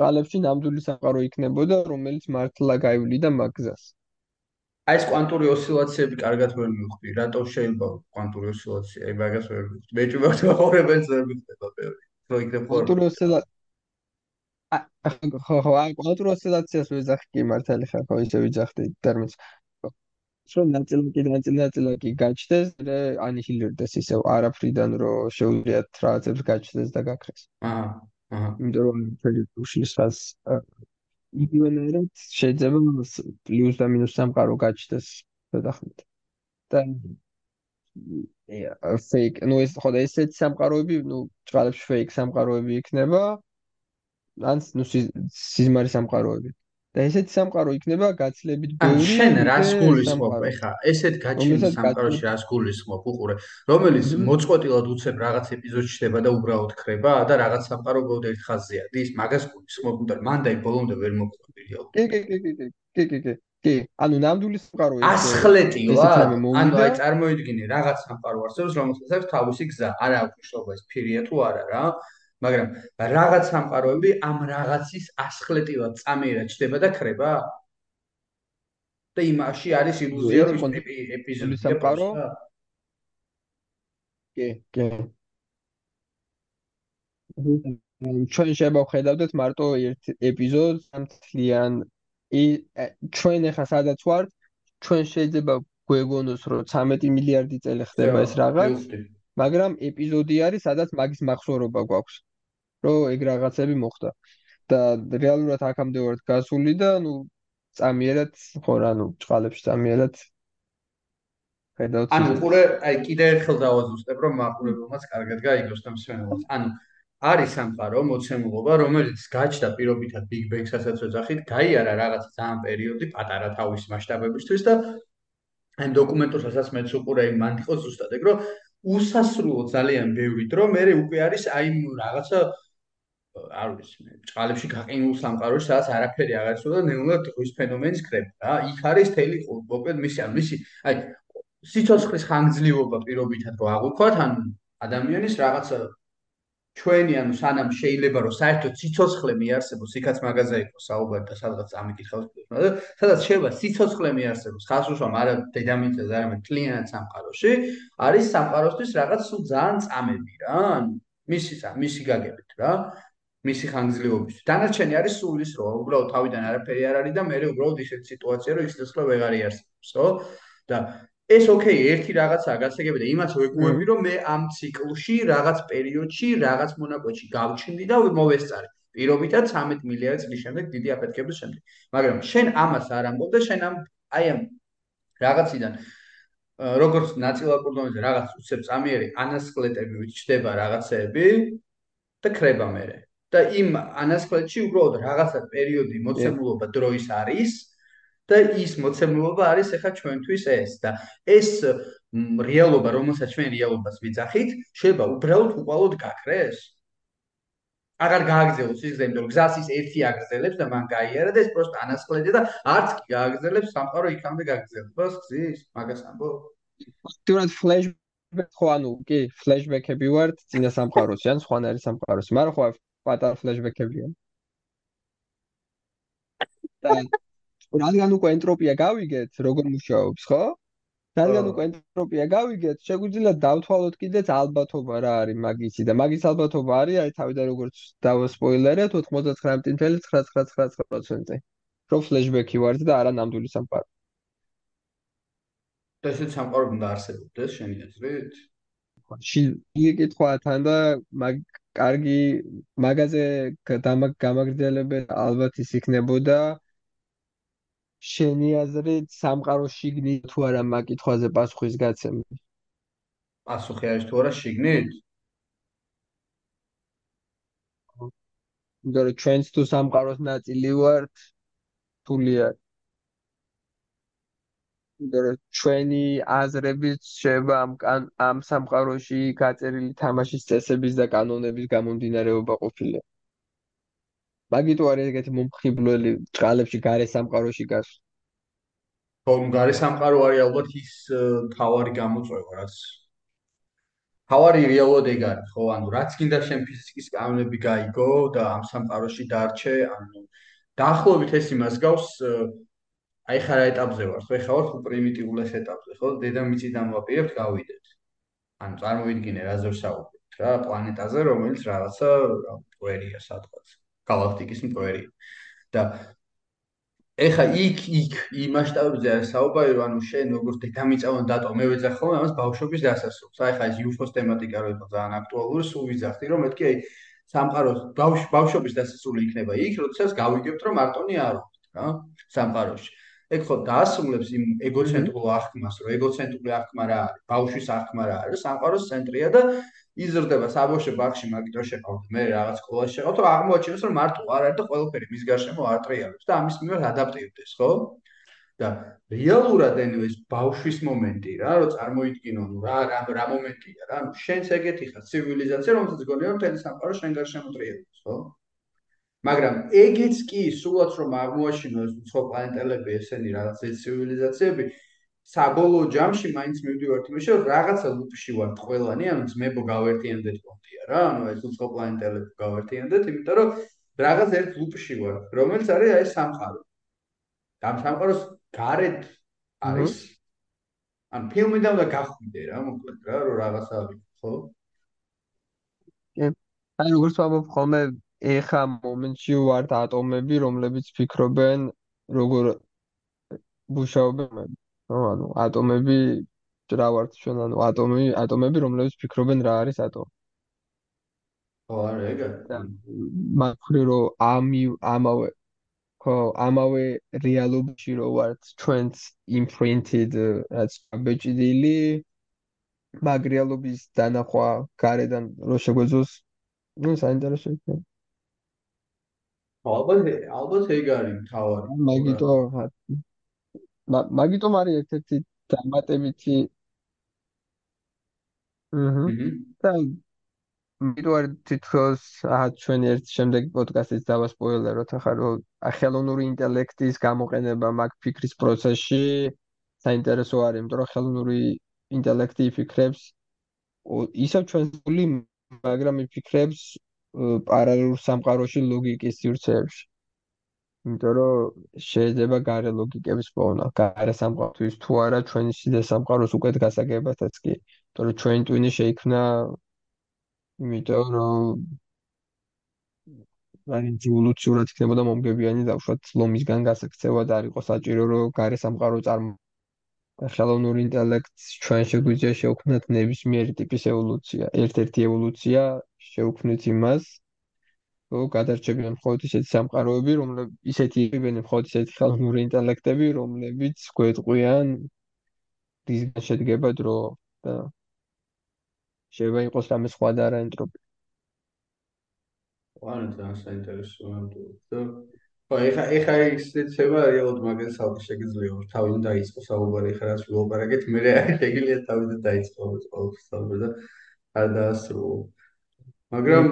ყალებში ნამდვილი სამყარო იქნებოდა რომელიც მართლა გაივლიდა მაგზას აი ეს კვანტური ოსცილაციები კარგად ვერ მივხვდი. რატო შეიძლება კვანტური ოსცილაცია? აი მაგას ვერ მივხვდი. მე თუ აღორებელს ვერ მივხვდება ბევრი. რო იქნებ ხო? კვანტური ოსცილაცია ხო ხო აი კვანტური ოსცილაციას ვეძახი კი მართალი ხარ ხო ისე ვიძახდი ტერმინს. რომ ნაწილაკი ნაწილაკი გაჩნდეს და ანიჰილირდეს ისე არაფრიდან რომ შეუძლიათ რაღაცებს გაჩნდეს და გაქრეს. აა აა იმიტომ რომ ჩვენ უშლის რას იგივენერად შეიძლება პლუს და მინუს სამყარო გაჩნდეს შედახმით. და აა ფეიქ, ნუ ეს ხო და ესეც სამყაროები, ნუ ჭყალებში ფეიქ სამყაროები იქნება. ან ნუ სიზმარი სამყაროები. და ესეთი სამყარო იქნება გაცლებით ბევრი. შენ რას გულისხმობ? ეხა ესეთ გაჩენის სამყაროში რას გულისხმობ? უყურე, რომელიც მოწყვეტილად უცებ რაღაც ეპიზოდში ხდება და უბრალოდ ხრება და რაღაც სამყარო ბოლოდ ერთ ხაზზეა. დის მაგას გულისხმობ, მაგრამ მანდ აი ბოლომდე ვერ რეალურად. კი, კი, კი, კი, კი, კი, კი. კი, ანუ ნამდვილი სამყარო ეს ასხლეტილა. ანუ აი წარმოიდგინე რაღაც სამყარო არსებობს, რომელსაც აქვს თავისი გზა. არა აქვს მნიშვნელობა ეს ფირია თუ არა რა. მაგრამ რაღაც სამყაროები ამ რაღაცის ასხლეტივად წამიერად ჩდება და ხრება? და იმაში არის ილუზია რომ ეპიზოდი სამყარო? კი, კი. ჩვენ შევხედავთ მარტო ერთ ეპიზოდს სამთლიან ჩვენ ახლა სადაც ვართ ჩვენ შეიძლება გვეგონოს რომ 13 მილიარდი წელი ხდება ეს რაღაც მაგრამ ეპიზოდი არის სადაც მაგის მახსოვრობა გვაქვს რომ ეგ რაღაცები მოხდა. და რეალურად აქამდე ვარ გასული და ნუ წამიერად ხო რა ნუ ჭყალებში წამიერად ხედავთ. ანუ ყურე აი კიდე ერთხელ დავაზუსტებ რომ მაყურებელმაც კარგად გაიგოს და მსვენელს ანუ არის სამყარო მოცემულობა რომელიც გაჩნდა პირობითად big bang-სასაც ვეძახით გაიარა რაღაც ძალიან პერიოდი პატარა თავის მასშტაბებისთვის და აი დოკუმენტურსაც მეც უყურე მან იყო ზუსტად ეგ რომ უსასრულო ძალიან ბევრი დრო მე უკვე არის აი რაღაცა არ ვიცი მე ჭყალებში გაყინულ სამყაროში სადაც არაფერი აღარ ისო და ნეულად დღის ფენომენის ხრება რა. იქ არის თელი მოკლედ მისი ან მისი აი სიცოცხლის ხანგრძლივობა პირობითად რო აღვქვათ ან ადამიანის რაღაცა ჩვენი ანუ სანამ შეიძლება რომ საერთოდ სიცოცხლე მიარსებოს იქაც მაგაზე იყოს საუბარი და სადღაც ამიკითხავს და სადაც შეიძლება სიცოცხლე მიარსებოს ხალხს უშუალოდ არა დედამიწაზე არამედ კლიანად სამყაროში არის სამყაროსთვის რაღაც სულ ძალიან წამები რა ანუ მისი მისი გაგებით რა მისი ხანგრძლივობის. დანარჩენი არის სულ ის, რომ უბრალოდ თავიდან არაფერი არ არის და მე უბრალოდ ისეთ სიტუაცია, რომ ის ცხრა ვეღარ იარსებს, ხო? და ეს ოკეი, ერთი რაღაცაა გასაგები და იმას ვეგუები, რომ მე ამ ციკლში რაღაც პერიოდში, რაღაც მონაკვეთში გავჩნდი და მოვესწარი. პირობითად 13 მილიარდი წლის შემდეგ დიდი აფეთქების შემდეგ. მაგრამ შენ ამას არ ამბობ და შენ ამ აი ამ რაღაციდან როგორც ნაწილაკურ დონეზე რაღაც უცებ წამიერი ანასკლეტები ვიჩდება რაღაცეები და ხრება მე. და იმ ანასხლეთში უბრალოდ რაღაცა პერიოდი მოცემულობა დროის არის და ის მოცემულობა არის ახლა ჩვენთვის ეს და ეს რეალობა რომელსაც ჩვენ რეალობას ვიძახით შეიძლება უბრალოდ უყალოდ გაქრეს. აღარ გააგზელოს ის ზემდე რომ გზას ის ერთი აგზელებს და მან გაიარა და ეს პროსტ ანასხლეთია და არც კი გააგზელებს სამყარო იქამდე გაგზელებს ბას გზის მაგას ამბო თუნდაც ფლეშბექ ხო ანუ კი ფლეშბექები ვართ წინა სამყაროსი ან სხვანაირი სამყაროსი. მაგრამ ხო პატარა ფლეშბექებია. და რადგან უკვე ენტროპია გავიგეთ, როგორ მუშაობს, ხო? რადგან უკვე ენტროპია გავიგეთ, შეგვიძლია დავთვალოთ კიდეც ალბათობა რა არის მაგისი და მაგის ალბათობა არის, აი თავიდან როგორც დავსპოილერეთ 99.999%. რო ფლეშბექი ვარ და არა ნამდვილი სამყარო. და ესეც სამყარო უნდა არსებობდეს შენი აზრით? ში იკითხვა თან და მაგ კარგი მაგაზე გამაგრძელებენ ალბათ ის იქნებოდა შენი აზრით სამყარო შიგნით თუ არა მაგ კითხვაზე პასუხის გაცემა? პასუხი არის თუ არა შიგნით? იმიტომ რომ ჩვენც თუ სამყაროს ნაწილი ვართ თულია იმიტომ რომ ჩვენი აზრებიც შეება ამ ამ სამყაროში გაწერილი თამაშის წესების და კანონების გამომდინარეობა ყოფილი. მაგიტო არის ეგეთი მომხიბლელი ჭყალებში გარე სამყაროში გას. ხო, გარე სამყარო არის ალბათ ის თავარი გამოწვევა, რაც თავარი რეალურად ეგ არის, ხო? ანუ რაც გინდა შენ ფიზიკის კანონები გაიგო და ამ სამყაროში დარჩე, ანუ დაახლოებით ეს იმას გავს, აი ხარ ეტაპზე ვარ, ხო ხარ ხო პრიმიტიულეს ეტაპზე, ხო? დედამიწიდან ვაპირებთ გავიდეთ. ანუ წარმოვიდგინე რაზე ვსაუბრობთ რა, პლანეტაზე, რომელიც რაღაცა მტვერია სადღაც, galaktikis მტვერია. და ეხა იქ იქ იმ მასშტაბებზე არის საუბარი, რომ ანუ შენ როგორც დედამიწა უნდა დატო, მე ვეძახ ხოლმე ამას ბავშვობის დასასრულს. აი ხა ეს UFO-ს თემატიკა რო იყო ძალიან აქტუალური, სულ ვიძახდი, რომ მეთქი აი სამყაროს ბავშვობის დასასრული იქნება იქ, როდესაც გავიგებთ, რომ მარტონი არ ვართ, რა, სამყაროში. ეგ ხო დაასრულებს იმ ეგოცენტრულ აღქმას, რომ ეგოცენტრული აღქმა რა არის, ბავშვის აღქმა რა არის, სამყაროს ცენტრია და იზრდება საბავშვო ბაღში მაგიტო შეყავთ მე რაღაც სკოლაში შეყავთ, რომ აღმოაჩინოს, რომ მარტო არ არის და ყველაფერი მის გარშემო არტრიალებს და ამის მიმართ ადაპტირდეს, ხო? და რეალურად ენვეს ბავშვის მომენტი რა, რომ წარმოიდგინო, ნუ რა რა რა მომენტია რა, ნუ შენც ეგეთი ხარ ცივილიზაცია, რომელსაც გონია რომ თელი სამყარო შენ გარშემო ტრიალებს, ხო? მაგრამ ეგეც კი სულაც რომ აღმოაჩინოს სხვა პლანეტელები ესენი რაღაც ეს ცივილიზაციები საბოლოო ჯამში მაინც მივდივართ იმაში რომ რაღაცა ლუპში ვართ ყველანი ანუ ძმებო გავერთიანდეთ პონტია რა ანუ ეს სხვა პლანეტელები გავერთიანდეთ იმიტომ რომ რაღაც ერთ ლუპში ვართ რომელიც არის აი სამყარო. ამ სამყაროს გარეთ არის ან ფილმიდან უნდა გახვიდე რა მოკლედ რა რომ რაღაცა არის ხო აი როგორც ვამბობ ხოლმე ეხა მომენტში ვართ ატომები, რომლებიც ფიქრობენ როგორ მუშაობენ. ხო, ანუ ატომები რა ვართ ჩვენ, ანუ ატომები, ატომები, რომლებიც ფიქრობენ რა არის ატომი. ხო, არა ეგა. მაგრამ რომ ამი ამავე ხო, ამავე რეალობაში რო ვართ ჩვენც imprinted რაც ბეჭდილი მაგ რეალობის დანახვა გარედან რო შეგვეძოს ну საინტერესო იქნება ალბათ ალბათ ეგ არის თავარი მაგიტო მაგიტომ არის ერთ-ერთი დამატებითი აჰა და მიდო არ თითქოს აა ჩვენი ერთ შემდეგი პოდკასტის დავასპოილეროთ ახლა რომ ხელოვნური ინტელექტის გამოყენება მაგ ფიქრის პროცესში საინტერესო არის იმიტომ რომ ხელოვნური ინტელექტი ფიქრებს ისევ ჩვენს გული მაგრამ იფიქრებს პარალელურ სამყაროში ლოგიკის სივრცეებში. იმიტომ რომ შეიძლება გარე ლოგიკების პოვნა, გარე სამყაროთვის თუ არა ჩვენი სიდე სამყაროს უკეთ გასაგებათაც კი. იმიტომ რომ ჩვენი ტვინი შეიქმნა იმიტომ რომ აი ევოლუციურად იქნებოდა მომგებიანი დავშვათ ლომისგან გასაქცევა და არ იყო საჭირო რომ გარე სამყარო წარმო ხელოვნური ინტელექტს ჩვენ შეგვიძლია შევქმნათ ნებისმიერი ტიპის ევოლუცია. ერთ-ერთი ევოლუცია შევქმნით იმას, რომ გადარჩებიან მხოლოდ ისეთი სამყაროები, რომლებიც ისეთი იყებენ მხოლოდ ისეთი ხელოვნური ინტელექტები, რომლებიც გვეტყვიან რისგან შედგება დრო და შეიძლება იყოს რამე სხვა და არა ენტროპია. ვარ ძალიან საინტერესო ნამდვილად. ხო, ეხა ეხა ისეცება რეალურად მაგას ალბათ შეგიძლია თავიდან დაიწყო საუბარი ეხა რაც ვილაპარაკეთ, მე შეგიძლია თავიდან დაიწყო ყოველ საუბარი და არ დაასრულო. მაგრამ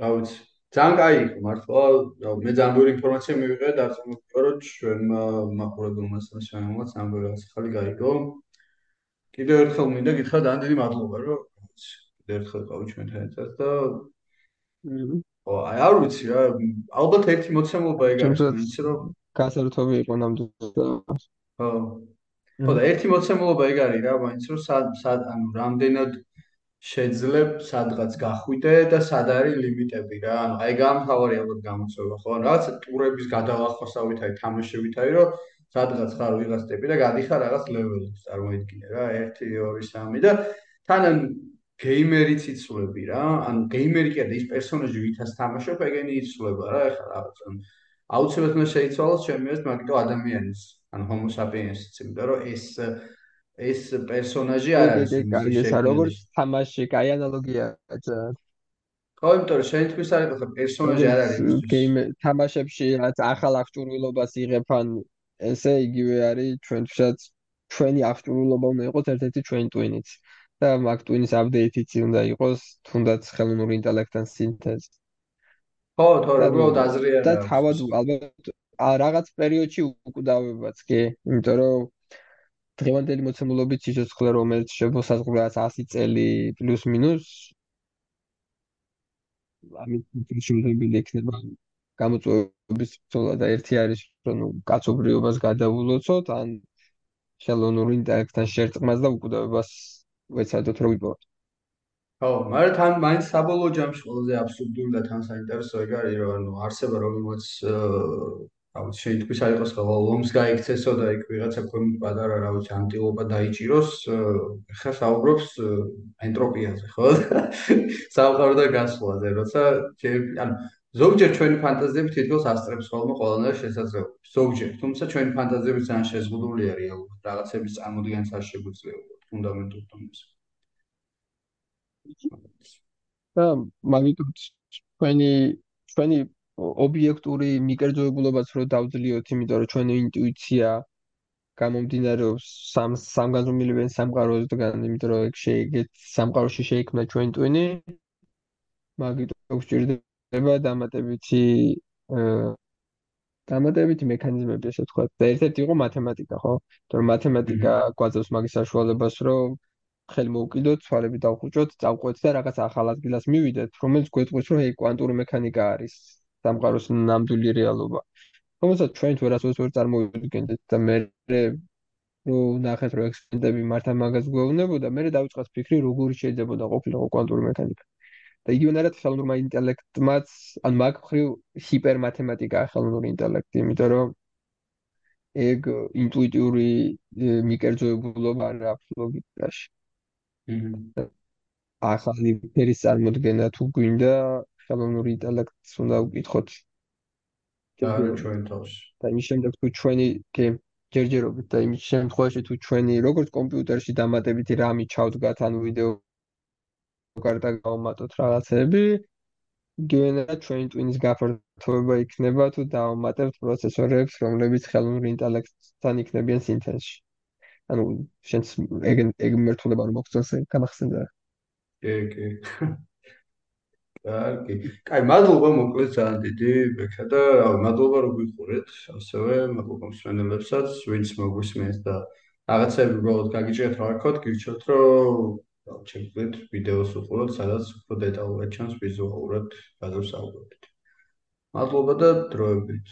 რა ვიცი ძალიან კაი იყო მართლა მე ძალიან ბევრი ინფორმაცია მივიღე და არწმუნებია რომ ჩვენმა მაყურებელმა ძალიან ბევრი რაღაც ხალი გაიგო. კიდევ ერთხელ მინდა გითხრა ძალიან დიდი მადლობა რომ კიდევ ერთხელ ყავი ჩვენთან ერთად და ო აი არ ვიცი რა ალბათ ერთი მოცემულობა ეგ არის თუმცა იცი რომ გასართობი იყო ნამდვილად. ხო ხო და ერთი მოცემულობა ეგ არის რა მაინც რომ სად ანუ რამდენად შეძლებ სადღაც გახვიდე და სად არის ლიმიტები რა. ანუ აი გამთავარი ალბათ გამოწვევა ხო? რაღაც ტურების გადალახვასავით აი თამაშებით აი რომ სადღაც ხარ ვიღაც ტიპი და გადიხარ რაღაც ლეველებს წარმოიდგინე რა 1 2 3 და თან გეიმერიც იცვლები რა. ანუ გეიმერი კი არა ის პერსონაჟი ვითაც თამაშობ ეგენი იცვლება რა ეხლა რაღაც ანუ აუცილებლად უნდა შეიცვალოს ჩემი აზრით მაგიტო ადამიანის ანუ homo sapiens-იც იმიტომ რომ ეს ეს პერსონაჟი არ არის ის კარგი ეს როგორც თამაში, კაი ანალოგია ძალიან. ხო, იმიტომ რომ არის ხო პერსონაჟი არ არის იმისთვის. გეიმ თამაშებში რაც ახალ აღჭურვილობას იღებ ან ესე იგივე არის ჩვენთვისაც ჩვენი აღჭურვილობა უნდა იყოს ერთ-ერთი ჩვენი ტვინიც და მაგ ტვინის აპდეიტიც უნდა იყოს თუნდაც ხელოვნური ინტელექტთან სინთეზი. ხო, თორე უბრალოდ აზრი არა. და თავად ალბათ რაღაც პერიოდში უკვდავებაც კი, იმიტომ რომ დღევანდელი მოცემულობით სიცოცხლე რომელიც შემოსაზღვრა 100 წელი პლუს მინუს. ამით შეიძლება იქნება გამოწვევების ბრძოლა და ერთი არის რომ კაცობრიობას გადავულოცოთ ან ხელოვნური ინტელექტთან შერწყმას და უკვდავებას ვეცადოთ რომ ვიპოვოთ ხო, მაგრამ თან მაინც საბოლოო ჯამში ყველაზე აბსურდული და თან საინტერესო ეგ არის რომ ანუ არსება რომელმაც რა ვიცი, თქვის არ იყოს ხოლმე ლომს გაიქცესო და იქ ვიღაცა ქვემოთ პატარა რა ვიცი, ანტილოპა დაიჭიროს, ხა საუბრობს ენტროპიაზე, ხო? საუბარ და გასვლაზე, როცა ანუ ზოგჯერ ჩვენი ფანტაზიები თითქოს ასწრებს ხოლმე ყველანაირ შესაძლებლობას. ზოგჯერ, თუმცა ჩვენი ფანტაზიები ძალიან შეზღუდულია რეალურად, რაღაცების წარმოდგენას არ შეგვიძლია ფუნდამენტურ დონეზე. და მაგიტო ჩვენი ჩვენი ობიექტური მიკერძოებულობაც რო დავძლიოთ, იმიტომ რომ ჩვენი ინტუიცია გამომდინარეობს სამ სამგანზომილებიან სამყაროსგან, იმიტომ რომ ეგ შეიგეთ სამყაროში შეიქმნა ჩვენი ტვინი. მაგიტო გვჭირდება დამატებითი დამატებითი მექანიზმები, ასე ვთქვათ. და ერთ-ერთი იყო მათემატიკა, ხო? იმიტომ რომ მათემატიკა გვაძლევს მაგის საშუალებას, რომ ხელი მოუკიდოთ, ცვალები დავხუჭოთ, წავყვეთ და რაღაც ახალ ადგილას მივიდეთ, რომელიც გვეტყვის, რომ ეი კვანტური მექანიკა არის სამყაროს ნამდვილი რეალობა. რომელსაც ჩვენ თვერასოდეს ვერ წარმოვიდგენთ და მე რო ნახეთ რომ ექსპერიმენტები მართა მაგას გვეუბნებოდა, მე დავიწყოთ ფიქრი როგორი შეიძლება ყოფილიყო კვანტური მექანიკა. და იგივენად ხელოვნურმა ინტელექტმაც, ან მაგ ხრი ჰიპერმათემატიკაა ხელოვნური ინტელექტი, იმიტომ რომ ეგ ინტუიტიური მიკერძოებულობა აქვს ლოგიკაში. ახალი ფერის წარმოქმნა თუ გვინდა ხელოვნური ინტელექტს უნდა უკითხოთ. და ჩვენ თავს. და იმის შემდეგ თუ ჩვენი ჯერჯერობით და იმის შემთხვევაში თუ ჩვენი როგორც კომპიუტერში დამატებითი რამი ჩავდგათ ან ვიდეო კარტა გავამატოთ რაღაცები, გენა ჩვენი ტვინის გაფართოება იქნება თუ დავამატებთ პროცესორებს, რომლებიც ხელოვნური ინტელექტთან იქნებიან სინთეზში. ანუ შენს ეგ ეგ მერტულება რომ მოგწონს გამახსენდა. კი, კი. კარგი. კაი, მადლობა მოკლედ ძალიან დიდი ბექა და რავი, მადლობა რომ გიყურეთ. ასევე მადლობა მსმენელებსაც, ვინც მოგვისმენთ და რაღაცები უბრალოდ გაგიჭირეთ რა ვქოთ, გირჩევთ რომ ჩეკეთ ვიდეოს უყუროთ, სადაც უფრო დეტალურად ჩანს ვიზუალურად გადავსაუბროთ. მადლობა და დროებით.